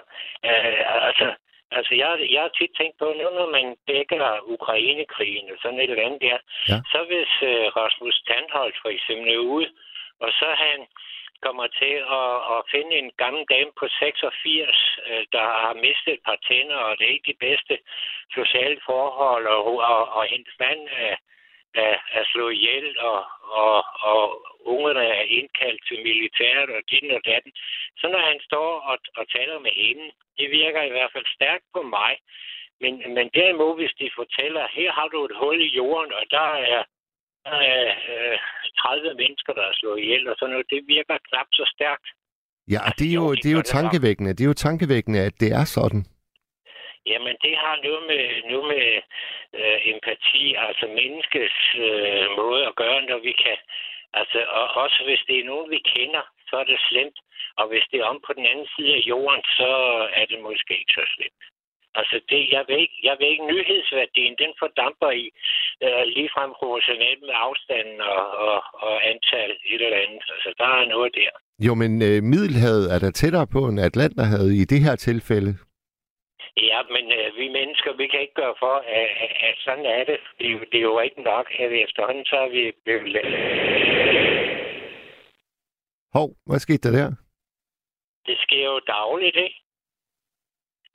Uh, altså, altså jeg, jeg har tit tænkt på, nu når man dækker Ukrainekrigen og sådan et eller andet der, Ja. så hvis uh, Rasmus Tandholt for eksempel er ude, og så han kommer til at, at finde en gammel dame på 86, øh, der har mistet et par tænder, og det er ikke de bedste sociale forhold, og, og, og hendes mand er, er, er slået ihjel, og, og, og ungerne er indkaldt til militæret, og dit og datten. Så når han står og, og taler med hende, det virker i hvert fald stærkt på mig. Men, men derimod, hvis de fortæller, her har du et hul i jorden, og der er, der er øh, 30 mennesker, der er slået ihjel, og sådan noget, det virker knap så stærkt. ja, og det er jo, det er jo tankevækkende. Det er jo tankevækkende, at det er sådan. Jamen, det har noget med, noget med øh, empati, altså menneskets øh, måde at gøre, når vi kan... Altså, og også hvis det er nogen, vi kender, så er det slemt. Og hvis det er om på den anden side af jorden, så er det måske ikke så slemt. Altså, det, jeg, ved ikke, jeg ved ikke, nyhedsværdien, den fordamper i øh, ligefrem proportionelt med afstanden og, og, og antal et eller andet. Altså, der er noget der. Jo, men øh, Middelhavet er der tættere på end Atlanterhavet i det her tilfælde. Ja, men øh, vi mennesker, vi kan ikke gøre for, at, at, at sådan er det. Det er, jo, det er jo ikke nok, at vi efterhånden så er vi blevet Hov, hvad skete der der? Det sker jo dagligt, ikke?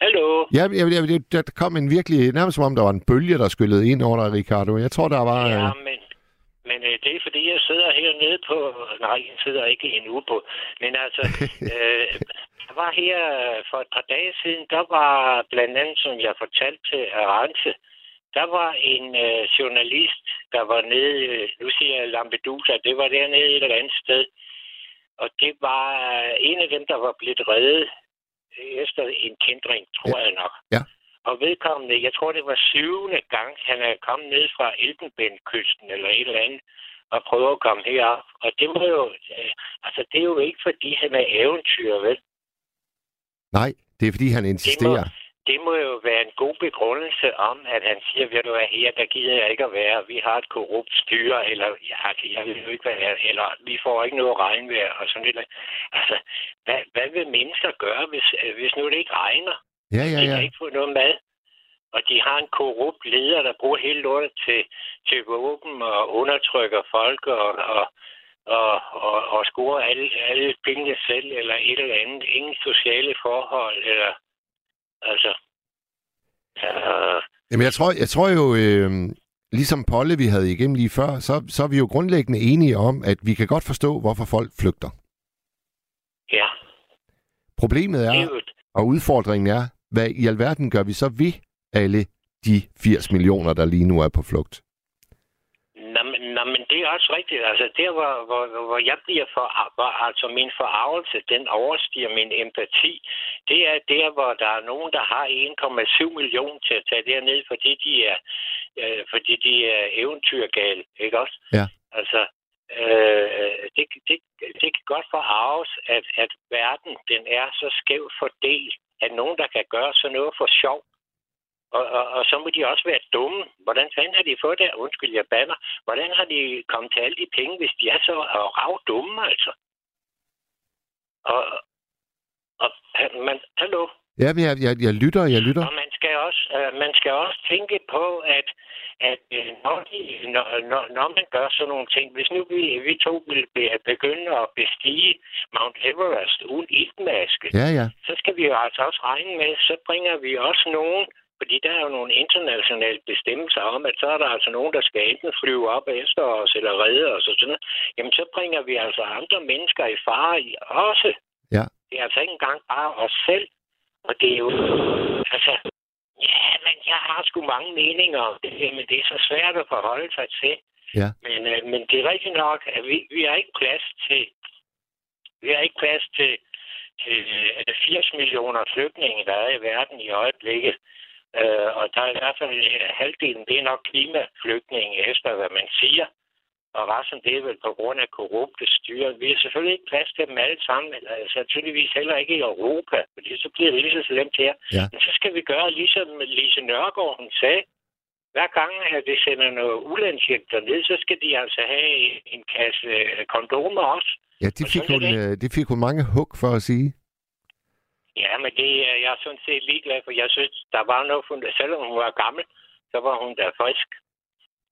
Hallo? Ja, jeg, jeg, der kom en virkelig, nærmest som om der var en bølge, der skyllede ind over dig, Ricardo. Jeg tror, der var... Ja, Øh, men, men øh, det er fordi, jeg sidder hernede på... Nej, jeg sidder ikke i en ubåd. Men altså, <laughs> øh, der var her øh, for et par dage siden, der var blandt andet, som jeg fortalte til Arance, der var en øh, journalist, der var nede, øh, nu siger jeg Lampedusa, det var dernede et eller andet sted. Og det var øh, en af dem, der var blevet reddet efter en kendring, tror Ja. jeg nok. Ja. Og vedkommende, jeg tror, det var syvende gang, han er kommet ned fra Elfenbenskysten eller et eller andet, og prøver at komme herop. Og det må jo, øh, altså det er jo ikke, fordi han er eventyr, vel? Nej, det er fordi, han insisterer. Det må jo være en god begrundelse om, at han siger, ved du hvad, her, der gider jeg ikke at være. Vi har et korrupt styre, eller altså, jeg vil jo ikke være, eller vi får ikke noget regnvejr, og sådan lidt. Altså, hvad, hvad vil mennesker gøre, hvis, øh, hvis nu det ikke regner? Ja, ja, De ja. kan ikke få noget mad. Og de har en korrupt leder, der bruger hele lortet til, til våben og undertrykker folk og, og, og, og, og scorer alle, alle pengene selv eller et eller andet. Ingen sociale forhold eller... Altså... Uh, Jamen, jeg tror, jeg tror jo, øh, ligesom Polle, vi havde igennem lige før, så, så er vi jo grundlæggende enige om, at vi kan godt forstå, hvorfor folk flygter. ja, Problemet er og udfordringen er, hvad i alverden gør vi så ved alle de 80 millioner, der lige nu er på flugt? Nå, men, nå, men det er også rigtigt. Altså, der, hvor, hvor, hvor jeg bliver for, hvor, altså min forarvelse, den overstiger min empati, det er der, hvor der er nogen, der har 1,7 millioner til at tage derned, fordi de er, øh, fordi de er eventyrgale, ikke også? Ja. Altså, øh, det, det, det kan godt forarves, at, at verden, den er så skævt fordelt, at nogen, der kan gøre sådan noget for sjov, og, og, og så må de også være dumme. Hvordan fanden har de fået det? Undskyld, jeg banner. Hvordan har de kommet til alle de penge, hvis de er så rav dumme, altså? Og, og man, hallo? Ja, men jeg, jeg, jeg lytter, jeg lytter. Og man skal også, øh, man skal også tænke på, at, at øh, når, de, når, når, når man gør sådan nogle ting, hvis nu vi, vi to vil be- begynde at bestige Mount Everest uden iltmaske, Ja, ja. så skal vi jo altså også regne med, så bringer vi også nogen, fordi der er jo nogle internationale bestemmelser om, at så er der altså nogen, der skal enten flyve op efter os eller redde os og sådan noget. Jamen, så bringer vi altså andre mennesker i fare i også. Ja. Det er altså ikke engang bare os selv. Og det er jo... Altså, ja, men jeg har sgu mange meninger om det, men det er så svært at forholde sig til. Ja. Men, øh, men det er rigtigt nok, at vi, vi har ikke plads til... Vi har ikke plads til, til er det 80 millioner flygtninge, der er i verden i øjeblikket. Øh, og der er i hvert fald øh, halvdelen, det er nok klimaflygtninge, efter hvad man siger. Og resten, det er vel på grund af korrupte styre. Vi har selvfølgelig ikke plads til dem alle sammen, eller altså, tydeligvis heller ikke i Europa, fordi så bliver det lige så slemt her. Ja. Men så skal vi gøre, ligesom Lise Nørgaard hun sagde, hver gang, at det sender noget ulandshjælp derned, så skal de altså have en, kasse kondomer også. Ja, det Og fik, sådan hun, det. øh, det fik hun mange hug for at sige. Ja, men det er jeg er sådan set ligeglad, for jeg synes, der var noget, for, selvom hun var gammel, så var hun da frisk.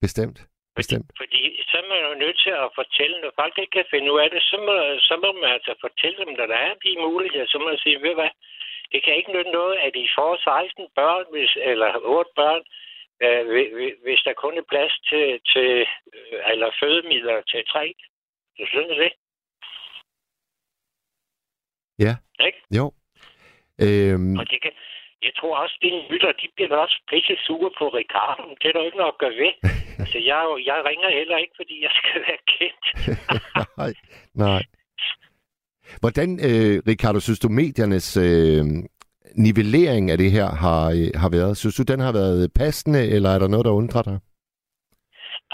Bestemt. Bestemt. Fordi så er man jo nødt til at fortælle, når folk ikke kan finde ud af det, så må, så må man altså fortælle dem, at der er de muligheder. Så må man sige, ved du hvad, det kan ikke nytte noget, at I får 16 børn, hvis, eller 8 børn, øh, hvi- hvi- hvis der kun er plads til, til øh, eller fødemidler til tre. Så synes det. Ja. Ikke? Jo. Øhm, Og det kan, jeg tror også, at dine lytter, de bliver også pisse sure på Ricardo. Det er der ikke noget at gøre ved. <laughs> altså, jeg, jeg ringer heller ikke, fordi jeg skal være kendt. <laughs> nej, nej. Hvordan, øh, Ricardo, synes du, mediernes øh, nivellering af det her har, øh, har været? Synes du, den har været passende, eller er der noget, der undrer dig?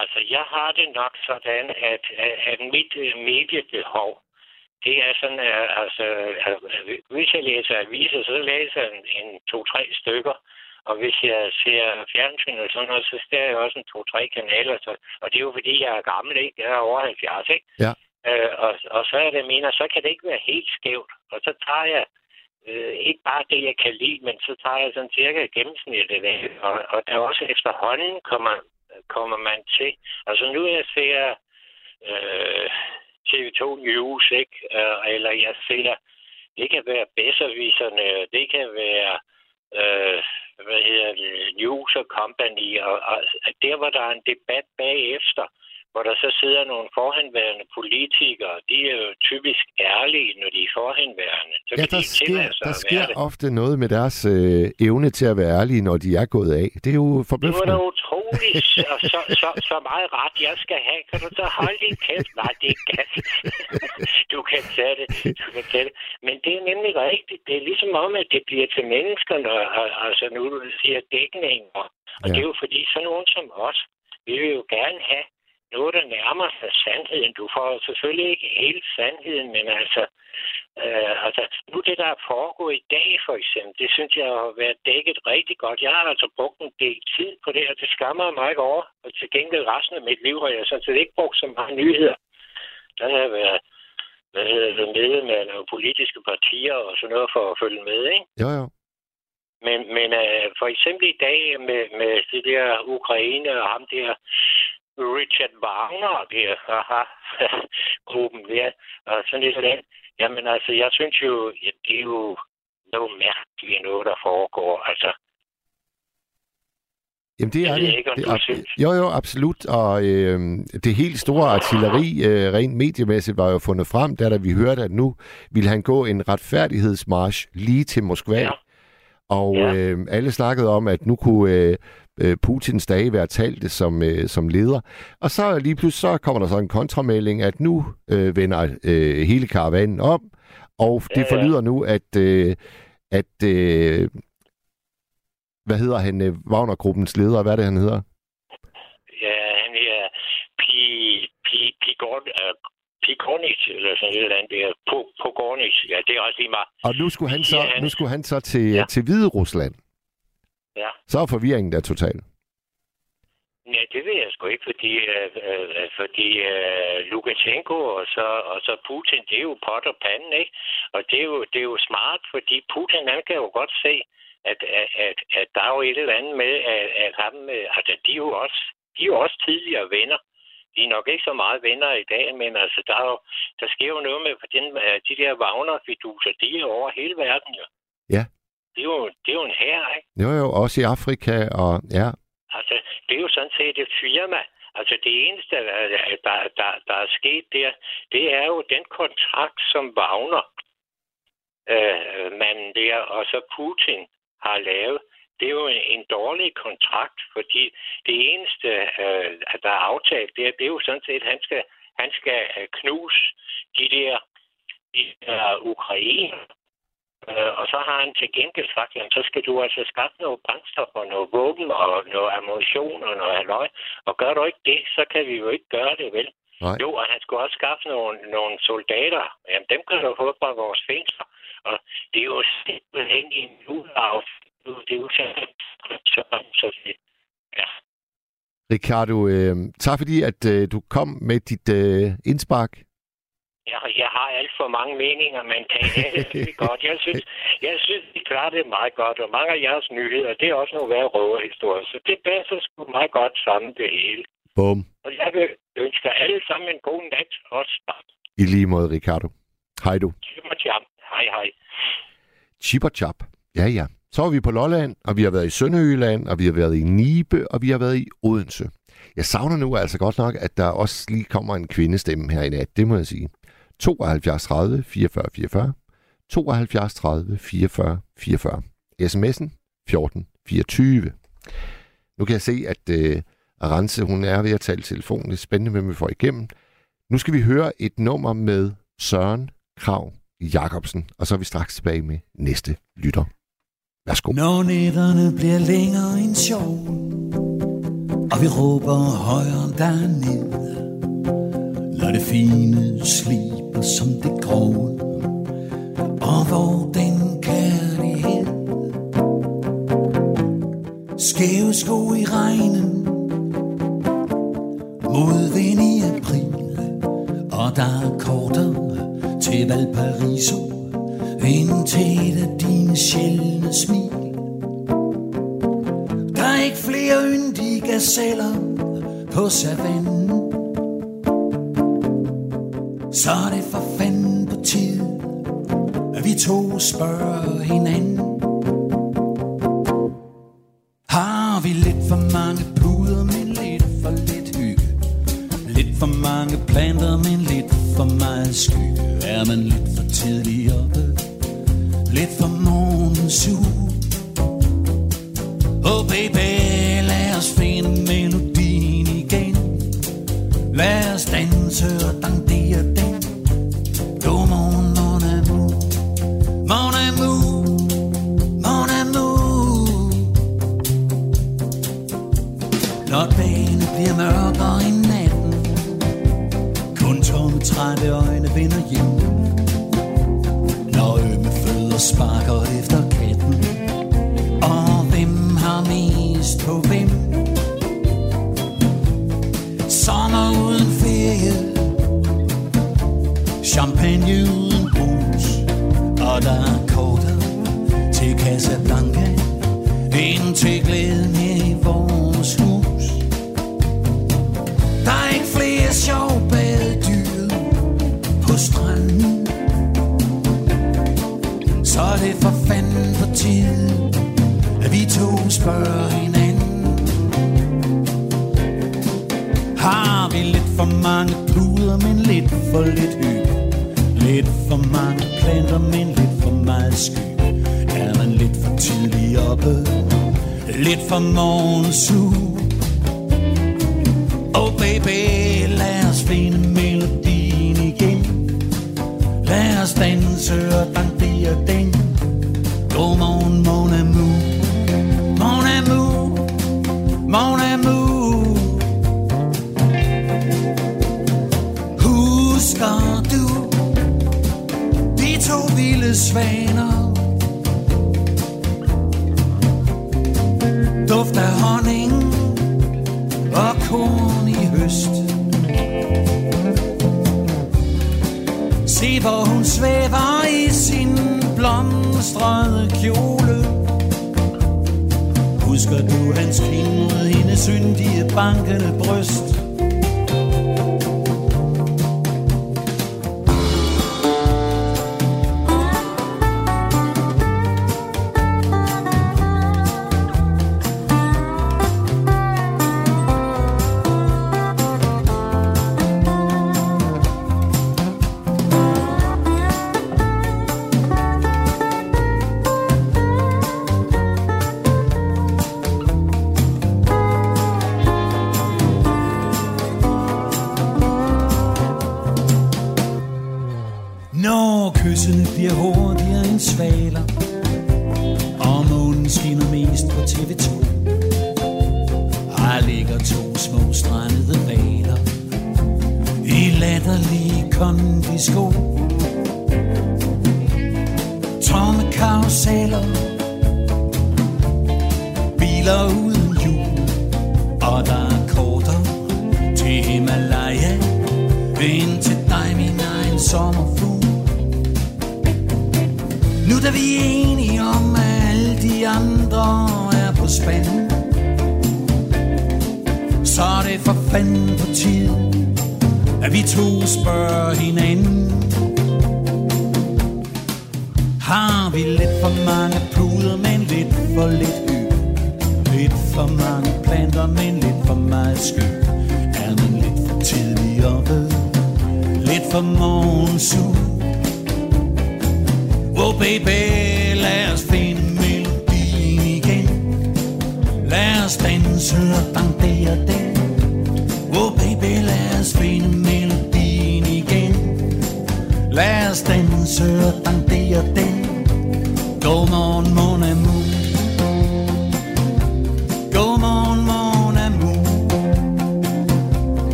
Altså, jeg har det nok sådan, at, at, at mit øh, mediebehov, det er sådan, at, altså, at, hvis jeg læser aviser, så læser jeg en, en to-tre stykker. Og hvis jeg ser fjernsyn og sådan noget, så ser jeg også en to-tre kanaler. Så, og det er jo fordi, jeg er gammel, ikke? Jeg er over 70, ikke? Ja. Øh, og, og så er det, mener, så kan det ikke være helt skævt. Og så tager jeg øh, ikke bare det, jeg kan lide, men så tager jeg sådan cirka gennemsnittet af. Og, og der er også efterhånden kommer, kommer man til. Altså nu jeg ser øh, TV2 News, ikke? Øh, eller jeg ser, det kan være bedserviserne, det kan være, øh, hvad hedder det, News og Company, og, og der, hvor der er en debat bagefter, hvor der så sidder nogle forhenværende politikere, de er jo typisk ærlige, når de er forhenværende. Så Ja, der de sker, der sker det. ofte noget med deres øh, evne til at være ærlige, når de er gået af. Det er jo Det var da muligt, og så, så, så meget ret jeg skal have. Kan du så holde din kæft? Nej, det er gas. <laughs> du kan tage det. Du kan tage det. Men det er nemlig rigtigt. Det er ligesom om, at det bliver til menneskerne, og- altså nu siger dækninger. Og Ja. det er jo fordi, sådan nogen som os, vi vil jo gerne have noget, der nærmer sig sandheden. Du får selvfølgelig ikke hele sandheden, men altså, øh, altså nu det, der er foregået i dag, for eksempel, det synes jeg har været dækket rigtig godt. Jeg har altså brugt en del tid på det, og det skammer jeg mig ikke over. Og til gengæld resten af mit liv har jeg sådan set ikke brugt så mange nyheder. Der har jeg været hvad hedder det, medlem af politiske partier og sådan noget for at følge med, ikke? Jo, jo. Men, men øh, for eksempel i dag med, med det der Ukraine og ham der Richard Wagner der, haha, <laughs> gruppen der, og sådan lidt af den. Jamen altså, jeg synes jo, ja, det er jo noget mærkeligt noget, der foregår. Altså, Jamen, det er det. ikke, det er, jo, jo, absolut. Og øh, det helt store artilleri, øh, rent mediemæssigt, var jo fundet frem, da, da vi hørte, at nu ville han gå en retfærdighedsmarsch lige til Moskva. Ja. Og Ja. øh, alle snakkede om, at nu kunne øh, øh, Putins dage være talte som, øh, som leder. Og så lige pludselig så kommer der så en kontramelding, at nu øh, vender øh, hele karavanen om, og det Ja, ja. forlyder nu, at, øh, at øh, hvad hedder han, øh, Wagner-gruppens leder, hvad er det, han hedder? ja, han er Pi, Pi, Pigorn, uh, Pigornic, eller sådan et eller andet der. Po- Pogornic, ja, det er også lige meget. Og nu skulle han så, Ja, han- nu skulle han så til, ja. til Hvide Rusland. Ja. Så er forvirringen der total. Nej, det ved jeg sgu ikke, fordi, øh, øh, fordi øh, Lukashenko og så, og så Putin, det er jo pot og panden, ikke? Og det er, jo, det er jo smart, fordi Putin, han kan jo godt se, at, at, at, at der er jo et eller andet med, at, at ham, øh, altså de er jo også, de er jo også tidligere venner. De er nok ikke så meget venner i dag, men altså, der, er jo, der sker jo noget med den, øh, de der Wagner-fiduser, de er over hele verden, jo. Ja. Det er jo, det er jo en herre, ikke? Jo, jo, også i Afrika, og ja, Altså, det er jo sådan set et firma. Altså, det eneste, der, der, der, der er sket der, det er jo den kontrakt, som Wagner, øh, manden der, og så Putin har lavet. Det er jo en, en dårlig kontrakt, fordi det eneste, øh, der er aftalt, det er, det er jo sådan set, at han skal, han skal øh, knuse de der, de der Ukraine, Øh, og så har han til gengæld sagt, at så skal du altså skaffe noget brændstof og noget våben og noget ammunition og noget halløj. Og gør du ikke det, så kan vi jo ikke gøre det, vel? Nej. Jo, og han skulle også skaffe nogle, nogle soldater. Jamen, dem kan du få fra vores fængsler. Og det er jo simpelthen en udlav. Det er jo sådan, så, så det, ja. Ricardo, øh, tak fordi, at øh, du kom med dit øh, indspark. Jeg, jeg har alt for mange meninger, men <laughs> kan have det godt. Jeg synes, jeg synes, I klarer det meget godt, og mange af jeres nyheder, det er også nogle værre røverhistorier, så det passer sgu meget godt sammen det hele. Bum. Og jeg vil ønske alle sammen en god nat, også I lige måde, Ricardo. Hej du. Chip og jam. Hej, hej. Chip og chap. Ja, ja. Så var vi på Lolland, og vi har været i Sønderjylland, og vi har været i Nibe, og vi har været i Odense. Jeg savner nu altså godt nok, at der også lige kommer en kvindestemme her i nat. Det må jeg sige. 72 30 44 44. 72 30 44 44. SMS'en 1424. Nu kan jeg se, at øh, Arance, hun er ved at tale telefonen. Det er spændende, hvem vi får igennem. Nu skal vi høre et nummer med Søren Krav Jacobsen, og så er vi straks tilbage med næste lytter. Værsgo. Når nætterne bliver længere end sjov Og vi råber højere derned Når det fine griber som det grove Og hvor den kærlighed Skæve sko i regnen Modvind i april Og der er kortere til Valparaiso Ind til et af dine sjældne smil. Der er ikke flere yndige gazeller på savannen. Så er det for fanden på tide At vi to spørger hinanden.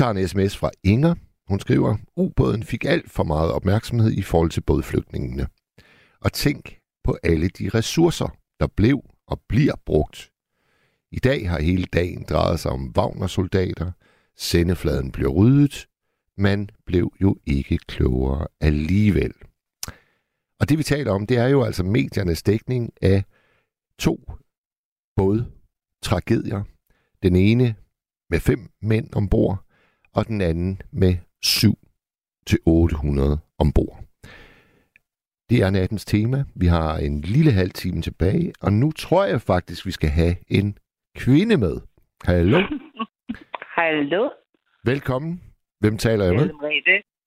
tager en sms fra Inger. Hun skriver, ubåden fik alt for meget opmærksomhed i forhold til bådflygtningene. Og tænk på alle de ressourcer, der blev og bliver brugt. I dag har hele dagen drejet sig om Wagner-soldater, sendefladen blev ryddet, man blev jo ikke klogere alligevel. Og det vi taler om, det er jo altså mediernes dækning af to både tragedier. Den ene med fem mænd ombord, og den anden med 7 til 800 ombord. Det er nattens tema. Vi har en lille halv time tilbage, og nu tror jeg faktisk, vi skal have en kvinde med. Hallo. <laughs> Hallo. Velkommen. Hvem taler jeg med?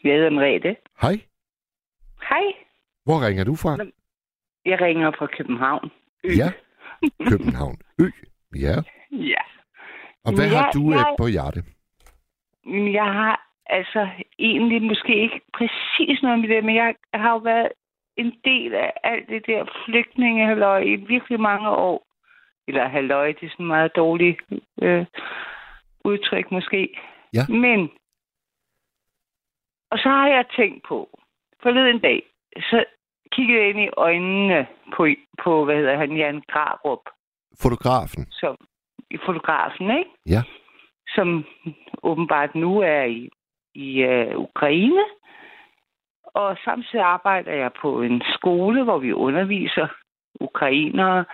Jeg hedder Merete. Merete. Hej. Hej. Hvor ringer du fra? Jeg ringer fra København. Ø. Ja, København Ø. Ja. <laughs> Ja. Og hvad jeg, har du øh, jeg... på hjerte? Men Jeg har altså egentlig måske ikke præcis noget med det, men jeg har jo været en del af alt det der flygtningehalløj i virkelig mange år. Eller halløj, det er sådan en meget dårligt øh, udtryk måske. Ja. Men, og så har jeg tænkt på, forleden dag, så kiggede jeg ind i øjnene på, på hvad hedder han, Jan Grarup, Fotografen. som i fotografen, ikke? Ja. Som åbenbart nu er i, i uh, Ukraine. Og samtidig arbejder jeg på en skole, hvor vi underviser ukrainere.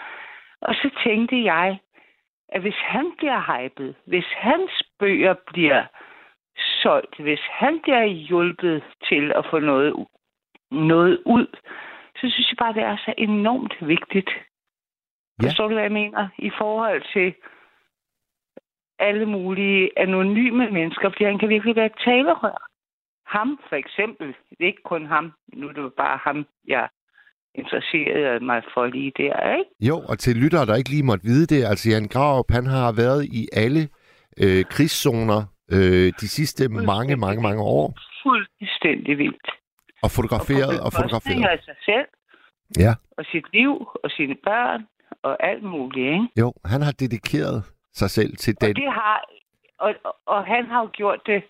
Og så tænkte jeg, at hvis han bliver hypet, hvis hans bøger bliver solgt, hvis han bliver hjulpet til at få noget, noget ud, så synes jeg bare, det er så enormt vigtigt. Ja. Forstår du, hvad jeg mener? I forhold til alle mulige anonyme mennesker, fordi han kan virkelig være et talerør. Ham for eksempel, det er ikke kun ham, nu er det jo bare ham, jeg interesserede mig for lige der, ikke? Jo, og til lyttere, der ikke lige måtte vide det, altså Jan Graup, han har været i alle øh, krigszoner øh, de sidste mange, mange, mange år, Fuldstændig vildt. og fotograferet og Bekostning fotograferet. af sig selv, Ja, og sit liv, og sine børn, og alt muligt, ikke? jo, han har dedikeret sig selv til Og den. det har, og, og, og han har jo gjort det,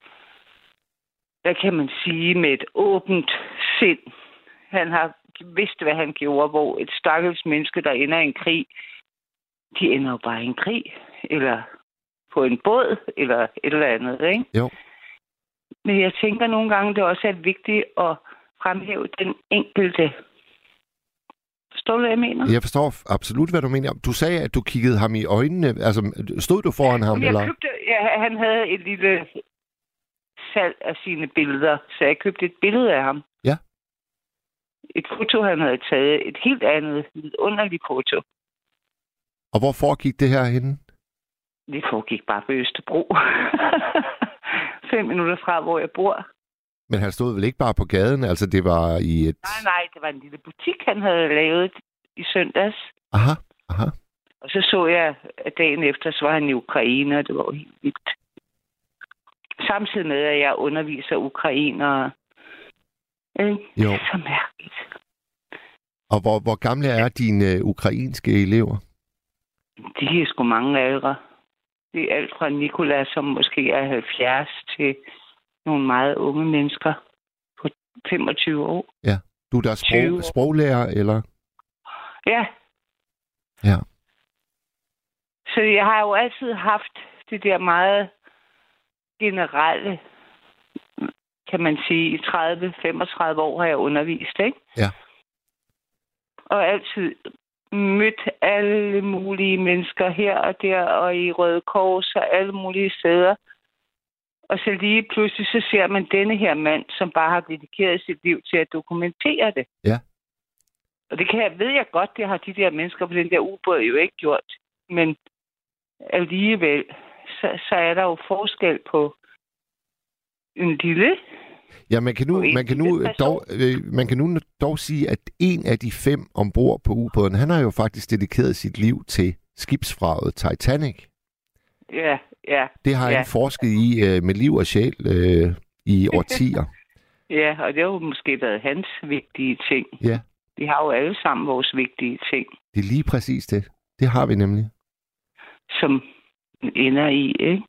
hvad kan man sige, med et åbent sind. Han har vidst, hvad han gjorde, hvor et stakkels menneske, der ender i en krig, de ender jo bare i en krig, eller på en båd, eller et eller andet, ikke? Jo. Men jeg tænker nogle gange, det også er vigtigt at fremhæve den enkelte. Forstår du, hvad jeg mener? Jeg forstår absolut, hvad du mener. Du sagde, at du kiggede ham i øjnene. Altså, stod du foran ham, Jamen, eller? Jeg købte, ja, han havde et lille salg af sine billeder, så jeg købte et billede af ham. Ja. Et foto, han havde taget. Et helt andet, lidt underligt foto. Og hvor foregik det her henne? Det foregik bare på Østerbro. <laughs> Fem minutter fra, hvor jeg bor. Men han stod vel ikke bare på gaden? Altså, det var i et... Nej, nej, det var en lille butik, han havde lavet i søndags. Aha, aha. Og så så jeg, at dagen efter, så var han i Ukraine, og det var helt vildt. Samtidig med, at jeg underviser ukrainere. Øh, Jo. Så mærkeligt. Og hvor, hvor gamle er dine øh, ukrainske elever? De er sgu mange aldre. Det er alt fra Nikola, som måske er 70, til nogle meget unge mennesker på 25 år. Ja. Du er der 20 år. sprog, sproglærer, eller? Ja, Ja. så jeg har jo altid haft det der meget generelle, kan man sige, i 30-35 år har jeg undervist, ikke? Ja. Og altid mødt alle mulige mennesker her og der, og i Røde Kors og alle mulige steder. Og så lige pludselig, så ser man denne her mand, som bare har dedikeret sit liv til at dokumentere det. Ja. Og det kan jeg, ved jeg godt, det har de der mennesker på den der ubåd jo ikke gjort. Men alligevel, så, så er der jo forskel på en lille Ja, man kan nu, man kan nu, dog, øh, man kan nu dog sige, at en af de fem ombord på ubåden, han har jo faktisk dedikeret sit liv til skibsfraget Titanic. Ja, ja. Det har ja. han forsket i øh, med liv og sjæl øh, i årtier. <laughs> Ja, og det har jo måske været hans vigtige ting. Ja, Vi har jo alle sammen vores vigtige ting, det er lige præcis det. Det har vi nemlig. som ender i, ikke?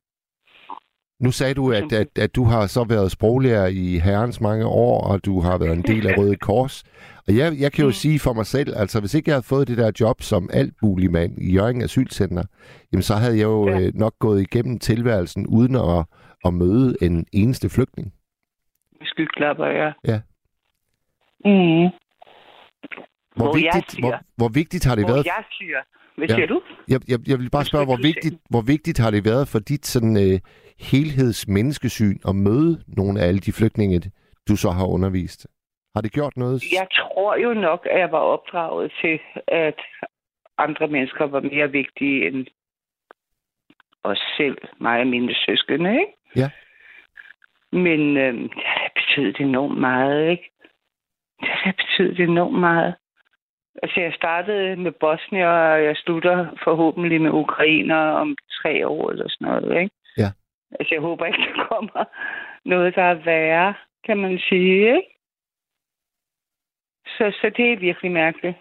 Nu sagde du, at, at, at du har så været sproglærer i herrens mange år, og du har været en del af Røde Kors. Og jeg, jeg kan jo sige for mig selv, altså hvis ikke jeg havde fået det der job som alt mulig mand i Jørgen Asylcenter, jamen så havde jeg jo Ja. øh, nok gået igennem tilværelsen uden at, at møde en eneste flygtning. Skyklapper, ja. Ja. Mm. Hvor, Hvor jeg vigtigt, siger- hvor, hvor vigtigt har det Hvor været... jeg siger, hvad Ja. siger du? Jeg, jeg, jeg vil bare spørge, hvor vigtigt, hvor vigtigt har det været for dit sådan, øh, helhedsmenneskesyn at møde nogle af alle de flygtninge, du så har undervist? Har det gjort noget? Jeg tror jo nok, at jeg var opdraget til, at andre mennesker var mere vigtige end os selv, mig og mine søskende, ikke? Ja. Men øh, det har betydet enormt meget, ikke? Det har betydet enormt meget. Altså, jeg startede med Bosnien, og jeg slutter forhåbentlig med Ukrainer om tre år eller sådan noget, ikke? Ja. Altså, jeg håber ikke, der kommer noget, der er værre, kan man sige, ikke? Så, så det er virkelig mærkeligt.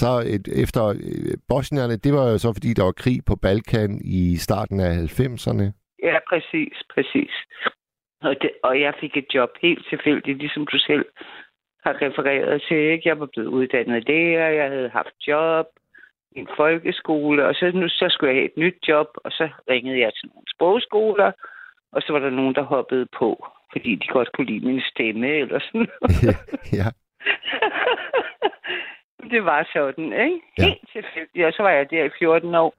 Så et, efter øh, bosnierne, det var jo så fordi, der var krig på Balkan i starten af 90'erne. Ja, præcis, præcis. Og, det, og jeg fik et job helt tilfældigt, ligesom du selv har refereret til. Ikke? Jeg var blevet uddannet der, jeg havde haft job i en folkeskole, og så, nu, så skulle jeg have et nyt job, og så ringede jeg til nogle sprogskoler, og så var der nogen, der hoppede på, fordi de godt kunne lide min stemme, eller sådan <laughs> ja. <laughs> Det var sådan, ikke? Ja. Helt tilfældigt. Og så var jeg der i 14 år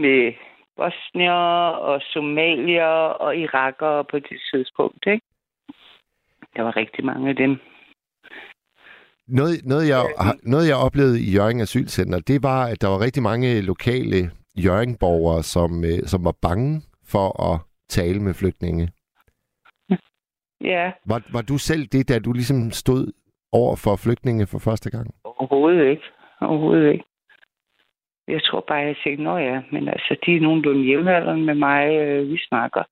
med bosnier og somalier og irakere på det tidspunkt, ikke? Der var rigtig mange af dem. Noget, noget, jeg, noget, jeg oplevede i Jørgen Asylcenter, det var, at der var rigtig mange lokale Jørgen-borgere, som, øh, som var bange for at tale med flygtninge. Ja, Var, var du selv det, da du ligesom stod over for flygtninge for første gang? overhovedet ikke. Overhovedet ikke. Jeg tror bare, jeg tænkte, nå ja, men altså, de er nogenlunde jævnaldrende med mig, øh, vi snakker.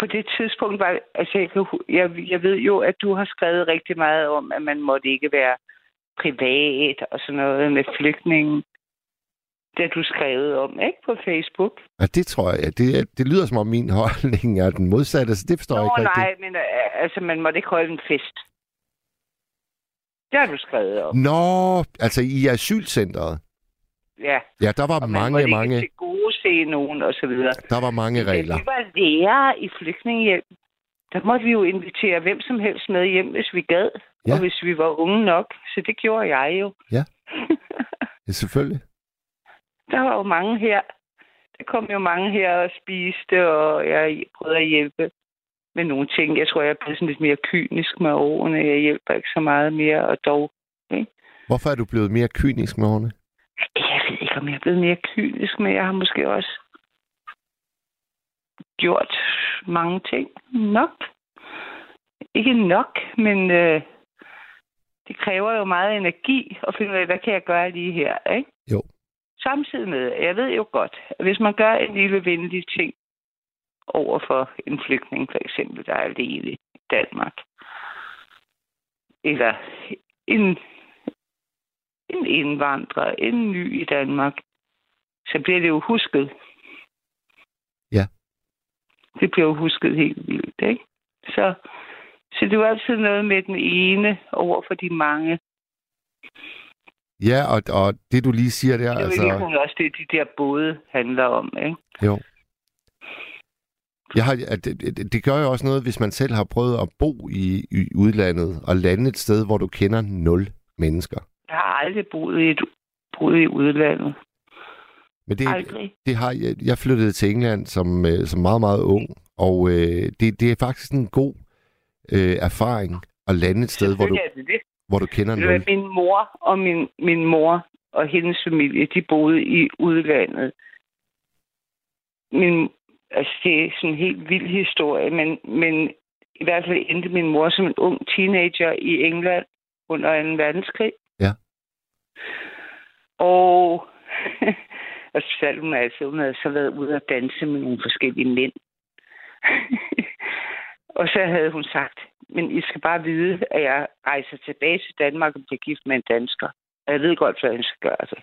På det tidspunkt var, altså, jeg, kan, jeg, jeg ved jo, at du har skrevet rigtig meget om, at man måtte ikke være privat og sådan noget med flygtningen. Det har du skrevet om, ikke? På Facebook. Ja, det tror jeg. Det, det lyder som om min <laughs> holdning er den modsatte, så det forstår jeg Nå, ikke nej, rigtigt. men øh, altså, man måtte ikke holde en fest. Det har du skrevet om. Nå, altså i asylcentret. Ja. Ja, der var Og man mange, måtte mange, ikke til gode se nogen, og så videre. der var mange regler. Da vi var lærere i flygtningehjælp, der måtte vi jo invitere hvem som helst med hjem, hvis vi gad. Ja. Og hvis vi var unge nok. Så det gjorde jeg jo. Ja. <laughs> Ja, selvfølgelig. Der var jo mange her. Der kom jo mange her og spiste, og jeg prøvede at hjælpe med nogle ting. Jeg tror, jeg er blevet sådan lidt mere kynisk med årene. Jeg hjælper ikke så meget mere, og dog... Ikke? Hvorfor er du blevet mere kynisk med årene? Jeg ved ikke, om jeg er blevet mere kynisk, men jeg har måske også gjort mange ting nok. Ikke nok, men øh, det kræver jo meget energi at finde ud af, hvad kan jeg gøre lige her, ikke? Samtidig med, jeg ved jo godt, at hvis man gør en lille venlig ting over for en flygtning, for eksempel, der er alene i Danmark, eller en, en indvandrer, en ny i Danmark, så bliver det jo husket. Ja. Det bliver jo husket helt vildt, ikke? Så, så det er jo altid noget med den ene over for de mange. Ja, og, og det du lige siger der, Det er jo altså... altså... også det, de der både handler om, ikke? Jo. Jeg har, det, det, gør jo også noget, hvis man selv har prøvet at bo i, i udlandet og lande et sted, hvor du kender nul mennesker. Jeg har aldrig boet i, et, boet i udlandet. Men det, Aldrig. det har jeg, jeg flyttede til England som, øh, som meget, meget ung, og øh, det, det er faktisk en god øh, erfaring at lande et sted, hvor du, er det det. Hvor du kender nul. Min mor og min, min mor og hendes familie, de boede i udlandet. Min, altså, det er sådan en helt vild historie, men, men i hvert fald endte min mor som en ung teenager i England under 2. verdenskrig. Ja. Og, <laughs> og så hun altså, hun havde så været ude at danse med nogle forskellige mænd. <laughs> og så havde hun sagt, men I skal bare vide, at jeg rejser tilbage til Danmark og bliver gift med en dansker. Og jeg ved godt, hvad jeg skal gøre det.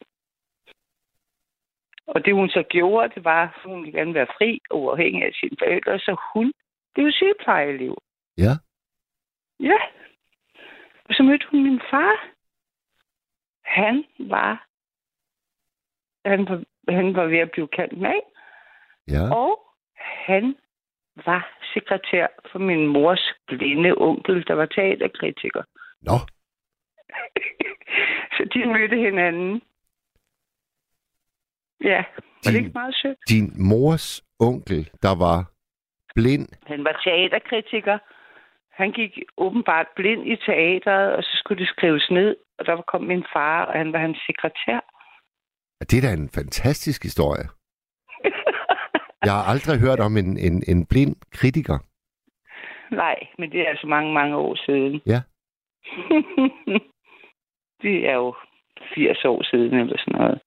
Og det hun så gjorde, det var, at hun ville gerne være fri og uafhængig af sine forældre, så hun blev sygeplejeliv. Ja. Ja. Og så mødte hun min far. Han var, han var, han var ved at blive kaldt med. Ja. Og han var sekretær for min mors blinde onkel, der var teaterkritiker. Nå, <laughs> Så de mødte hinanden. Ja, var det ikke meget sødt? din mors onkel, der var... Blind? Han var teaterkritiker. Han gik åbenbart blind i teateret, og så skulle det skrives ned. Og der kom min far, og han var hans sekretær. Det er da en fantastisk historie. Jeg har aldrig hørt om en, en, en blind kritiker. Nej, men det er altså mange, mange år siden. Ja. <laughs> det er jo 80 år siden, eller sådan noget,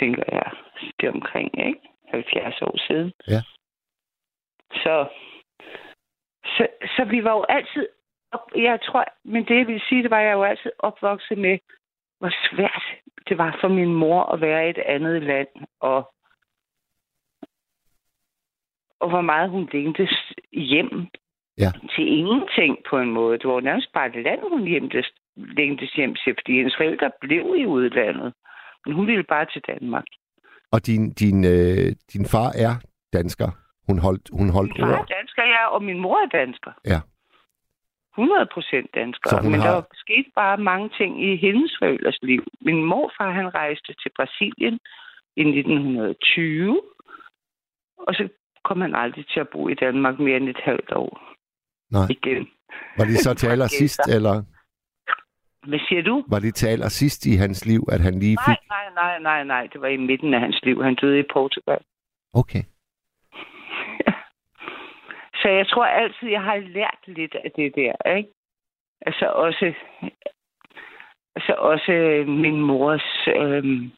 tænker jeg. Det er omkring, ikke? 70 år siden. Ja. Så, så, så vi var jo altid, op, jeg tror, men det jeg vil sige, det var, at jeg jo altid opvokset med, hvor svært det var for min mor at være i et andet land, og, og hvor meget hun længtes hjem ja. til ingenting på en måde. Det var nærmest bare et land, hun hjemtes, længtes hjem til, fordi hendes forældre blev i udlandet. Men hun ville bare til Danmark. Og din, din, øh, din far er dansker? Hun holdt, hun holdt Min far er dansker, ja, og min mor er dansker. Ja. 100 procent dansker. Men har- der skete bare mange ting i hendes forældres liv. Min morfar, han rejste til Brasilien i 1920, og så kom han aldrig til at bo i Danmark mere end et halvt år Nej. igen. Var det så til <laughs> allersidst, eller Hvad siger du? var det til allersidst i hans liv, at han lige Nej, fik... nej, nej, nej, nej. Det var i midten af hans liv. Han døde i Portugal. Okay. <laughs> Så jeg tror altid, jeg har lært lidt af det der, ikke? Altså også, altså også min mors øhm,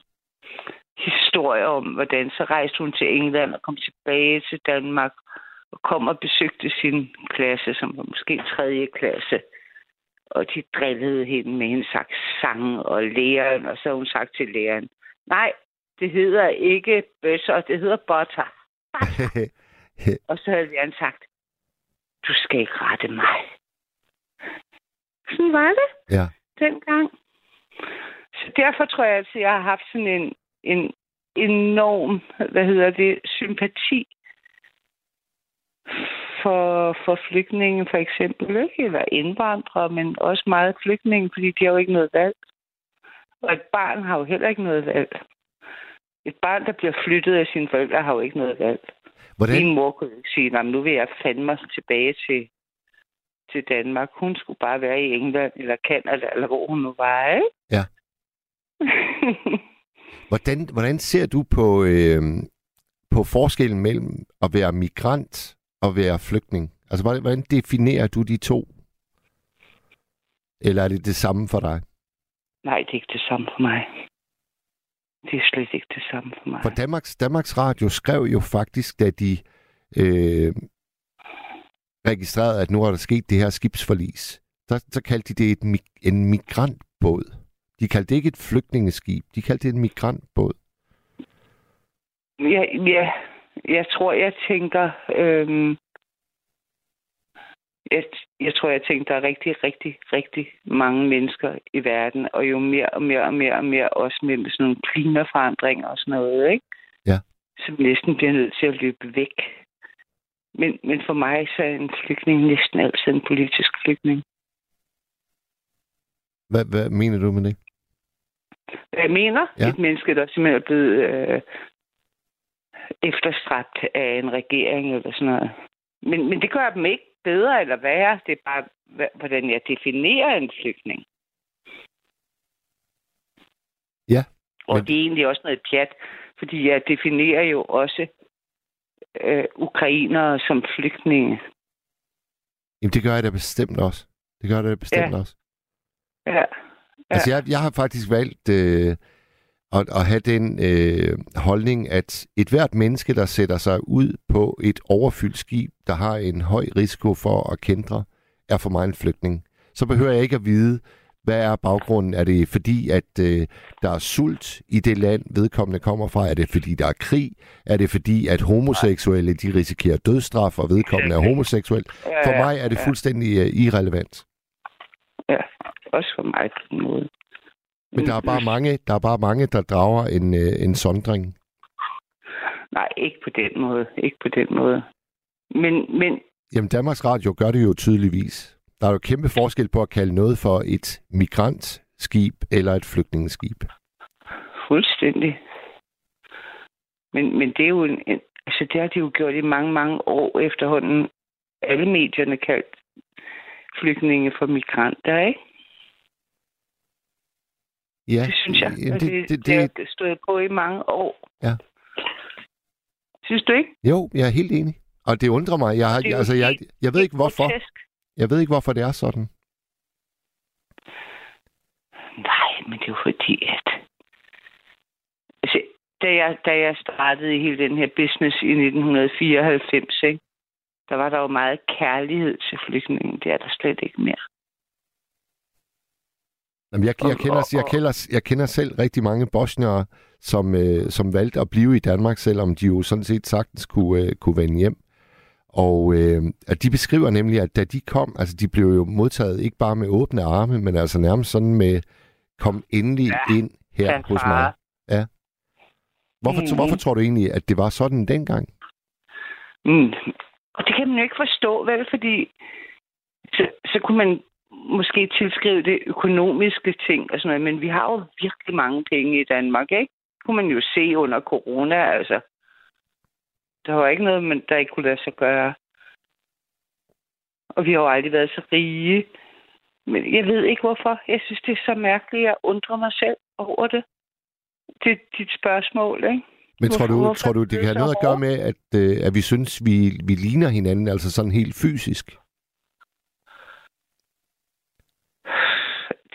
historie om, hvordan så rejste hun til England og kom tilbage til Danmark og kom og besøgte sin klasse, som var måske tredje klasse. Og de drillede hende med hendes sang og læreren, og så hun sagt til læreren, nej, det hedder ikke bøsser, det hedder butter. <laughs> Og så havde læreren sagt, du skal ikke rette mig. Sådan var det Ja. dengang. Så derfor tror jeg altid, jeg har haft sådan en, en enorm, hvad hedder det, sympati for, for flygtninge for eksempel, ikke? eller indvandrere, men også meget flygtninge, fordi de har jo ikke noget valg. Og et barn har jo heller ikke noget valg. Et barn, der bliver flyttet af sine forældre, har jo ikke noget valg. Hvordan? Min mor kunne ikke sige, "Nå, men nu vil jeg fandme mig tilbage til, til Danmark. Hun skulle bare være i England eller Canada, eller hvor hun nu var, ikke? Ja. <laughs> Hvordan, hvordan ser du på, øh, på forskellen mellem at være migrant og være flygtning? Altså, hvordan, hvordan definerer du de to? Eller er det det samme for dig? Nej, det er ikke det samme for mig. Det er slet ikke det samme for mig. For Danmarks, Danmarks Radio skrev jo faktisk, da de øh, registrerede, at nu er der sket det her skibsforlis, så, så kaldte de det et, en migrantbåd. De kaldte det ikke et flygtningeskib, de kaldte det en migrantbåd. Ja, ja, jeg tror, jeg tænker... Øhm, jeg, jeg tror, jeg tænker, der er rigtig, rigtig, rigtig mange mennesker i verden, og jo mere og mere og mere og mere, også med sådan nogle klimaforandringer og sådan noget, ikke? Ja. Som næsten bliver nødt til at løbe væk. Men, men for mig så er en flygtning næsten altid en politisk flygtning. Hvad, hvad mener du med det? Jeg mener? Ja. Et menneske, der simpelthen er blevet øh, efterstræbt af en regering eller sådan noget. Men, men det gør dem ikke bedre eller værre. Det er bare, hvordan jeg definerer en flygtning. Ja. Og Men- det er egentlig også noget pjat, fordi jeg definerer jo også øh, ukrainere som flygtninge. Jamen, det gør jeg da bestemt også. Det gør jeg da bestemt Ja. også. Ja. Altså, jeg, jeg har faktisk valgt øh, at, at have den øh, holdning, at et hvert menneske, der sætter sig ud på et overfyldt skib, der har en høj risiko for at kendre, er for mig en flygtning. Så behøver jeg ikke at vide, hvad er baggrunden? Er det fordi, at øh, der er sult i det land, vedkommende kommer fra? Er det fordi, der er krig? Er det fordi, at homoseksuelle de risikerer dødsstraf, og vedkommende er homoseksuel? For mig er det fuldstændig øh, irrelevant. Ja, også for mig på den måde. Men der er bare mange, der er bare mange, der drager en, øh, en sondring. Nej, ikke på den måde. Ikke på den måde. Men, men Jamen, Danmarks Radio gør det jo tydeligvis. Der er jo kæmpe forskel på at kalde noget for et migrantskib eller et flygtningeskib. fuldstændig. Men, men det er jo en, en Altså, det har de jo gjort i mange, mange år efterhånden. Alle medierne kaldt flygtninge for migranter, ikke? Ja, Det synes jeg. Jamen, det, det, det, det, det, det har stået på i mange år. Ja. Synes du ikke? jo, jeg er helt enig. Og det undrer mig. Jeg, Det jo altså, jeg, jeg ved ikke, hvorfor. Grotesk. Jeg ved ikke, hvorfor det er sådan. Nej, men det er jo fordi, at... Altså, da jeg, da jeg startede i hele den her business i 1994, ikke? der var der jo meget kærlighed til flygtningen. Det er der slet ikke mere. Jamen, jeg, jeg, kender, jeg, kender, jeg kender selv rigtig mange bosniere, som, øh, som valgte at blive i Danmark, selvom de jo sådan set sagtens kunne, øh, kunne vende hjem. Og øh, at de beskriver nemlig, at da de kom, altså de blev jo modtaget ikke bare med åbne arme, men altså nærmest sådan med, kom endelig ja, ind her ja, hos mig. Ja. Hvorfor, Mhm. hvorfor tror du egentlig, at det var sådan dengang? Mm. Og det kan man jo ikke forstå, vel? Fordi så, så kunne man måske tilskrive det økonomiske ting og sådan noget, men vi har jo virkelig mange penge i Danmark, ikke? Det kunne man jo se under corona, altså. Der var ikke noget, man, der ikke kunne lade sig gøre. Og vi har jo aldrig været så rige. Men jeg ved ikke hvorfor. Jeg synes, det er så mærkeligt. Jeg undrer mig selv over det. Det er dit spørgsmål, ikke? Men tror du, tror du, det kan have noget at gøre med, at, øh, at vi synes, vi, vi ligner hinanden, altså sådan helt fysisk?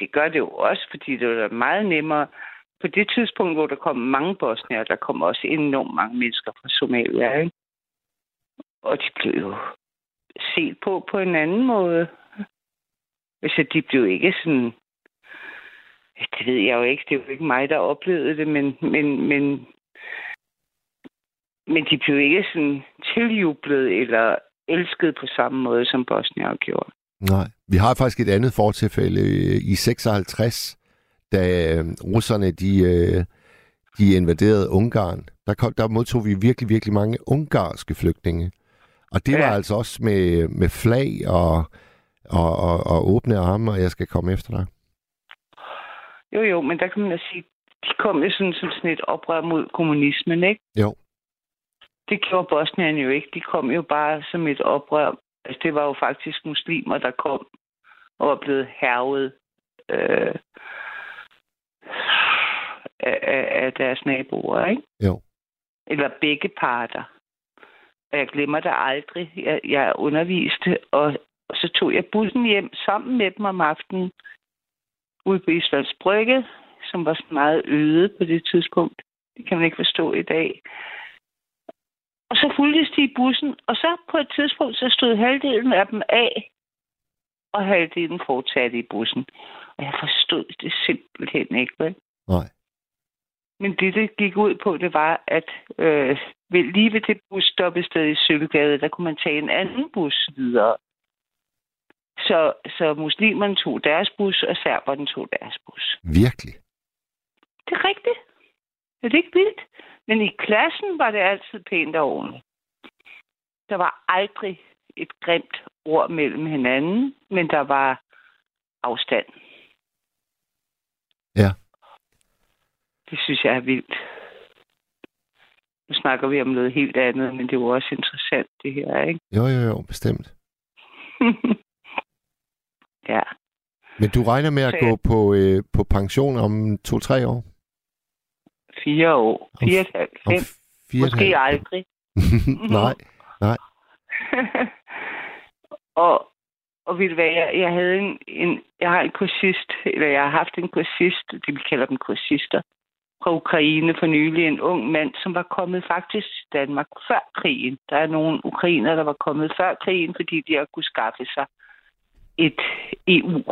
Det gør det jo også, fordi det var meget nemmere. På det tidspunkt, hvor der kom mange bosnier, der kom også enormt mange mennesker fra Somalia, ikke? Og de blev jo set på på en anden måde. Altså, de blev ikke sådan... Det ved jeg jo ikke. Det er jo ikke mig, der oplevede det, men, men, men, men de blev ikke sådan tiljublet eller elsket på samme måde, som Bosnien gjorde. Nej. Vi har faktisk et andet fortilfælde i 56, da øh, russerne de, øh, de invaderede Ungarn. Der, kom, der modtog vi virkelig, virkelig mange ungarske flygtninge. Og det ja. var altså også med, med flag og, og, og, og åbne arme, og jeg skal komme efter dig. Jo, jo, men der kan man sige, de kom jo sådan som sådan et oprør mod kommunismen, ikke? Jo. Det gjorde Bosnien jo ikke. De kom jo bare som et oprør. Altså, det var jo faktisk muslimer, der kom og var blevet hervet øh, af, af, deres naboer, ikke? Jo. Eller begge parter. Og jeg glemmer det aldrig. Jeg, jeg underviste, og, og så tog jeg bussen hjem sammen med dem om aftenen ude på Islands Brygge, som var meget øde på det tidspunkt. Det kan man ikke forstå i dag. Og så fulgtes de i bussen, og så på et tidspunkt, så stod halvdelen af dem af, og halvdelen fortsatte i bussen. Og jeg forstod det simpelthen ikke, vel? Nej. Men det, det gik ud på, det var, at øh, ved, lige ved det busstoppested i Sølvgade, der kunne man tage en anden bus videre. Så, så muslimerne tog deres bus, og serberne tog deres bus. Virkelig. Det er rigtigt. Er det ikke vildt? Men i klassen var det altid pænt og ordentligt. Der var aldrig et grimt ord mellem hinanden, men der var afstand. Ja. Det synes jeg er vildt. Nu snakker vi om noget helt andet, men det er jo også interessant, det her, ikke? Jo, jo, jo, bestemt. <laughs> ja. Men du regner med at Så gå jeg- på, øh, på pension om to-tre år? Fire år. Fire og et halvt. Fem. Måske aldrig. <laughs> nej, nej. <laughs> og, og du hvad, jeg, jeg havde en, en, jeg har en kursist, eller jeg har haft en kursist, det vi kalder dem kursister, fra Ukraine for nylig, en ung mand, som var kommet faktisk til Danmark før krigen. Der er nogle ukrainer, der var kommet før krigen, fordi de har kunne skaffe sig et EU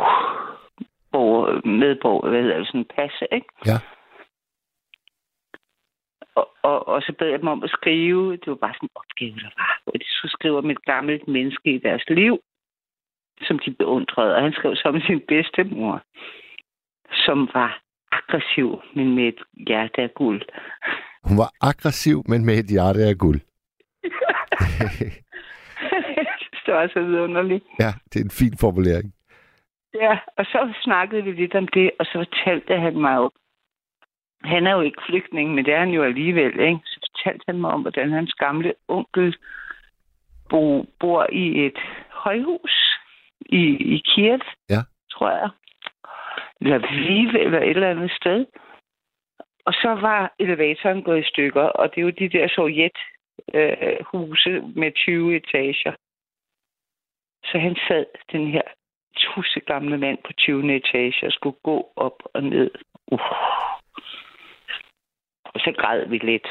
medborger, hvad hedder det, sådan en passe, ikke? Ja. Og, og, og så bad jeg dem om at skrive, det var bare sådan en opgave, der var, hvor de skulle skrive om et gammelt menneske i deres liv, som de beundrede. Og han skrev så om sin bedstemor, som var aggressiv, men med et hjerte af guld. Hun var aggressiv, men med et hjerte af guld. <laughs> det var så vidunderligt. ja, det er en fin formulering. Ja, og så snakkede vi lidt om det, og så fortalte han mig jo, han er jo ikke flygtning, men det er han jo alligevel, ikke? Så fortalte han mig om, hvordan hans gamle onkel bo, bor i et højhus i, i Kiev, Ja. tror jeg. Eller Lviv, eller et eller andet sted. Og så var elevatoren gået i stykker, og det er jo de der sovjet øh, med 20 etager. Så han sad, den her tusse gamle mand på 20. etage, og skulle gå op og ned. Uh. Og så græd vi lidt.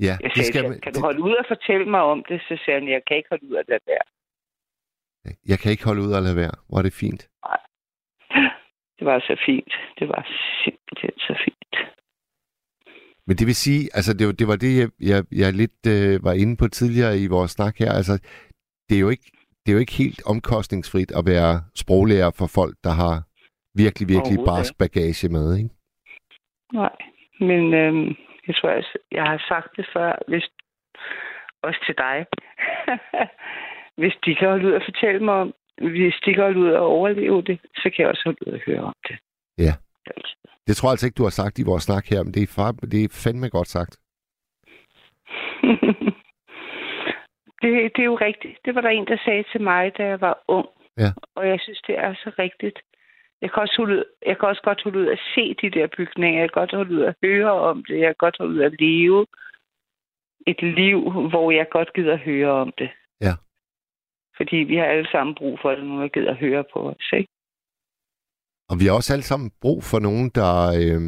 Ja, Jeg det sagde, skal, skal, man- kan du holde ud og fortælle mig om det? Så sagde han, jeg kan ikke holde ud af det der. jeg kan ikke holde ud og lade være. Hvor er det fint. Det var så fint. Det var simpelthen så fint. Men det vil sige, altså det, var- det var det, jeg, jeg, jeg lidt øh, var inde på tidligere i vores snak her. Altså, det er jo ikke, det er jo ikke helt omkostningsfrit at være sproglærer for folk, der har virkelig, virkelig barsk bagage med, ikke? Nej, men øhm, jeg tror, jeg, jeg har sagt det før, hvis, også til dig. <laughs> hvis de kan holde ud og fortælle mig om, hvis de kan holde ud og overleve det, så kan jeg også holde ud og høre om det. Ja. Det tror jeg altså ikke, du har sagt i vores snak her, men det er, far, det er fandme godt sagt. <laughs> det, det er jo rigtigt. Det var der en, der sagde til mig, da jeg var ung. Ja. Og jeg synes, det er så rigtigt. Jeg kan, også holde ud, jeg kan også godt holde ud at se de der bygninger. Jeg kan godt holde ud at høre om det. Jeg kan godt holde ud at leve et liv, hvor jeg godt gider at høre om det. Ja. Fordi vi har alle sammen brug for det, når der gider at høre på os. Ikke? Og vi har også alle sammen brug for nogen, der øh,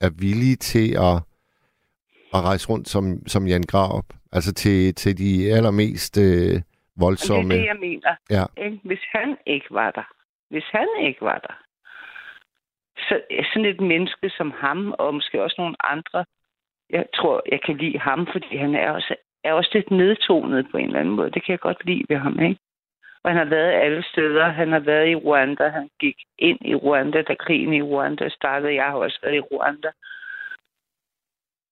er villige til at, at rejse rundt som, som Jan Graup. Altså til, til de allermest øh, Og det er voldsomme... det, jeg mener. Ja. Ikke? Hvis han ikke var der, hvis han ikke var der, så sådan et menneske som ham, og måske også nogle andre, jeg tror, jeg kan lide ham, fordi han er også, er også lidt nedtonet på en eller anden måde. Det kan jeg godt lide ved ham, ikke? Og han har været alle steder. Han har været i Rwanda. Han gik ind i Rwanda, da krigen i Rwanda startede. Jeg har også været i Rwanda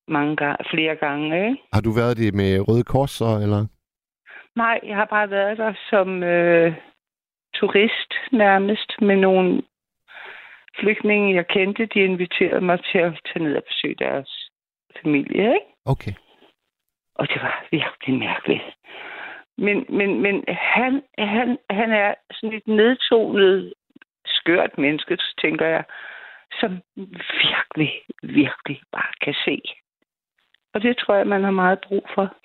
mange gange, flere gange, ikke? Har du været det med Røde Kors så, eller? Nej, jeg har bare været der som øh, turist nærmest med nogle flygtninge, jeg kendte. De inviterede mig til at tage ned og besøge deres familie, ikke? Okay. Og det var virkelig mærkeligt. Men, men, men han, han, han er sådan et nedtonet, skørt menneske, tænker jeg, som virkelig, virkelig bare kan se. Og det tror jeg, man har meget brug for.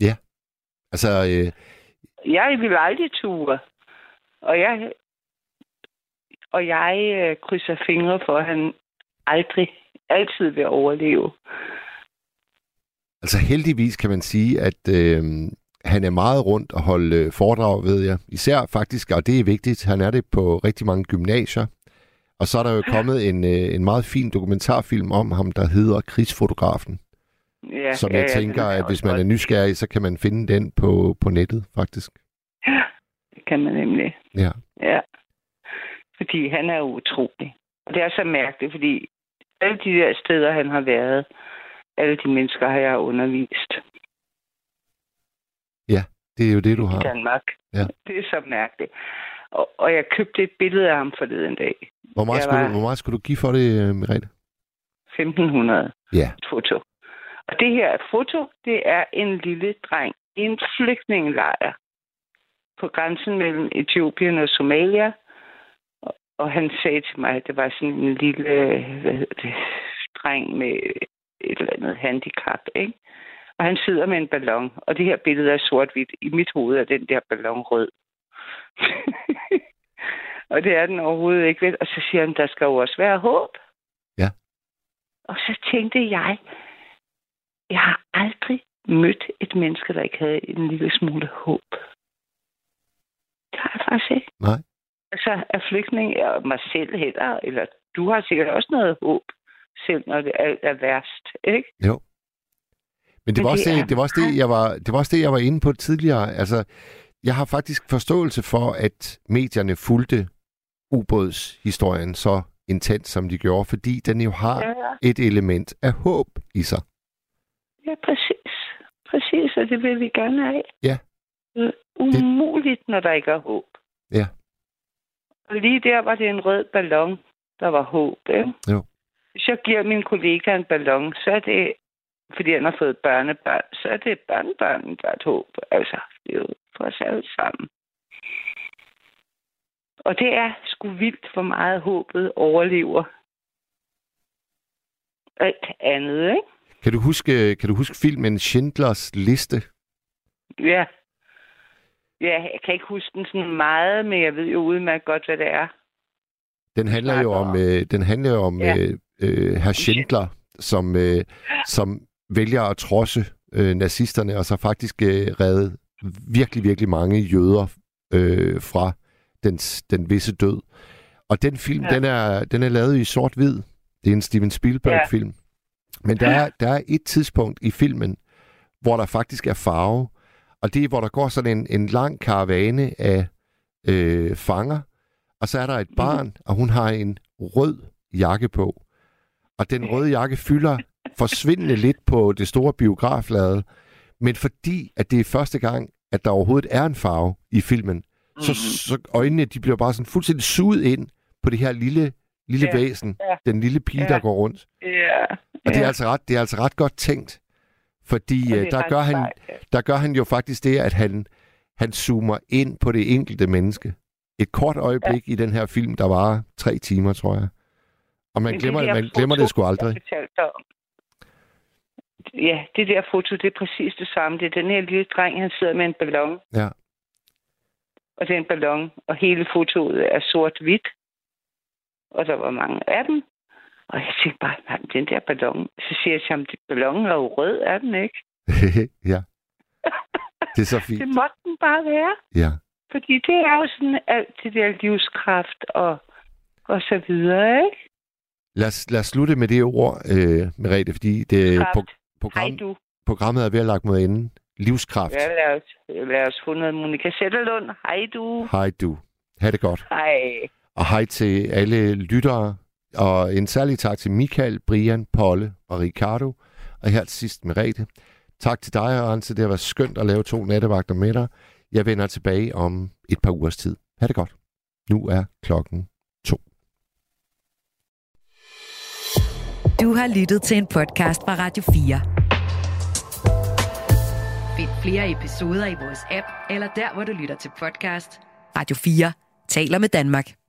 Ja. Altså, øh, Jeg vil aldrig ture. Og jeg, og jeg øh, krydser fingre for, at han aldrig, altid vil overleve. altså heldigvis kan man sige, at øh, han er meget rundt og holde øh, foredrag, ved jeg. Især faktisk, og det er vigtigt, han er det på rigtig mange gymnasier. Og så er der jo <laughs> kommet en, øh, en meget fin dokumentarfilm om ham, der hedder Krigsfotografen. Ja, som ja, jeg ja, tænker, den at hvis man er nysgerrig, så kan man finde den på, på nettet, faktisk. Det kan man nemlig. Ja. Ja. Fordi han er utrolig. Og det er så mærkeligt, fordi alle de der steder, han har været, alle de mennesker har jeg undervist Ja, det er jo det, du i har. Danmark. Ja. Det er så mærkeligt. Og, og jeg købte et billede af ham forleden dag. Hvor meget, Jeg skulle var du, hvor meget skulle du give for det, øh, Merete? 1500 Ja. foto. Og det her foto, det er en lille dreng i en flygtningelejr på grænsen mellem Etiopien og Somalia. Og, han sagde til mig, at det var sådan en lille hvad det, dreng med et eller andet handicap, ikke? Og han sidder med en ballon, og det her billede er sort-hvidt. I mit hoved er den der ballon rød. <laughs> og det er den overhovedet ikke. vel? Og så siger han, der skal jo også være håb. Ja. Og så tænkte jeg, jeg har aldrig mødt et menneske, der ikke havde en lille smule håb. Det har jeg faktisk ikke. Nej. Altså, er flygtning og mig selv heller, eller du har sikkert også noget håb, selv når det er, er værst, ikke? Jo. Men det Men var, også det det, er det, var også det, jeg var, det var også det, jeg var inde på tidligere. Altså, jeg har faktisk forståelse for, at medierne fulgte ubådshistorien så intens, som de gjorde, fordi den jo har Ja, ja. et element af håb i sig. Ja, præcis. Præcis, og det vil vi gerne have. Ja. Det umuligt, når der ikke er håb. Ja. Og lige der var det en rød ballon, der var håb, ikke? Jo. hvis jeg giver min kollega en ballon, så er det, fordi han har fået børnebørn, så er det børnebørnen, der er et håb. Altså, det er jo for os alle sammen. Og det er sgu vildt, hvor meget håbet overlever alt andet, ikke? Kan du huske, kan du huske filmen Schindlers Liste? Ja. Ja, jeg kan ikke huske den sådan meget, men jeg ved jo udmærket godt, hvad det er. Den handler jo om, øh, den handler jo om Ja. øh, øh, herr Schindler, som, øh, som vælger at trodse øh, nazisterne, og så faktisk øh, redde virkelig, virkelig mange jøder øh, fra den, den visse død. Og den film, Ja. ja. den, er, den er lavet i sort-hvid. Det er en Steven Spielberg-film. Men der er, der er et tidspunkt i filmen, hvor der faktisk er farve, og det er, hvor der går sådan en, en lang karavane af øh, fanger, og så er der et barn, og hun har en rød jakke på. Og den røde jakke fylder forsvindende lidt på det store biograflade, men fordi at det er første gang, at der overhovedet er en farve i filmen, så, så øjnene de bliver bare sådan fuldstændig suget ind på det her lille, lille Ja, væsen, ja, den lille pige, ja. der går rundt. Ja. Og det er, altså ret, det er altså ret godt tænkt, fordi det øh, er der gør, han, der gør han jo faktisk det, at han, han zoomer ind på det enkelte menneske. Et kort øjeblik ja. i den her film, der var tre timer, tror jeg. Og man Men glemmer, det der man glemmer det sgu aldrig. Ja, det der foto, det er præcis det samme. Det er den her lille dreng, han sidder med en ballon. Ja. Og det er en ballon, og hele fotoet er sort-hvidt. Og der var mange af dem. Og jeg tænkte bare, nej, den der ballon. Så siger jeg til ham, "Den ballonen er jo rød, er den ikke? <laughs> ja. Det er så fint. <laughs> Det måtte den bare være. Ja. Fordi det er jo sådan alt det der livskraft og, og så videre, ikke? Lad os, lad os slutte med det ord, øh, Merete, fordi det, Kraft. pro, program, Hej du. programmet er ved at lagt mod enden. Livskraft. Ja, lad os, lad os få noget Monika Sætterlund. Hej du. Hej du. Ha' det godt. Hej. Og hej til alle lyttere. Og en særlig tak til Michael, Brian, Polle og Ricardo. Og her til sidst Merete. Tak til dig, Arnse. Det har været skønt at lave to nattevagter med dig. Jeg vender tilbage om et par ugers tid. Ha' det godt. Nu er klokken to. Du har lyttet til en podcast fra Radio 4. Find flere episoder i vores app, eller der, hvor du lytter til podcast. Radio 4 taler med Danmark.